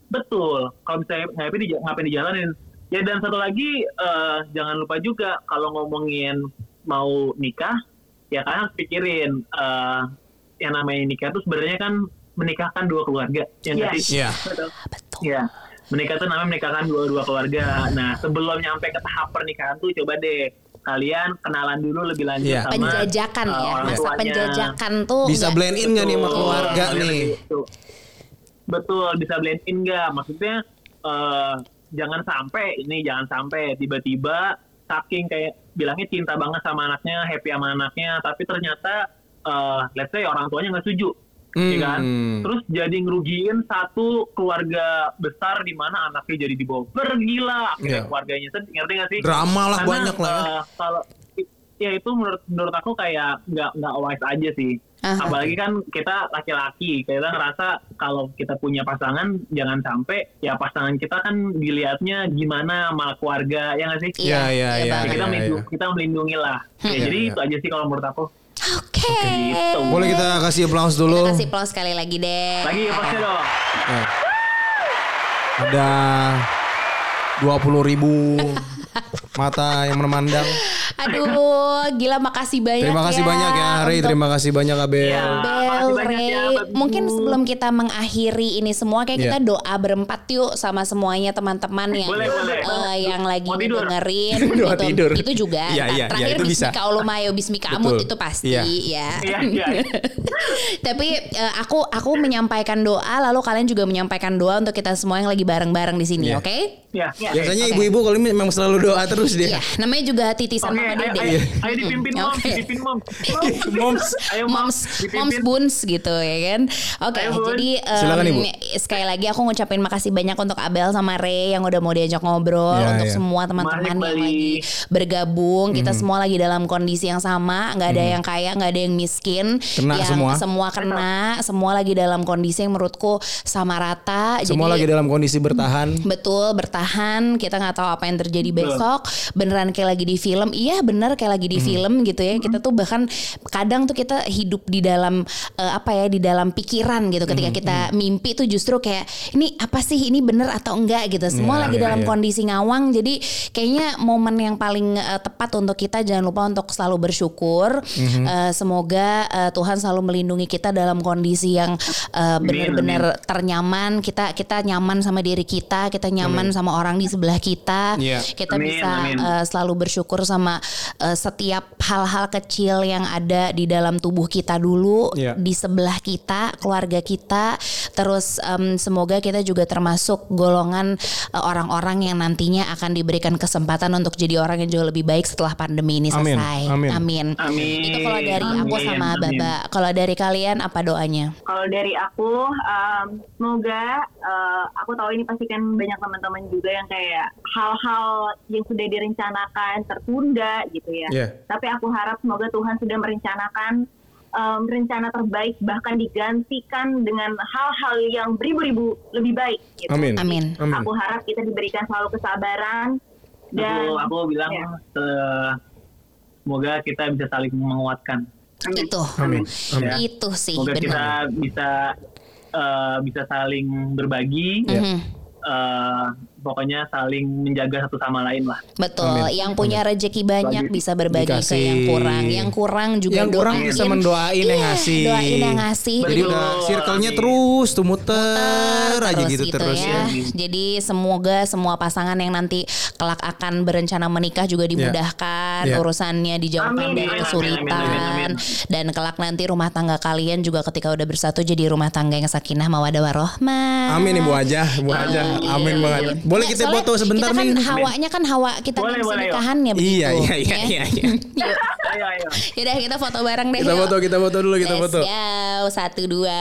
betul, kalau misalnya nggak happy di- ngapain dijalanin? Ya dan satu lagi eh, jangan lupa juga kalau ngomongin mau nikah, ya kan harus pikirin eh, yang namanya nikah itu sebenarnya kan menikahkan dua keluarga, ya nggak Yes. sih? Iya. betul. Betul. Ya, menikah itu namanya menikahkan dua-dua keluarga. Nah, sebelum nyampe ke tahap pernikahan tuh coba deh kalian kenalan dulu lebih lanjut Iya. sama Penjajakan eh, ya. orang Masa tuanya. penjajakan tuh Bisa nggak- blend in nggak nih sama Betul. keluarga Kalian nih? Betul. Betul, bisa blend in nggak? Maksudnya eh, jangan sampai ini jangan sampai tiba-tiba saking kayak bilangnya cinta banget sama anaknya, happy sama anaknya, tapi ternyata eh let's say orang tuanya nggak setuju. ya kan? Hmm. Terus jadi ngerugiin satu keluarga besar di mana anaknya jadi dibawa pergi lah, akhirnya keluarganya sedih, ngerti nggak sih? Drama lah Karena, banyak lah ya. eh, kalau ya itu menurut menurut aku kayak nggak nggak wise aja sih. Aha. Apalagi kan kita laki-laki, kita ngerasa kalau kita punya pasangan jangan sampai ya pasangan kita kan dilihatnya gimana sama keluarga ya nggak sih? Iya, Iya, iya, iya iya. Ya, kita melindungi, iya. kita melindungi lah. Ya, Iya, jadi iya. itu aja sih kalau menurut aku. Oke. Gitu. Boleh kita kasih applause dulu? Kita kasih applause sekali lagi deh. Lagi pasti dong. Nah. Ada 20 ribu mata yang memandang. Aduh, gila makasih banyak Terima kasih ya banyak ya Ray, untuk terima kasih banyak Abel. Iya. Bel, Makasih banyak Ray. ya. Mungkin sebelum kita mengakhiri ini semua kayak Iya. kita doa berempat yuk sama semuanya teman-teman yang Boleh, boleh. eh, yang lagi Mau tidur. dengerin Doa gitu. tidur. Itu juga. Iya, Ntar iya, Terakhir iya, itu bisa. Bismika Ulumayo, Bismika Amut itu pasti Iya. ya. Iya, iya. Tapi eh, aku aku menyampaikan doa lalu kalian juga menyampaikan doa untuk kita semua yang lagi bareng-bareng di sini, Iya. oke? Ya. Biasanya ibu-ibu kalau ini memang selalu doa terus dia. Iya, namanya juga titisan Oke, Mama ayo, Dede. ayo, ayo dipimpin mom, Oke. dipimpin mom. Moms. Ayo moms dipimpin. moms buns gitu ya kan oke Bun. jadi em, Silakan, Ibu. sekali lagi aku ngucapin makasih banyak untuk Abel sama Ray yang udah mau diajak ngobrol Ya, untuk ya. semua teman-teman yang lagi bergabung Hmm. kita semua lagi dalam kondisi yang sama nggak ada yang kaya nggak ada yang miskin Kena yang semua. kena semua lagi dalam kondisi yang menurutku sama rata Semua Jadi- lagi dalam kondisi bertahan. Betul bertahan kita nggak tahu apa yang terjadi besok beneran kayak lagi di film. Iya bener kayak lagi di Hmm. film gitu ya. Kita tuh bahkan kadang tuh kita hidup di dalam eh, apa ya di dalam pikiran gitu. Hmm, ketika kita mimpi tuh justru kayak ini apa sih? Ini bener atau enggak? gitu. Semua Iya, lagi iya, dalam iya. kondisi ngawang. Jadi kayaknya momen yang paling eh, tepat untuk kita jangan lupa untuk selalu bersyukur. Mhm. Eh, semoga eh, Tuhan selalu melindungi kita dalam kondisi yang eh, benar-benar ternyaman. Kita kita nyaman sama diri kita kita nyaman sama orang di sebelah kita. Iya. kita Amin, bisa amin. eh, selalu bersyukur sama eh, setiap hal-hal kecil yang ada di dalam tubuh kita dulu Iya. di sebelah kita keluarga kita terus em, semoga kita juga termasuk golongan eh, orang-orang yang nantinya akan diberikan kesempatan untuk jadi orang yang jauh lebih baik setelah pandemi ini selesai amin. amin Amin. itu kalau dari aku Amin, sama amin. Baba kalau dari kalian apa doanya Kalau dari aku, um, semoga uh, aku tahu ini pasti kan banyak teman-teman juga yang kayak hal-hal yang sudah direncanakan tertunda gitu ya. Iya. Tapi aku harap semoga Tuhan sudah merencanakan um, rencana terbaik bahkan digantikan dengan hal-hal yang beribu-ribu lebih baik. Gitu. Amin. Amin. Amin. Aku harap kita diberikan selalu kesabaran dan Aku, aku bilang Ya. eh, semoga kita bisa saling menguatkan. itu Amin. Amin. Ya. itu sih Semoga kita benar bisa eh, bisa saling berbagi. Mhm. eh, pokoknya saling menjaga satu sama lain lah. Betul, Amin. yang punya rezeki banyak bisa berbagi ke yang kurang, yang kurang juga Yang kurang doain. bisa mendoain yang Iya, ngasih. Doain yang ngasih. Jadi udah circle-nya terus tuh muter, aja terus gitu, terus ya. Jadi semoga semua pasangan yang nanti kelak akan berencana menikah juga dimudahkan, Ya. urusannya dijauhkan Amin, dari kesulitan amin, amin, amin. dan kelak nanti rumah tangga kalian juga ketika udah bersatu jadi rumah tangga yang sakinah mawadah warohmah. Amin ibu aja, ibu aja. Amin banget. Boleh Nah, kita soalnya foto sebentar kita kan nih. hawanya kan hawa kita Boleh, kan boleh, nikahannya begitu. Iya, iya, iya, ya. iya, iya. Yuk. Ayo, ayo. Yaudah kita foto bareng deh. Kita yuk. foto, kita foto dulu, kita Let's foto. go. Satu dua.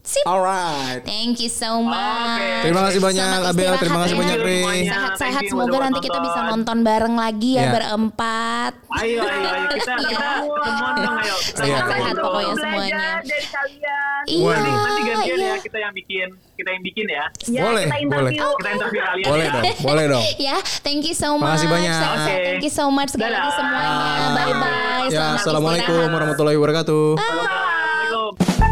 Sip. Alright. Thank you so much. Terima kasih banyak Selamat Abel, terima kasih ya. banyak. Semuanya. Sehat-sehat semoga nanti kita nonton. bisa nonton bareng lagi ya Iya. berempat. Ayo, ayo, ayo. Kita, kita semua dong, ayo. Kita Iya. Sehat-sehat pokoknya semuanya. dari kalian. Iya, Nanti, gantian iya. ya kita yang bikin, kita yang bikin ya. Ya, Boleh, kita boleh. interview. Kita interview kalian. Boleh ya. dong, boleh dong. Ya, thank you so much. Makasih banyak. Oke. Thank you so much sekali lagi semuanya. Bye bye. Ya, assalamualaikum warahmatullahi wabarakatuh. Bye.